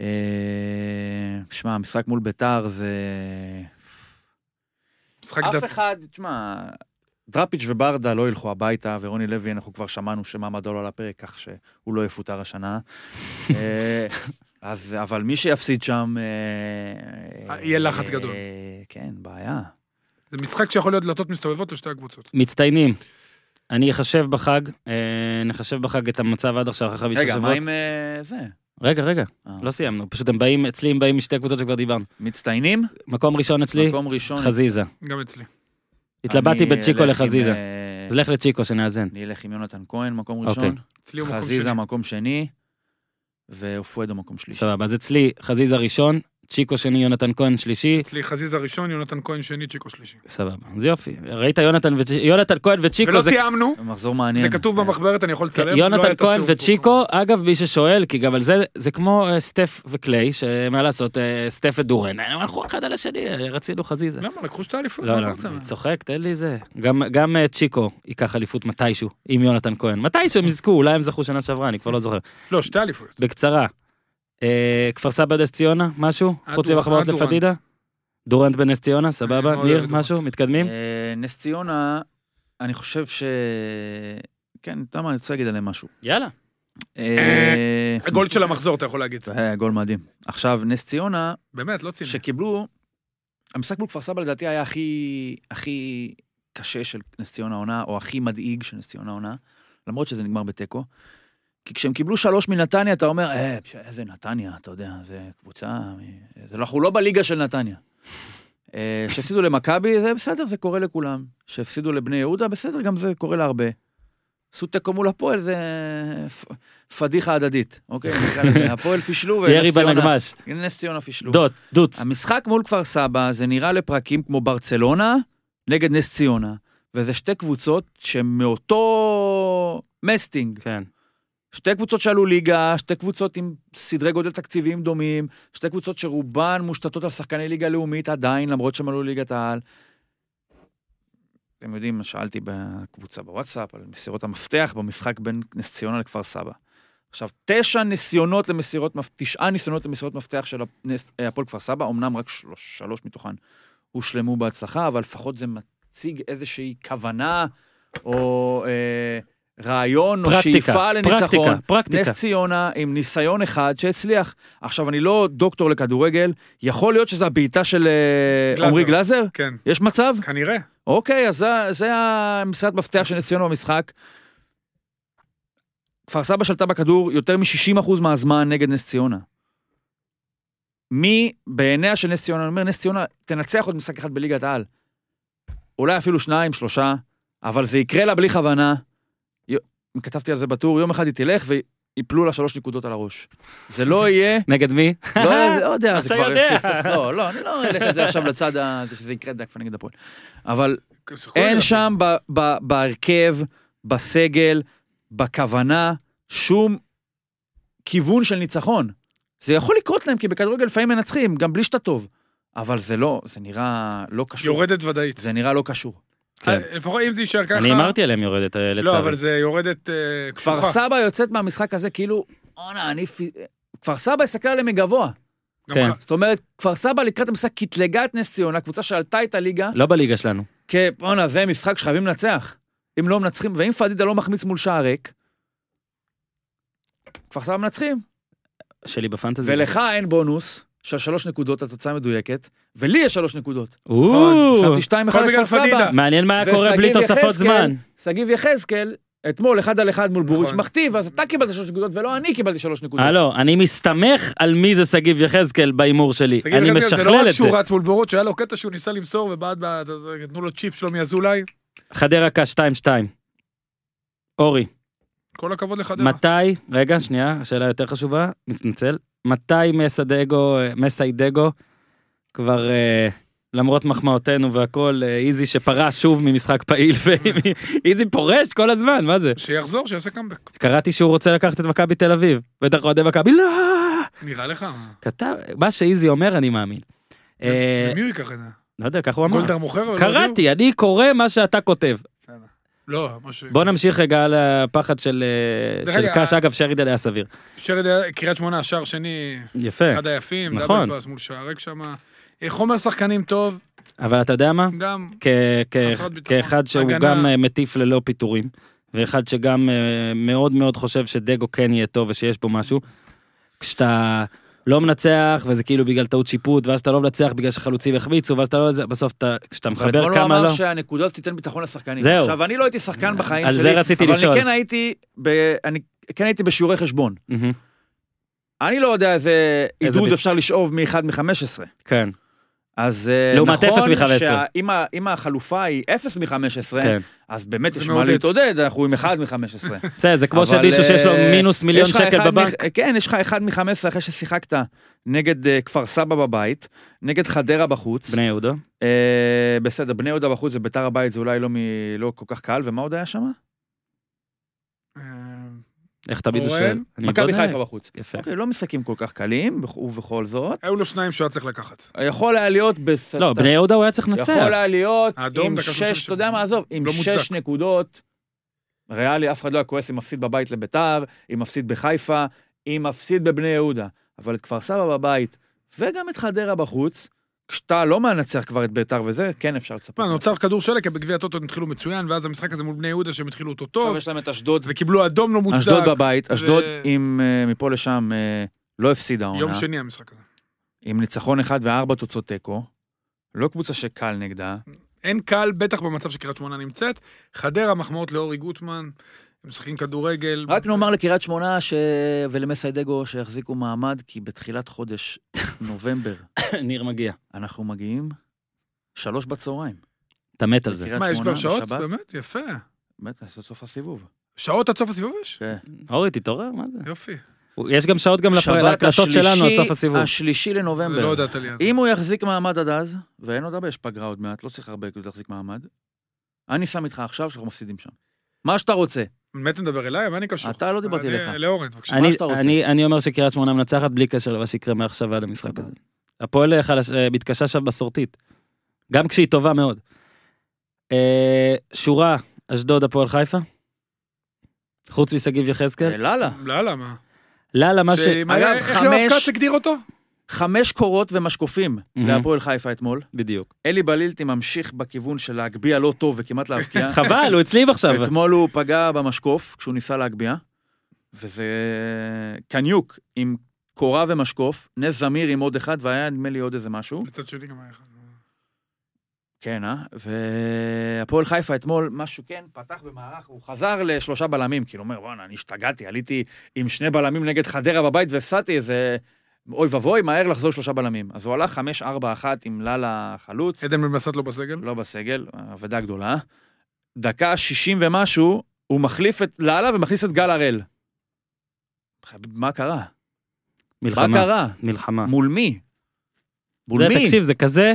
[SPEAKER 4] אה, שמע, המשחק מול ביתר זה...
[SPEAKER 3] משחק
[SPEAKER 4] אף
[SPEAKER 3] דת...
[SPEAKER 4] אחד, תשמע, דראפיץ' וברדה לא ילכו הביתה, ורוני לוי, אנחנו כבר שמענו שמעמדו לא על הפרק, כך שהוא לא יפוטר השנה. אה, אז, אבל מי שיפסיד שם... אה,
[SPEAKER 3] יהיה לחץ
[SPEAKER 4] אה,
[SPEAKER 3] גדול.
[SPEAKER 4] כן, בעיה.
[SPEAKER 3] זה משחק שיכול להיות דלתות מסתובבות לשתי הקבוצות.
[SPEAKER 1] מצטיינים. אני אחשב בחג, אה, נחשב בחג את המצב עד עכשיו אחרי חמישה
[SPEAKER 4] רגע, מה
[SPEAKER 1] שבועות.
[SPEAKER 4] עם אה, זה?
[SPEAKER 1] רגע, רגע,
[SPEAKER 4] אה.
[SPEAKER 1] לא סיימנו. פשוט הם באים, אצלי הם באים משתי קבוצות שכבר דיברנו.
[SPEAKER 4] מצטיינים?
[SPEAKER 1] מקום ראשון אצלי,
[SPEAKER 4] מקום ראשון.
[SPEAKER 1] חזיזה.
[SPEAKER 3] גם אצלי.
[SPEAKER 1] התלבטתי בין צ'יקו לחזיזה.
[SPEAKER 4] אה,
[SPEAKER 1] אז לך לצ'יקו שנאזן.
[SPEAKER 4] אני אלך עם יונתן כהן, מקום
[SPEAKER 1] אוקיי.
[SPEAKER 4] ראשון.
[SPEAKER 3] אצלי הוא מקום
[SPEAKER 4] חזיזה,
[SPEAKER 3] שני.
[SPEAKER 4] מקום שני. ואופואדו, מקום שלישי.
[SPEAKER 1] סבבה, אז אצלי חזיזה ראשון, צ'יקו שני, יונתן כהן שלישי.
[SPEAKER 3] אצלי חזיזה ראשון, יונתן כהן שני, צ'יקו שלישי.
[SPEAKER 1] סבבה, אז יופי. ראית יונתן וצ'- יונתן כהן וצ'יקו
[SPEAKER 3] ולא
[SPEAKER 1] זה...
[SPEAKER 3] תיאמנו,
[SPEAKER 4] מחזור מעניין.
[SPEAKER 3] זה כתוב במחברת, אני יכול לצלם. לא
[SPEAKER 1] כן, יונתן
[SPEAKER 3] את
[SPEAKER 1] כהן
[SPEAKER 3] התיאור פה.
[SPEAKER 1] וצ'יקו, אגב, מי ששואל, כי גם על זה, זה כמו אה, סטף וקליי, שמה לעשות, אה, סטף ודורן, הם הלכו אחד על השני, אה, רצינו חזיזה.
[SPEAKER 3] למה? לקחו שתי אליפות.
[SPEAKER 1] לא, לא? אני צוחק, תן לי זה. גם, גם צ'יקו ייקח אליפות מתישהו, עם יונתן כהן. מתישהו הם יזכו, אולי הם זכו שנה שעברה, אני כבר לא זוכר.
[SPEAKER 3] לא, שתי אליפויות.
[SPEAKER 1] בקצרה, כפר סבא נס ציונה, משהו?
[SPEAKER 3] עד
[SPEAKER 1] חוץ ממחמאות
[SPEAKER 3] דורנט.
[SPEAKER 1] לפדידה? דורנט בנס ציונה, סבבה? ניר, משהו?
[SPEAKER 3] דורנט.
[SPEAKER 1] מתקדמים?
[SPEAKER 4] אה, נס ציונה, אני חושב ש... כן, אתה יודע מה, אני רוצה להגיד עליהם משהו.
[SPEAKER 1] יאללה.
[SPEAKER 4] אה,
[SPEAKER 3] הגול של המחזור, אתה יכול להגיד.
[SPEAKER 4] זה היה גול מדהים. עכשיו, נס ציונה,
[SPEAKER 3] באמת, לא ציני.
[SPEAKER 4] שקיבלו, המשחק מול כפר סבא לדעתי היה הכי, הכי קשה של נס ציונה העונה, או הכי מדאיג של נס ציונה העונה, למרות שזה נגמר בתיקו. כי כשהם קיבלו שלוש מנתניה, אתה אומר, אה, איזה נתניה, אתה יודע, זה קבוצה, זה, לא- אנחנו לא בליגה של נתניה. אה, שהפסידו למכבי, זה בסדר, זה קורה לכולם. שהפסידו לבני יהודה, בסדר, גם זה קורה להרבה. עשו תיקו מול הפועל, זה פדיחה הדדית, אוקיי? נקרא לזה. הפועל פישלו ונס
[SPEAKER 1] ירי
[SPEAKER 4] ציונה-
[SPEAKER 1] בנגמש.
[SPEAKER 4] נס ציונה פישלו.
[SPEAKER 1] דוט, דוץ.
[SPEAKER 4] המשחק מול כפר סבא זה נראה לפרקים כמו ברצלונה נגד נס ציונה, וזה שתי קבוצות שהן מאותו מסטינג.
[SPEAKER 1] כן.
[SPEAKER 4] שתי קבוצות שעלו ליגה, שתי קבוצות עם סדרי גודל תקציביים דומים, שתי קבוצות שרובן מושתתות על שחקני ליגה לאומית עדיין, למרות שהם עלו ליגת העל. אתם יודעים, שאלתי בקבוצה בוואטסאפ על מסירות המפתח במשחק בין נס ציונה לכפר סבא. עכשיו, תשע ניסיונות למסירות, תשעה ניסיונות למסירות מפתח של הנס- הפועל כפר סבא, אמנם רק שלוש, שלוש מתוכן הושלמו בהצלחה, אבל לפחות זה מציג איזושהי כוונה או אה, רעיון או שאיפה לניצחון.
[SPEAKER 1] פרקטיקה, פרקטיקה.
[SPEAKER 4] נס ציונה עם ניסיון אחד שהצליח. עכשיו, אני לא דוקטור לכדורגל, יכול להיות שזה הבעיטה של אה. עמרי גלאזר?
[SPEAKER 3] כן,
[SPEAKER 4] יש מצב?
[SPEAKER 3] כנראה.
[SPEAKER 4] אוקיי, אז זה, זה המשרד מפתח של נס ציונה במשחק. כפר סבא שלטה בכדור יותר מ-60% מהזמן נגד נס ציונה. מי בעיניה של נס ציונה, אני אומר, נס ציונה תנצח עוד משחק אחד בליגת העל. אולי אפילו שניים, שלושה, אבל זה יקרה לה בלי כוונה. כתבתי על זה בטור, יום אחד היא תלך ויפלו לה שלוש נקודות על הראש. זה לא יהיה,
[SPEAKER 1] נגד מי?
[SPEAKER 4] לא, לא יודע, זה
[SPEAKER 1] אתה
[SPEAKER 4] כבר...
[SPEAKER 1] יודע.
[SPEAKER 4] פספס- לא, לא, אני לא אלך את זה עכשיו לצד הזה, שזה יקרה דווקא נגד הפועל. אבל אין שם בהרכב, בסגל, בכוונה, שום כיוון של ניצחון. זה יכול לקרות להם, כי בכדורגל לפעמים מנצחים, גם בלי שאתה טוב. אבל זה לא, זה נראה לא קשור.
[SPEAKER 3] יורדת ודאית.
[SPEAKER 4] זה נראה לא קשור.
[SPEAKER 1] כן.
[SPEAKER 3] אה, לפחות אם זה יישאר ככה...
[SPEAKER 1] אני אמרתי עליהם יורדת, אה, לצערי.
[SPEAKER 3] לא, אבל זה יורדת אה,
[SPEAKER 4] כפר
[SPEAKER 3] קשוחה.
[SPEAKER 4] סבא יוצאת מהמשחק הזה כאילו, בואנה, אני... כפר סבא יסתכל עליהם מגבוה.
[SPEAKER 1] כן.
[SPEAKER 4] זאת אומרת, כפר סבא לקראת המשחק קטלגה את נס ציונה, קבוצה שעלתה את הליגה,
[SPEAKER 1] לא בליגה שלנו.
[SPEAKER 4] כי בואנה, זה משחק שחייבים לנצח. אם לא מנצחים, ואם פדידה לא מחמיץ מול שער ריק, כפר סבא מנצחים.
[SPEAKER 1] שלי בפנטזי.
[SPEAKER 4] ולך אין בונוס של שלוש נקודות, התוצאה מדויקת, ולי יש שלוש נקודות.
[SPEAKER 1] או,
[SPEAKER 4] שמתי שתיים אחד לכפר. סבא.
[SPEAKER 1] מעניין מה היה קורה בלי תוספות זמן.
[SPEAKER 4] שגיב יחזקאל, אתמול אחד על אחד מול בוריץ'
[SPEAKER 3] נכון.
[SPEAKER 4] מכתיב, אז אתה קיבלת שלוש נקודות ולא אני קיבלתי שלוש נקודות.
[SPEAKER 1] הלו, אני מסתמך על מי זה שגיב יחזקאל בהימור שלי. אני
[SPEAKER 3] רגע, זה לא
[SPEAKER 1] משכלל
[SPEAKER 3] רק
[SPEAKER 1] את זה.
[SPEAKER 3] שהוא רץ מול בורות, שהיה לו קטע שהוא ניסה למסור ובעד, נתנו לו צ'יפ שלומי אזולאי.
[SPEAKER 1] חדרה קש 2-2. אורי,
[SPEAKER 3] כל הכבוד לחדרה.
[SPEAKER 1] מתי, רגע, שנייה, השאלה יותר חשובה, מתנצל. מתי מסיידגו, מסיידגו, כבר אה, למרות מחמאותינו והכל, אה, איזי שפרש שוב ממשחק פעיל, ואיזי פורש כל הזמן, מה זה?
[SPEAKER 3] שיחזור, שיעשה קאמבק.
[SPEAKER 1] קראתי שהוא רוצה לקחת את מכבי תל אביב. בטח אוהדי מכבי, לא!
[SPEAKER 3] נראה לך?
[SPEAKER 1] כתב, מה שאיזי אומר אני מאמין. אה,
[SPEAKER 3] למי הוא ייקח את זה?
[SPEAKER 1] לא יודע, ככה הוא אמר.
[SPEAKER 3] גולדהר מוכר? לא
[SPEAKER 1] קראתי, אני קורא מה שאתה כותב.
[SPEAKER 3] לא, משהו...
[SPEAKER 1] בוא נמשיך רגע על הפחד של אה, של
[SPEAKER 3] אגב,
[SPEAKER 1] קאש, אגב שרידל היה סביר.
[SPEAKER 3] היה- קריית שמונה, שער שני,
[SPEAKER 1] יפה,
[SPEAKER 3] אחד היפים,
[SPEAKER 1] נכון.
[SPEAKER 3] דאבל פאס מול שער ריק שם. חומר שחקנים טוב,
[SPEAKER 1] אבל אתה יודע מה?
[SPEAKER 3] גם
[SPEAKER 1] כ- כ-. כאחד שהוא
[SPEAKER 3] הגנה.
[SPEAKER 1] גם אה, מטיף ללא פיטורים, ואחד שגם אה, מאוד מאוד חושב שדגו כן יהיה טוב ושיש בו משהו, כשאתה לא מנצח וזה כאילו בגלל טעות שיפוט, ואז אתה לא מנצח בגלל שחלוצים החמיצו, ואז אתה לא... בסוף אתה, כשאתה
[SPEAKER 4] אבל
[SPEAKER 1] מחבר
[SPEAKER 4] אתמול הוא
[SPEAKER 1] כמה
[SPEAKER 4] אמר
[SPEAKER 1] לא...
[SPEAKER 4] שהנקודות תיתן ביטחון לשחקנים.
[SPEAKER 1] זהו.
[SPEAKER 4] עכשיו, אני לא הייתי שחקן בחיים
[SPEAKER 1] על
[SPEAKER 4] שלי,
[SPEAKER 1] זה רציתי
[SPEAKER 4] אבל
[SPEAKER 1] לשאול.
[SPEAKER 4] אני כן הייתי, ב- אני כן הייתי בשיעורי חשבון. אני לא יודע איזה
[SPEAKER 1] איזה
[SPEAKER 4] עידוד אפשר לשאוב מ-1 מ-15.
[SPEAKER 1] כן,
[SPEAKER 4] אז אה,
[SPEAKER 1] לעומת
[SPEAKER 4] נכון
[SPEAKER 1] אפס מ-15.
[SPEAKER 4] שאם החלופה היא 0 מ-15,
[SPEAKER 1] כן.
[SPEAKER 4] אז באמת יש מה. להתעודד, אנחנו עם 1 מ-15.
[SPEAKER 1] בסדר, זה כמו שמישהו שיש לו
[SPEAKER 4] אה,
[SPEAKER 1] מינוס מיליון שקל בבנק.
[SPEAKER 4] מ- כן, יש לך 1 מ-15 אחרי ששיחקת נגד אה, כפר סבא בבית, נגד חדרה בחוץ.
[SPEAKER 1] בני יהודה.
[SPEAKER 4] בסדר, בני יהודה בחוץ וביתר הבית זה אולי לא, מ... לא כל כך קל, ומה עוד היה שם?
[SPEAKER 1] איך תמיד הוא? שואל?
[SPEAKER 4] מכבי. חיפה בחוץ.
[SPEAKER 1] יפה.
[SPEAKER 4] אוקיי, לא משחקים כל כך קלים, בכ- ובכל זאת.
[SPEAKER 3] היו לו שניים שהוא היה צריך לקחת.
[SPEAKER 4] יכול היה להיות... בס...
[SPEAKER 1] לא, בני יהודה הוא היה צריך לנצח.
[SPEAKER 4] יכול היה להיות עם שש,
[SPEAKER 3] 36.
[SPEAKER 4] אתה יודע מה, עזוב, עם
[SPEAKER 3] לא
[SPEAKER 4] שש. נקודות. ריאלי, אף אחד לא היה כועס אם מפסיד בבית לביתר, אם מפסיד בחיפה, אם מפסיד בבני יהודה. אבל את כפר סבא בבית, וגם את חדרה בחוץ, כשאתה לא מנצח כבר את ביתר וזה, כן אפשר לצפות.
[SPEAKER 3] מה, נוצר כדור שלג, כי בגביע הטוטו הם התחילו מצוין, ואז המשחק הזה מול בני יהודה שהם התחילו אותו
[SPEAKER 4] עכשיו
[SPEAKER 3] טוב,
[SPEAKER 4] יש להם את אשדוד,
[SPEAKER 3] וקיבלו אדום לא מוצדק.
[SPEAKER 4] אשדוד בבית, אשדוד עם אה, מפה לשם אה, לא הפסידה
[SPEAKER 3] יום
[SPEAKER 4] העונה,
[SPEAKER 3] שני המשחק הזה.
[SPEAKER 4] עם ניצחון אחד וארבע תוצאות תיקו. לא קבוצה שקל נגדה.
[SPEAKER 3] אין קל, בטח במצב שקריית שמונה נמצאת. חדרה, מחמאות לאורי גוטמן, הם משחקים כדורגל.
[SPEAKER 4] רק נאמר לקריית שמונה ש... ולמסיידגו שיחזיקו מעמד, כי בתחילת חודש נובמבר
[SPEAKER 1] ניר מגיע.
[SPEAKER 4] אנחנו מגיעים שלוש בצהריים.
[SPEAKER 1] אתה מת על זה.
[SPEAKER 3] מה, יש כבר שעות?
[SPEAKER 4] בשבת.
[SPEAKER 3] באמת? יפה.
[SPEAKER 4] באמת, לעשות סוף הסיבוב.
[SPEAKER 3] שעות עד סוף הסיבוב יש?
[SPEAKER 4] כן.
[SPEAKER 1] אורי, תתעורר, מה זה?
[SPEAKER 3] יופי.
[SPEAKER 1] יש גם שעות גם להקלטות שלנו עד סוף הסיבוב.
[SPEAKER 4] השלישי
[SPEAKER 3] לא
[SPEAKER 4] לנובמבר.
[SPEAKER 3] הודעת לי על זה.
[SPEAKER 4] אם הוא יחזיק מעמד עד אז, ואין עוד הרבה, יש פגרה עוד מעט, לא צריך הרבה כדי להחזיק מעמד, אני שם איתך עכשיו שאנחנו מפסידים שם. מה שאתה רוצה.
[SPEAKER 3] באמת אתה מדבר אליי? מה אני קשור?
[SPEAKER 4] אתה לא דיברתי אליך.
[SPEAKER 3] לאורן, בבקשה.
[SPEAKER 1] אני-
[SPEAKER 4] שאתה רוצה.
[SPEAKER 1] אני- אני אומר שקריית שמונה מנצחת בלי קשר למה שיקרה מעכשיו ועד המשחק הזה. הפועל חלש- אה, מתקשה שם מסורתית. גם כשהיא טובה מאוד. אה, שורה, אשדוד, הפועל חיפה? חוץ משגיב יחזקאל?
[SPEAKER 4] לאללה.
[SPEAKER 3] לא, למה?
[SPEAKER 1] לאללה, מה ש...
[SPEAKER 4] אגב,
[SPEAKER 3] היה- איך יואב
[SPEAKER 4] חמש-
[SPEAKER 3] כץ הגדיר אותו?
[SPEAKER 4] חמש קורות ומשקופים. להפועל חיפה אתמול.
[SPEAKER 1] בדיוק.
[SPEAKER 4] אלי בלילטי ממשיך בכיוון של להגביה לא טוב וכמעט להבקיע.
[SPEAKER 1] חבל, הוא אצלי עכשיו.
[SPEAKER 4] אתמול הוא פגע במשקוף כשהוא ניסה להגביה, וזה קניוק עם קורה ומשקוף, נס זמיר עם עוד אחד, והיה נדמה לי עוד איזה משהו.
[SPEAKER 3] לצד שני גם היה אחד.
[SPEAKER 4] כן, אה? והפועל חיפה אתמול, משהו כן, פתח במערך, הוא חזר לשלושה בלמים, כאילו, אומר, בואנה, אני השתגעתי, עליתי עם שני בלמים נגד חדרה בבית והפסדתי איזה... אוי ואבוי, מהר לחזור שלושה בלמים. אז הוא הלך חמש, ארבע, אחת עם לאללה חלוץ,
[SPEAKER 3] עדן בן בסט לא בסגל?
[SPEAKER 4] לא בסגל, אבדה גדולה. דקה שישים ומשהו, הוא מחליף את לאללה ומכניס את גל הראל. מה קרה? מה
[SPEAKER 1] מלחמה.
[SPEAKER 4] קרה?
[SPEAKER 1] מלחמה.
[SPEAKER 4] מול מי? מול
[SPEAKER 1] זה,
[SPEAKER 4] מי?
[SPEAKER 1] תקשיב, זה כזה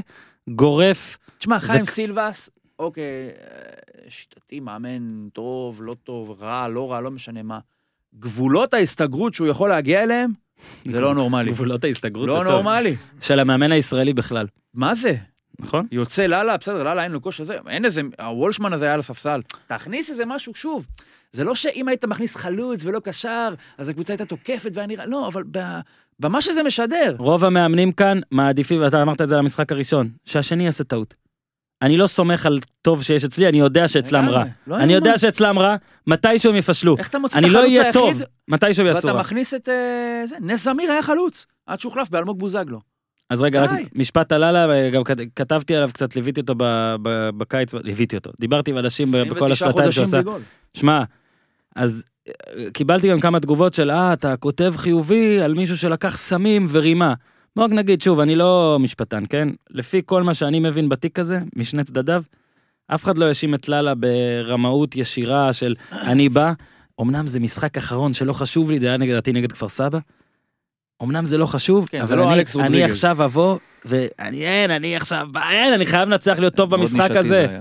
[SPEAKER 1] גורף.
[SPEAKER 4] תשמע,
[SPEAKER 1] זה
[SPEAKER 4] חיים
[SPEAKER 1] כ-
[SPEAKER 4] סילבס, אוקיי, אה, שיטתי, מאמן טוב, לא טוב, רע, לא רע, לא משנה מה. גבולות ההסתגרות שהוא יכול להגיע אליהם, זה לא נורמלי.
[SPEAKER 1] גבולות ההסתגרות זה
[SPEAKER 4] לא
[SPEAKER 1] טוב.
[SPEAKER 4] נורמלי.
[SPEAKER 1] של המאמן הישראלי בכלל,
[SPEAKER 4] מה זה?
[SPEAKER 1] נכון?
[SPEAKER 4] יוצא לאללה, בסדר, לאללה אין לו כושר זה, אין איזה, הוולשמן הזה היה על הספסל. תכניס איזה משהו, שוב. זה לא שאם היית מכניס חלוץ ולא קשר, אז הקבוצה הייתה תוקפת והיה נראה, לא, אבל במה שזה משדר.
[SPEAKER 1] רוב המאמנים כאן מעדיפים, ואתה אמרת את זה למשחק הראשון, שהשני יעשה טעות. אני לא סומך על טוב שיש אצלי, אני יודע שאצלם רע.
[SPEAKER 4] לא
[SPEAKER 1] אני יודע. שאצלם רע, מתישהו הם יפשלו.
[SPEAKER 4] איך אתה מוציא את
[SPEAKER 1] אני לא
[SPEAKER 4] החלוץ
[SPEAKER 1] אהיה טוב,
[SPEAKER 4] היחיד,
[SPEAKER 1] מתישהו יעשו
[SPEAKER 4] ואתה
[SPEAKER 1] רע.
[SPEAKER 4] מכניס את אה, זה, נס זמיר היה חלוץ, עד שהוחלף באלמוג בוזגלו.
[SPEAKER 1] אז רגע, רק. משפט על הלאה, גם כת- כתבתי עליו קצת, ליוויתי אותו בקיץ, ליוויתי אותו. דיברתי עם אנשים בכל
[SPEAKER 4] 29
[SPEAKER 1] השנתיים.
[SPEAKER 4] בלי גול.
[SPEAKER 1] שמע, אז אה, קיבלתי גם כמה תגובות של, אה, אתה כותב חיובי על מישהו שלקח סמים ורימה. בוא רק נגיד, שוב, אני לא משפטן, כן? לפי כל מה שאני מבין בתיק הזה, משני צדדיו, אף אחד לא האשים את לאלה ברמאות ישירה של אני בא. אמנם זה משחק אחרון שלא חשוב לי, זה היה נגד, נגד כפר סבא. אמנם זה לא חשוב,
[SPEAKER 4] כן,
[SPEAKER 1] אבל
[SPEAKER 4] לא
[SPEAKER 1] אני, אני
[SPEAKER 4] רודריגז.
[SPEAKER 1] עכשיו אבוא, ואני, אין, אני עכשיו, אין, אני חייב לנצח להיות טוב במשחק הזה.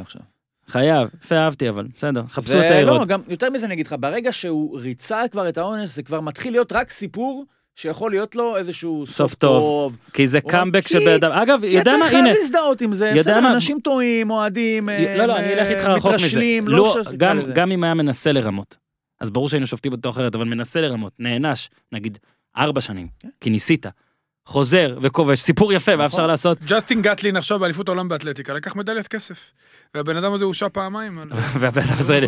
[SPEAKER 1] חייב, יפה, אהבתי אבל, בסדר, חפשו את העירות.
[SPEAKER 4] גם יותר מזה אני אגיד לך, ברגע שהוא ריצה כבר את העונש, זה כבר מתחיל להיות רק סיפור שיכול להיות לו איזשהו
[SPEAKER 1] סוף
[SPEAKER 4] סוף
[SPEAKER 1] טוב.
[SPEAKER 4] טוב.
[SPEAKER 1] כי זה קאמבק של בן אדם. אגב,
[SPEAKER 4] כי
[SPEAKER 1] יודע
[SPEAKER 4] אתה
[SPEAKER 1] מה,
[SPEAKER 4] חייב
[SPEAKER 1] הנה,
[SPEAKER 4] להזדהות עם זה, בסדר,
[SPEAKER 1] מה?
[SPEAKER 4] אנשים טועים, אוהדים, אה,
[SPEAKER 1] לא, לא, אני אלך איתך
[SPEAKER 4] אה,
[SPEAKER 1] רחוק מזה.
[SPEAKER 4] מתרשלים,
[SPEAKER 1] לא,
[SPEAKER 4] לא
[SPEAKER 1] גם-. גם אם היה מנסה לרמות, אז ברור שהיינו שופטים אותו אחרת, אבל מנסה לרמות, נענש, נגיד, ארבע שנים,
[SPEAKER 4] כן.
[SPEAKER 1] כי ניסית, חוזר וכובש, סיפור יפה, מה
[SPEAKER 4] נכון.
[SPEAKER 1] אפשר לעשות?
[SPEAKER 3] ג'סטין גטלין עכשיו באליפות העולם באתלטיקה, לקח מדליית כסף. והבן אדם הזה הושע פעמיים.
[SPEAKER 1] והבן אדם הזה,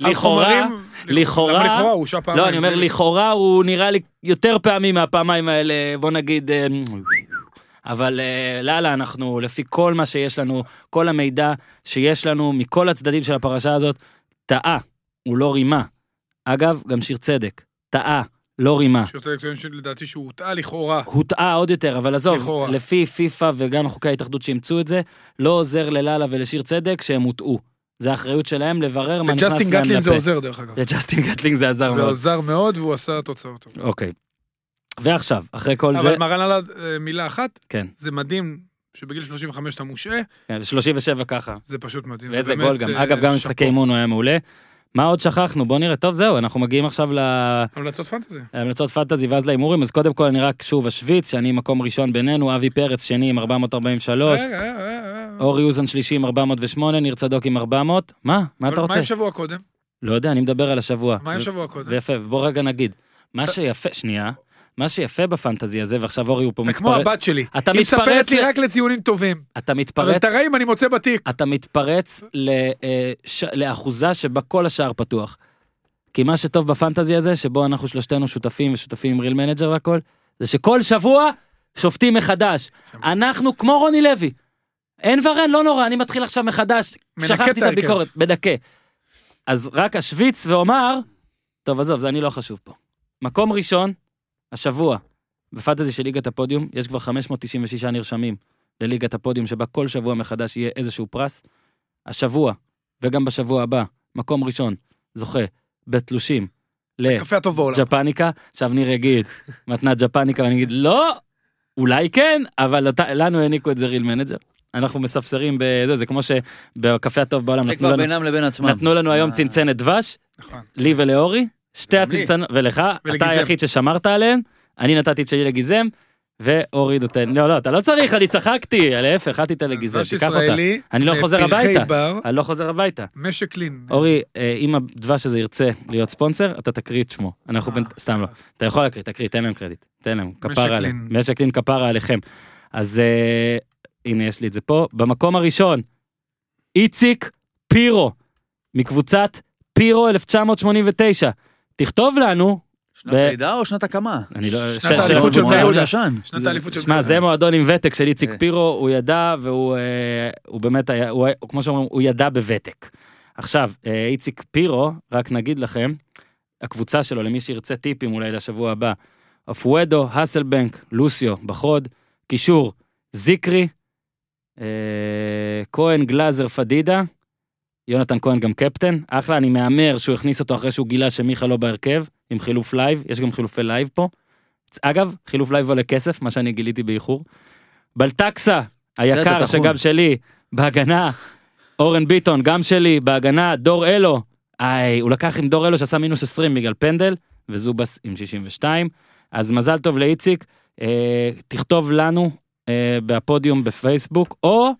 [SPEAKER 1] לכאורה, לכאורה-
[SPEAKER 3] למה לכאורה? הוא הושע פעמיים.
[SPEAKER 1] לא, אני אומר, לכאורה הוא נראה לי יותר פעמים מהפעמיים האלה, בוא נגיד, אה, אבל אה, לאללה, אנחנו, לפי כל מה שיש לנו, כל המידע שיש לנו מכל הצדדים של הפרשה הזאת, טעה, הוא לא רימה. אגב, גם שיר צדק, טעה, לא רימה.
[SPEAKER 3] שיותר טוען שלדעתי שהוא הוטעה לכאורה.
[SPEAKER 1] הוטעה עוד יותר, אבל עזוב,
[SPEAKER 3] לכאורה.
[SPEAKER 1] לפי פיפא וגם חוקי ההתאחדות שאימצו את זה, לא עוזר ללאללה ולשיר צדק שהם הוטעו. זה האחריות שלהם לברר מה נכנס להם
[SPEAKER 3] לג'סטין
[SPEAKER 1] לפה.
[SPEAKER 3] גטלין זה עוזר דרך אגב.
[SPEAKER 1] לג'סטין גטלינג זה עזר
[SPEAKER 3] זה
[SPEAKER 1] מאוד.
[SPEAKER 3] עזר מאוד והוא עשה תוצאות טובות.
[SPEAKER 1] אוקיי. ועכשיו, אחרי כל זה,
[SPEAKER 3] אבל מרן עלה אה, מילה אחת,
[SPEAKER 1] כן,
[SPEAKER 3] זה מדהים שבגיל 35 אתה מושעה,
[SPEAKER 1] כן, 37 ככה.
[SPEAKER 3] זה פשוט מדהים. זה
[SPEAKER 1] ואיזה גול גם.
[SPEAKER 3] אה,
[SPEAKER 1] אגב, גם. משחקי אימון הוא היה מעולה. מה עוד שכחנו? בוא נראה. טוב, זהו, אנחנו מגיעים עכשיו
[SPEAKER 3] המלצות פנטזי.
[SPEAKER 1] להמלצות פנטזי ואז להימורים, אז קודם כל אני רק שוב אשוויץ, שאני מקום ראשון בינינו, אבי פרץ שני עם 443,
[SPEAKER 3] רגע, רגע, רגע, רגע.
[SPEAKER 1] אורי אוזן שלישי עם 408, ניר צדוק עם 400. מה? מה אתה רוצה?
[SPEAKER 3] מה עם שבוע קודם?
[SPEAKER 1] לא יודע, אני מדבר על השבוע.
[SPEAKER 3] מה עם שבוע קודם?
[SPEAKER 1] ויפה, בוא רגע נגיד. מה שיפה, שנייה, מה שיפה ב fantasy הזה, ועכשיו אורי הוא פה
[SPEAKER 3] אתה כמו
[SPEAKER 1] מתפרץ,
[SPEAKER 3] הבת שלי.
[SPEAKER 1] אתה
[SPEAKER 3] היא מספרת
[SPEAKER 1] מתפרץ
[SPEAKER 3] לי
[SPEAKER 1] ל-
[SPEAKER 3] רק לציונים טובים.
[SPEAKER 1] אתה
[SPEAKER 3] אבל
[SPEAKER 1] מתפרץ,
[SPEAKER 3] את הרעים אני מוצא בתיק.
[SPEAKER 1] אתה מתפרץ ל- אה, ש- לאחוזה שבה כל השער פתוח. כי מה שטוב ב fantasy הזה, שבו אנחנו שלושתנו שותפים ושותפים עם Real Manager והכל, זה שכל שבוע שופטים מחדש. אנחנו כמו רוני לוי. אין ואין, לא נורא, אני מתחיל עכשיו מחדש. שכחתי
[SPEAKER 3] את.
[SPEAKER 1] הביקורת, מדכא. אז רק אשוויץ ואומר, טוב עזוב, זה אני לא חשוב פה. מקום ראשון, השבוע, ב fantasy של ליגת הפודיום, יש כבר 596 נרשמים לליגת הפודיום, שבה כל שבוע מחדש יהיה איזשהו פרס. השבוע, וגם בשבוע הבא, מקום ראשון, זוכה בתלושים. לג'פניקה, עכשיו ניר יגיד, מתנת ג'פניקה, ואני אגיד, לא, אולי כן, אבל לנו העניקו את זה Real Manager. אנחנו מספסרים בזה, זה כמו שבקפה הטוב בעולם נתנו לנו. נתנו לנו היום
[SPEAKER 4] אה,
[SPEAKER 1] צנצנת דבש,
[SPEAKER 3] נכון.
[SPEAKER 1] לי ולאורי, שתי. הצנצנות, ולך, אתה. היחיד ששמרת עליהן, אני נתתי את שלי לגיזם, ואורי נותן, לא, לא, אתה לא צריך, אני צחקתי, להפך, אל תיתן לגיזם,
[SPEAKER 3] דבש
[SPEAKER 1] תיקח אותה. אני לא חוזר
[SPEAKER 3] בפרחי
[SPEAKER 1] הביתה. אני לא חוזר הביתה.
[SPEAKER 3] משק לין.
[SPEAKER 1] אורי, אה, אם הדבש הזה ירצה להיות ספונסר, אתה תקריא את שמו. אנחנו,
[SPEAKER 3] אה,
[SPEAKER 1] בין- סתם לא. אתה יכול להקריא, תקריא, תן להם קרדיט. תן להם, כפרה עליהם. משק לין כפרה עליכם. אז אה, הנה, יש לי את זה פה. במקום הראשון, איציק פירו, מקבוצת פירו 1989. תכתוב לנו,
[SPEAKER 4] שנת לידה או שנת הקמה?
[SPEAKER 1] אני לא...
[SPEAKER 3] שנת האליפות של יהודה.
[SPEAKER 4] ישן.
[SPEAKER 3] שנת האליפות של...
[SPEAKER 1] שמע, זה מועדון עם ותק של איציק
[SPEAKER 4] כן.
[SPEAKER 1] פירו, הוא ידע והוא אה, הוא באמת היה, כמו שאומרים, הוא ידע בוותק. עכשיו, אה, איציק פירו, רק נגיד לכם, הקבוצה שלו, למי שירצה טיפים אולי לשבוע הבא, אופואדו, האסלבנק, לוסיו, בחוד, קישור, זיקרי, אה, כהן, גלאזר, פדידה, יונתן כהן גם קפטן, אחלה, אני מהמר שהוא הכניס אותו אחרי שהוא גילה שמיכה לא בהרכב, עם חילוף לייב, יש גם חילופי לייב פה. אגב, חילוף לייב עולה כסף, מה שאני גיליתי באיחור. בלטקסה, היקר. שגם שלי, בהגנה, אורן ביטון, גם שלי, בהגנה, דור אלו, איי, הוא לקח עם דור אלו שעשה מינוס 20 בגלל פנדל, וזובס עם 62. אז מזל טוב לאיציק, אה, תכתוב לנו אה, בפודיום בפייסבוק, או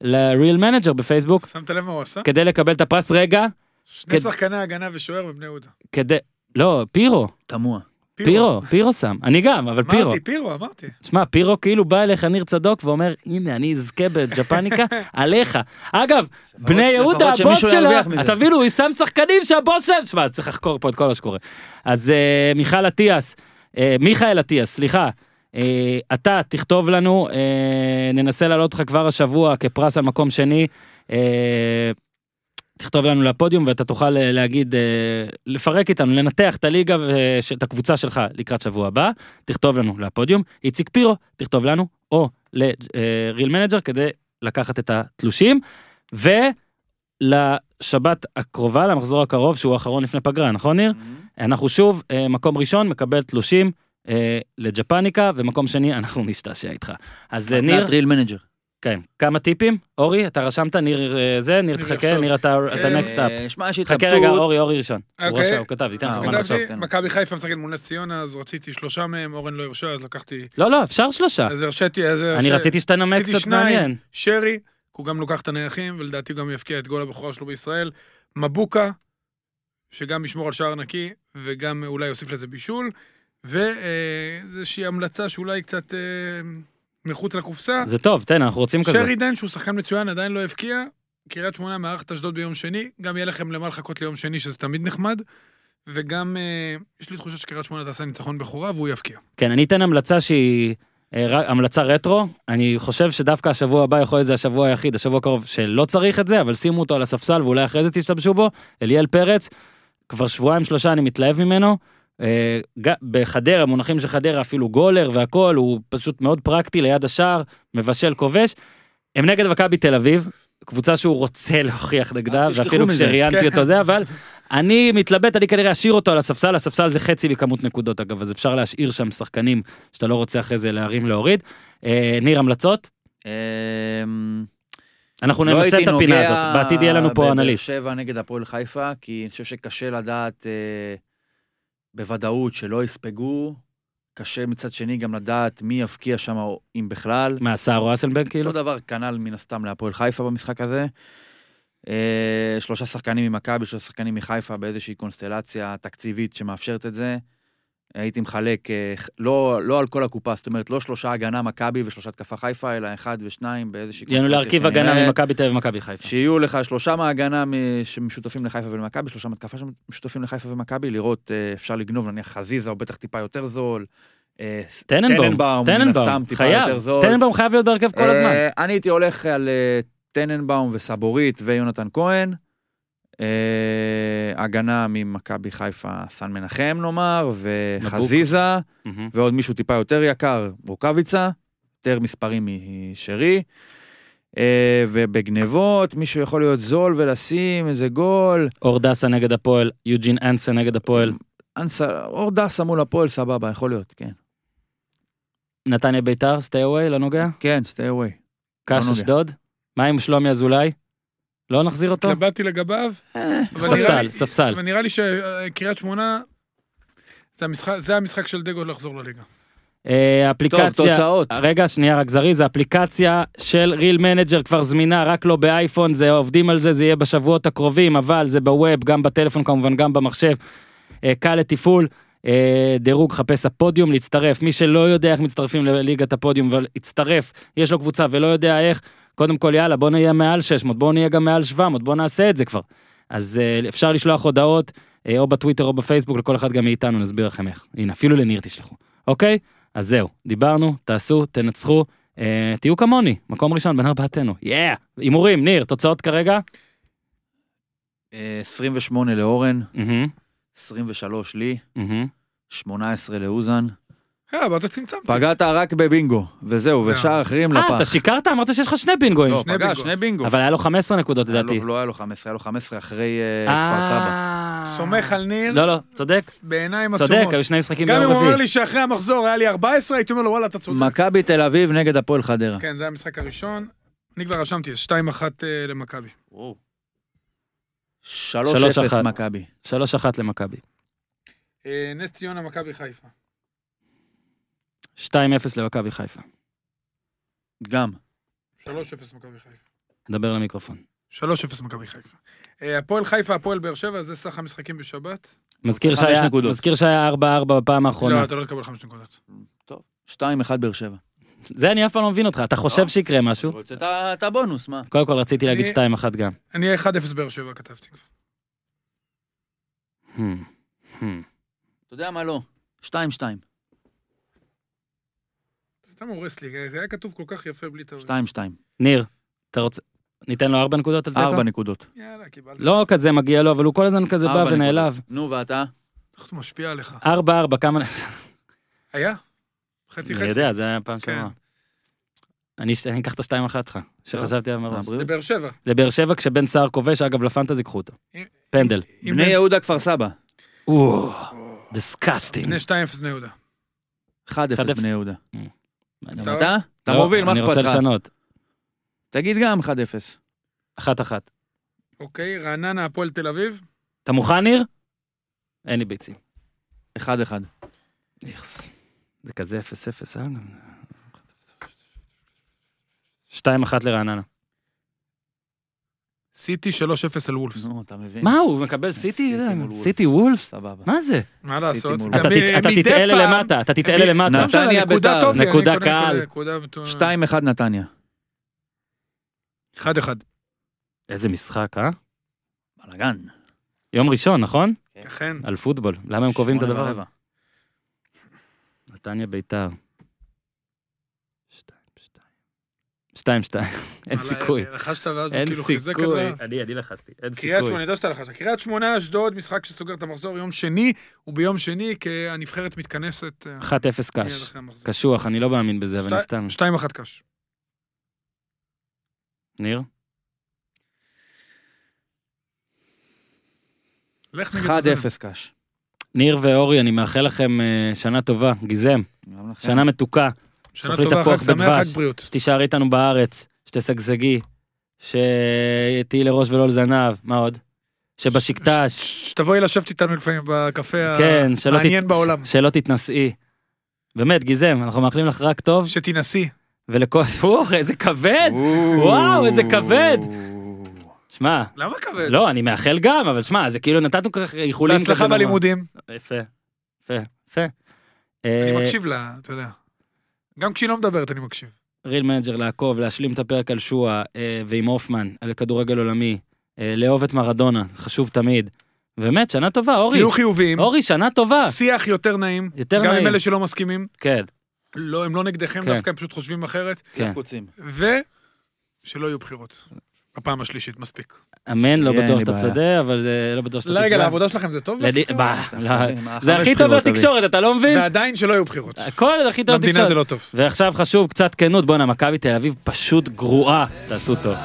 [SPEAKER 1] ל Real Manager בפייסבוק,
[SPEAKER 3] שמת לב מה הוא עשה?
[SPEAKER 1] כדי לקבל את הפרס רגע,
[SPEAKER 3] שני
[SPEAKER 1] כד-
[SPEAKER 3] שחקני הגנה ושוער בבני יהודה.
[SPEAKER 1] כדי, לא, פירו,
[SPEAKER 4] תמוה.
[SPEAKER 1] פירו, פירו שם, אני גם, אבל פירו.
[SPEAKER 3] אמרתי, פירו, אמרתי.
[SPEAKER 1] שמע, פירו כאילו בא אליך ניר צדוק ואומר, הנה, אני אזכה בג'פניקה עליך. אגב, בני יהודה, הבוס שלה,
[SPEAKER 4] מזה.
[SPEAKER 1] אתה מבין, הוא שם שחקנים שהבוס שלהם, שמע, צריך לחקור פה את כל מה שקורה. אז אה, מיכל אטיאס, אה, מיכאל אטיאס, סליחה, אתה תכתוב לנו, אה, ננסה להעלות אותך כבר השבוע כפרס על מקום שני. אה, תכתוב לנו לפודיום ואתה תוכל אה, להגיד, אה, לפרק איתנו, לנתח את הליגה ואת הקבוצה שלך לקראת שבוע הבא. תכתוב לנו לפודיום, איציק פירו, תכתוב לנו, או ל Real Manager כדי לקחת את התלושים, ולשבת הקרובה, למחזור הקרוב, שהוא האחרון לפני פגרה, נכון ניר? אנחנו שוב, אה, מקום ראשון, מקבל תלושים אה, לג'פניקה, ומקום שני, אנחנו נשתעשע איתך. אז אה, ניר,
[SPEAKER 4] מתנת Real Manager.
[SPEAKER 1] כן, כמה טיפים? אורי, אתה רשמת? ניר אה, זה, ניר תחכה. ניר אתה אתה
[SPEAKER 3] אה,
[SPEAKER 1] next
[SPEAKER 4] up. שמע, יש
[SPEAKER 1] חכה רגע,
[SPEAKER 4] התלבטות.
[SPEAKER 1] אורי, אורי ראשון. הוא
[SPEAKER 3] אוקיי.
[SPEAKER 1] רשם, הוא כתב, ייתן לך זמן. לחשוב.
[SPEAKER 4] כן.
[SPEAKER 3] מכבי חיפה משחקת מול נס ציונה, אז רציתי שלושה מהם, אורן לא הרשה, אז לקחתי...
[SPEAKER 1] לא, לא, אפשר שלושה.
[SPEAKER 3] אז הרשיתי, אז
[SPEAKER 1] אני רציתי שתנמק קצת. מעניין.
[SPEAKER 3] שרי, הוא גם לוקח את הנייחים, ולדעתי גם יפקיע את גול הבכורה שלו בישראל. מבוקה, שגם ישמור על שער נקי, וגם אולי יוסיף לזה בישול. ואיזושהי המלצה שאולי קצת אה, מחוץ לקופסה.
[SPEAKER 1] זה טוב, תן, אנחנו רוצים כזה.
[SPEAKER 3] שרי דן, שהוא שחקן מצוין, עדיין לא הבקיע. קריית שמונה מארחת אשדוד ביום שני, גם יהיה לכם למה לחכות ליום שני, שזה תמיד נחמד. וגם, אה, יש לי תחושה שקריית שמונה תעשה ניצחון בכורה, והוא יבקיע.
[SPEAKER 1] כן, אני אתן המלצה שהיא אה, המלצה רטרו. אני חושב שדווקא השבוע הבא יכול להיות זה השבוע היחיד, השבוע הקרוב, שלא צריך את זה, אבל שימו אותו על הספסל ואולי אחרי זה תשתמשו בו. אליאל פרץ, כבר שבועיים שלושה אני מתלהב ממנו. אה, בחדרה, מונחים של חדרה, אפילו גולר והכל, הוא פשוט מאוד פרקטי ליד השער, מבשל, כובש. הם נגד מכבי תל אביב, קבוצה שהוא רוצה להוכיח נגדה, ואפילו. כשראיינתי
[SPEAKER 3] כן.
[SPEAKER 1] אותו זה, אבל אני מתלבט, אני כנראה אשאיר אותו על הספסל, הספסל זה חצי מכמות נקודות אגב, אז אפשר להשאיר שם שחקנים שאתה לא רוצה אחרי זה להרים להוריד. אה, ניר המלצות?
[SPEAKER 4] אמ,
[SPEAKER 1] אנחנו
[SPEAKER 4] לא הייתי
[SPEAKER 1] את הפינה
[SPEAKER 4] נוגע
[SPEAKER 1] הזאת, בעתיד יהיה לנו פה
[SPEAKER 4] בבאר
[SPEAKER 1] אנליסט.
[SPEAKER 4] שבע נגד הפועל חיפה, כי אני חושב שקשה לדעת אה, בוודאות שלא יספגו. קשה מצד שני גם לדעת מי יבקיע שם, אם בכלל.
[SPEAKER 1] מה, סער או אסלבנק כאילו?
[SPEAKER 4] אותו דבר כנ"ל מן הסתם להפועל חיפה במשחק הזה. אה, שלושה שחקנים ממכבי, שלושה שחקנים מחיפה באיזושהי קונסטלציה תקציבית שמאפשרת את זה. הייתי מחלק, אה, לא, לא על כל הקופה, זאת אומרת, לא שלושה הגנה מכבי ושלושה התקפה חיפה, אלא אחד ושניים באיזושהי
[SPEAKER 1] יהיה לנו להרכיב הגנה. ממכבי תל אביב ומכבי חיפה.
[SPEAKER 4] שיהיו לך שלושה מהגנה שמשותפים לחיפה ולמכבי, שלושה מתקפה שמשותפים לחיפה ומכבי, לראות אה, אפשר לגנוב נניח חזיזה, הוא בטח טיפה יותר זול. אה,
[SPEAKER 1] טננבאום,
[SPEAKER 4] טננבאום,
[SPEAKER 1] חייב. טננבאום חייב להיות בהרכב כל הזמן.
[SPEAKER 4] אני הייתי הולך על טננבאום וסבורית ויונתן כהן. אה, הגנה ממכבי חיפה, סן מנחם נאמר, וחזיזה. ועוד מישהו טיפה יותר יקר, רוקאביצה, יותר מספרים משרי. אה, ובגנבות, מישהו יכול להיות זול ולשים איזה גול.
[SPEAKER 1] אור דסה נגד הפועל, יוג'ין אנסה נגד הפועל,
[SPEAKER 4] אנסה, אור דסה מול הפועל, סבבה, יכול להיות, כן.
[SPEAKER 1] נתניה ביתר, סטי אווי, לא נוגע?
[SPEAKER 4] כן, stay away.
[SPEAKER 1] קאש
[SPEAKER 4] נוגע.
[SPEAKER 1] אשדוד? מה עם שלומי אזולאי? לא נחזיר אותו?
[SPEAKER 3] התלבטתי לגביו.
[SPEAKER 4] אה,
[SPEAKER 1] ספסל, ספסל.
[SPEAKER 3] אבל נראה לי שקריית שמונה, זה המשחק- של דגו לחזור לליגה.
[SPEAKER 1] אה, אפליקציה,
[SPEAKER 4] טוב, תוצאות.
[SPEAKER 1] רגע, שנייה, רק זריז, האפליקציה של Real Manager כבר זמינה, רק לא באייפון, זה עובדים על זה, זה יהיה בשבועות הקרובים, אבל זה ב web, גם בטלפון כמובן, גם במחשב. אה, קל לתפעול, דירוג, חפש הפודיום, להצטרף. מי שלא יודע איך מצטרפים לליגת הפודיום, אבל הצטרף, יש לו קבוצה ולא יודע איך, קודם כל יאללה, בוא נהיה מעל 600, בוא נהיה גם מעל 700, בוא נעשה את זה כבר. אז אה, אפשר לשלוח הודעות, אה, או בטוויטר או בפייסבוק, לכל אחד גם מאיתנו, נסביר לכם איך. הנה, אפילו לניר תשלחו, אוקיי? אז זהו, דיברנו, תעשו, תנצחו, אה, תהיו כמוני, מקום ראשון בין ארבעתנו, יאה! הימורים, ניר, תוצאות כרגע?
[SPEAKER 4] אה, 28 לאורן,
[SPEAKER 1] מהמם,
[SPEAKER 4] 23 לי,
[SPEAKER 1] מהמם.
[SPEAKER 4] 18 לאוזן.
[SPEAKER 3] אה, אבל אתה צמצמת.
[SPEAKER 4] פגעת רק בבינגו, וזהו,
[SPEAKER 3] לא.
[SPEAKER 4] ושאר האחרים
[SPEAKER 1] אה,
[SPEAKER 4] לפח.
[SPEAKER 1] אתה שיקרת? אמרת שיש לך שני בינגואים.
[SPEAKER 4] לא, פגע. שני בינגו.
[SPEAKER 1] אבל היה לו 15 נקודות
[SPEAKER 4] היה
[SPEAKER 1] לדעתי.
[SPEAKER 4] לא היה לו 15, היה לו 15 אחרי אה, כפר סבא.
[SPEAKER 1] אה.
[SPEAKER 3] סומך על ניר
[SPEAKER 1] לא, לא, צודק,
[SPEAKER 3] בעיניים עצומות.
[SPEAKER 1] צודק, היו שני משחקים
[SPEAKER 3] גם אם
[SPEAKER 1] ביום
[SPEAKER 3] הוא אומר
[SPEAKER 1] רביעי.
[SPEAKER 3] לי שאחרי המחזור היה לי 14, הייתי אומר לו וואלה אתה צודק.
[SPEAKER 4] מכבי תל אביב נגד הפועל חדרה.
[SPEAKER 3] כן, זה המשחק הראשון. אני כבר רשמתי, אז 2-1 אה, למכבי.
[SPEAKER 4] 3-0 מכבי.
[SPEAKER 1] 3-1 למכבי.
[SPEAKER 3] אה, נס ציונה, מכבי חיפה.
[SPEAKER 1] 2-0 למכבי חיפה.
[SPEAKER 4] גם.
[SPEAKER 3] 3-0 מכבי חיפה.
[SPEAKER 1] דבר למיקרופון.
[SPEAKER 3] 3-0 מכבי חיפה. אה, הפועל חיפה, הפועל באר שבע, זה סך המשחקים בשבת.
[SPEAKER 1] מזכיר שהיה-
[SPEAKER 4] נקודות.
[SPEAKER 1] מזכיר שהיה 4-4 בפעם האחרונה.
[SPEAKER 3] לא, אתה לא תקבל 5 נקודות.
[SPEAKER 4] טוב. 2-1 באר שבע.
[SPEAKER 1] זה אני אף פעם לא מבין אותך, אתה חושב
[SPEAKER 4] לא.
[SPEAKER 1] שיקרה משהו?
[SPEAKER 4] רוצה את הבונוס, מה?
[SPEAKER 1] קודם כל רציתי להגיד
[SPEAKER 3] אני-
[SPEAKER 1] 2-1 גם.
[SPEAKER 3] אני 1-0 באר שבע כתבתי.
[SPEAKER 1] Hmm, hmm.
[SPEAKER 4] אתה יודע מה לא? 2-2.
[SPEAKER 3] אתה סתם הורס לי, זה היה כתוב כל כך יפה בלי טעות.
[SPEAKER 4] 2-2.
[SPEAKER 1] ניר, אתה רוצה... ניתן לו 4 נקודות על תיקו?
[SPEAKER 4] 4 נקודות.
[SPEAKER 3] יאללה, קיבלת.
[SPEAKER 1] לא כזה מגיע לו, אבל הוא כל הזמן כזה בא
[SPEAKER 4] ארבע
[SPEAKER 1] ונעלב.
[SPEAKER 4] נו, ואתה?
[SPEAKER 3] איך הוא משפיע עליך.
[SPEAKER 1] 4-4, כמה...
[SPEAKER 3] היה? חצי
[SPEAKER 1] אני
[SPEAKER 3] חצי.
[SPEAKER 1] יודע, זה היה פעם
[SPEAKER 3] כן.
[SPEAKER 1] שעברה. אני אני אקח את השתיים אחת שלך, שחשבתי עליו מראש.
[SPEAKER 4] הבריאות.
[SPEAKER 3] לבאר שבע.
[SPEAKER 1] לבאר שבע כשבן סער כובש, אגב לפנטזי קחו אותו. פנדל.
[SPEAKER 4] בני יהודה כפר סבא.
[SPEAKER 1] Disgusting.
[SPEAKER 3] בני 2-0 בני יהודה.
[SPEAKER 4] 1-0
[SPEAKER 1] 1-0.
[SPEAKER 4] בני יהודה.
[SPEAKER 1] אני
[SPEAKER 3] אתה-
[SPEAKER 4] אתה? אתה
[SPEAKER 1] לא,
[SPEAKER 4] מוביל, מה
[SPEAKER 1] אני
[SPEAKER 4] אכפת
[SPEAKER 1] רוצה
[SPEAKER 4] לך?
[SPEAKER 1] לשנות.
[SPEAKER 4] תגיד גם 1-0.
[SPEAKER 1] אחת אחת.
[SPEAKER 3] אוקיי, רעננה, הפועל תל אביב.
[SPEAKER 1] אתה מוכן ניר? אין לי ביצים.
[SPEAKER 4] 1-1.
[SPEAKER 1] איכס. זה כזה אפס אפס, אה? שתיים אחת לרעננה.
[SPEAKER 3] סיטי 3-0 על וולפס.
[SPEAKER 4] נו, אתה מבין.
[SPEAKER 1] מה, הוא מקבל סיטי?
[SPEAKER 4] סיטי וולפס. סבבה.
[SPEAKER 1] מה זה?
[SPEAKER 3] מה לעשות?
[SPEAKER 1] אתה תתעלה למטה, אתה תתעלה למטה.
[SPEAKER 3] לא
[SPEAKER 4] נתניה, ביתר.
[SPEAKER 1] נקודה קל.
[SPEAKER 3] נקודה בטוח.
[SPEAKER 4] 2-1 נתניה.
[SPEAKER 3] 1-1.
[SPEAKER 1] איזה משחק, אה?
[SPEAKER 4] בלאגן.
[SPEAKER 1] יום ראשון, נכון?
[SPEAKER 3] אכן.
[SPEAKER 1] על פוטבול. למה הם קובעים את הדבר הזה? נתניה ביתר. שתיים, שתיים. שתיים, שתיים. אין סיכוי.
[SPEAKER 3] לחשת ואז הוא
[SPEAKER 1] אין
[SPEAKER 3] כאילו חיזק את
[SPEAKER 1] סיכוי.
[SPEAKER 3] ה...
[SPEAKER 1] אני, אני לחשתי. אין
[SPEAKER 3] קריית שמונה,
[SPEAKER 1] סיכוי.
[SPEAKER 3] אני יודע שאתה לחשת. קריית שמונה, אשדוד, משחק שסוגר את המחזור יום שני, וביום שני, כי הנבחרת מתכנסת אה,
[SPEAKER 1] 1-0
[SPEAKER 3] מיד
[SPEAKER 1] קש.
[SPEAKER 3] אחרי המחזור.
[SPEAKER 1] קשוח, אני לא מאמין בזה, אבל אני סתם.
[SPEAKER 3] 2-1 קש.
[SPEAKER 1] ניר?
[SPEAKER 3] לך נגד הזרם.
[SPEAKER 4] 1-0 קאש.
[SPEAKER 1] ניר ואורי, אני מאחל לכם אה, שנה טובה, גיזם. שנה מתוקה,
[SPEAKER 3] שנה טובה,
[SPEAKER 1] תפוח
[SPEAKER 3] חג שמח,
[SPEAKER 1] בדבש.
[SPEAKER 3] חג בריאות.
[SPEAKER 1] שתישארי איתנו בארץ, שתשגשגי, שתהיי לראש ולא לזנב, מה עוד? שבשקטש,
[SPEAKER 3] שתבואי לשבת איתנו לפעמים בקפה
[SPEAKER 1] כן,
[SPEAKER 3] המעניין
[SPEAKER 1] תת-
[SPEAKER 3] בעולם.
[SPEAKER 1] שלא תתנשאי. באמת, גיזם, אנחנו מאחלים לך רק טוב,
[SPEAKER 3] שתינשאי.
[SPEAKER 1] ולכל... וואו, איזה כבד! וואו, איזה כבד. שמע,
[SPEAKER 3] למה כבד?
[SPEAKER 1] לא, אני מאחל גם, אבל שמע, זה כאילו נתנו ככה איחולים.
[SPEAKER 3] בהצלחה. בלימודים.
[SPEAKER 1] יפה, יפה, יפה.
[SPEAKER 3] אני
[SPEAKER 1] אה,
[SPEAKER 3] מקשיב לה, אתה יודע. גם כשהיא לא מדברת אני מקשיב.
[SPEAKER 1] Real Manager לעקוב, להשלים את הפרק על שואה אה, ועם הופמן, על כדורגל עולמי, אה, לאהוב את מרדונה, חשוב תמיד. באמת, שנה טובה, אורי.
[SPEAKER 3] תהיו חיוביים.
[SPEAKER 1] אורי, שנה טובה.
[SPEAKER 3] שיח יותר נעים.
[SPEAKER 1] יותר
[SPEAKER 3] גם עם
[SPEAKER 1] נעים.
[SPEAKER 3] אלה שלא מסכימים.
[SPEAKER 1] כן,
[SPEAKER 3] לא, הם לא נגדכם,
[SPEAKER 1] כן.
[SPEAKER 3] דווקא הם פשוט חושבים אחרת.
[SPEAKER 1] כן.
[SPEAKER 3] ושלא יהיו בחירות. הפעם השלישית, מספיק.
[SPEAKER 1] אמן, לא בטוח שאתה. צודק, אבל זה לא בטוח שאתה תפגע.
[SPEAKER 3] לעבודה שלכם זה טוב?
[SPEAKER 1] לא, זה
[SPEAKER 4] חמש
[SPEAKER 1] הכי טוב לתקשורת, אתה לא מבין?
[SPEAKER 3] ועדיין שלא יהיו בחירות.
[SPEAKER 1] הכל הכי טוב
[SPEAKER 3] למדינה
[SPEAKER 1] לתקשורת.
[SPEAKER 3] זה לא טוב.
[SPEAKER 1] ועכשיו חשוב קצת כנות, בואנה, מכבי תל אביב פשוט גרועה, תעשו טוב.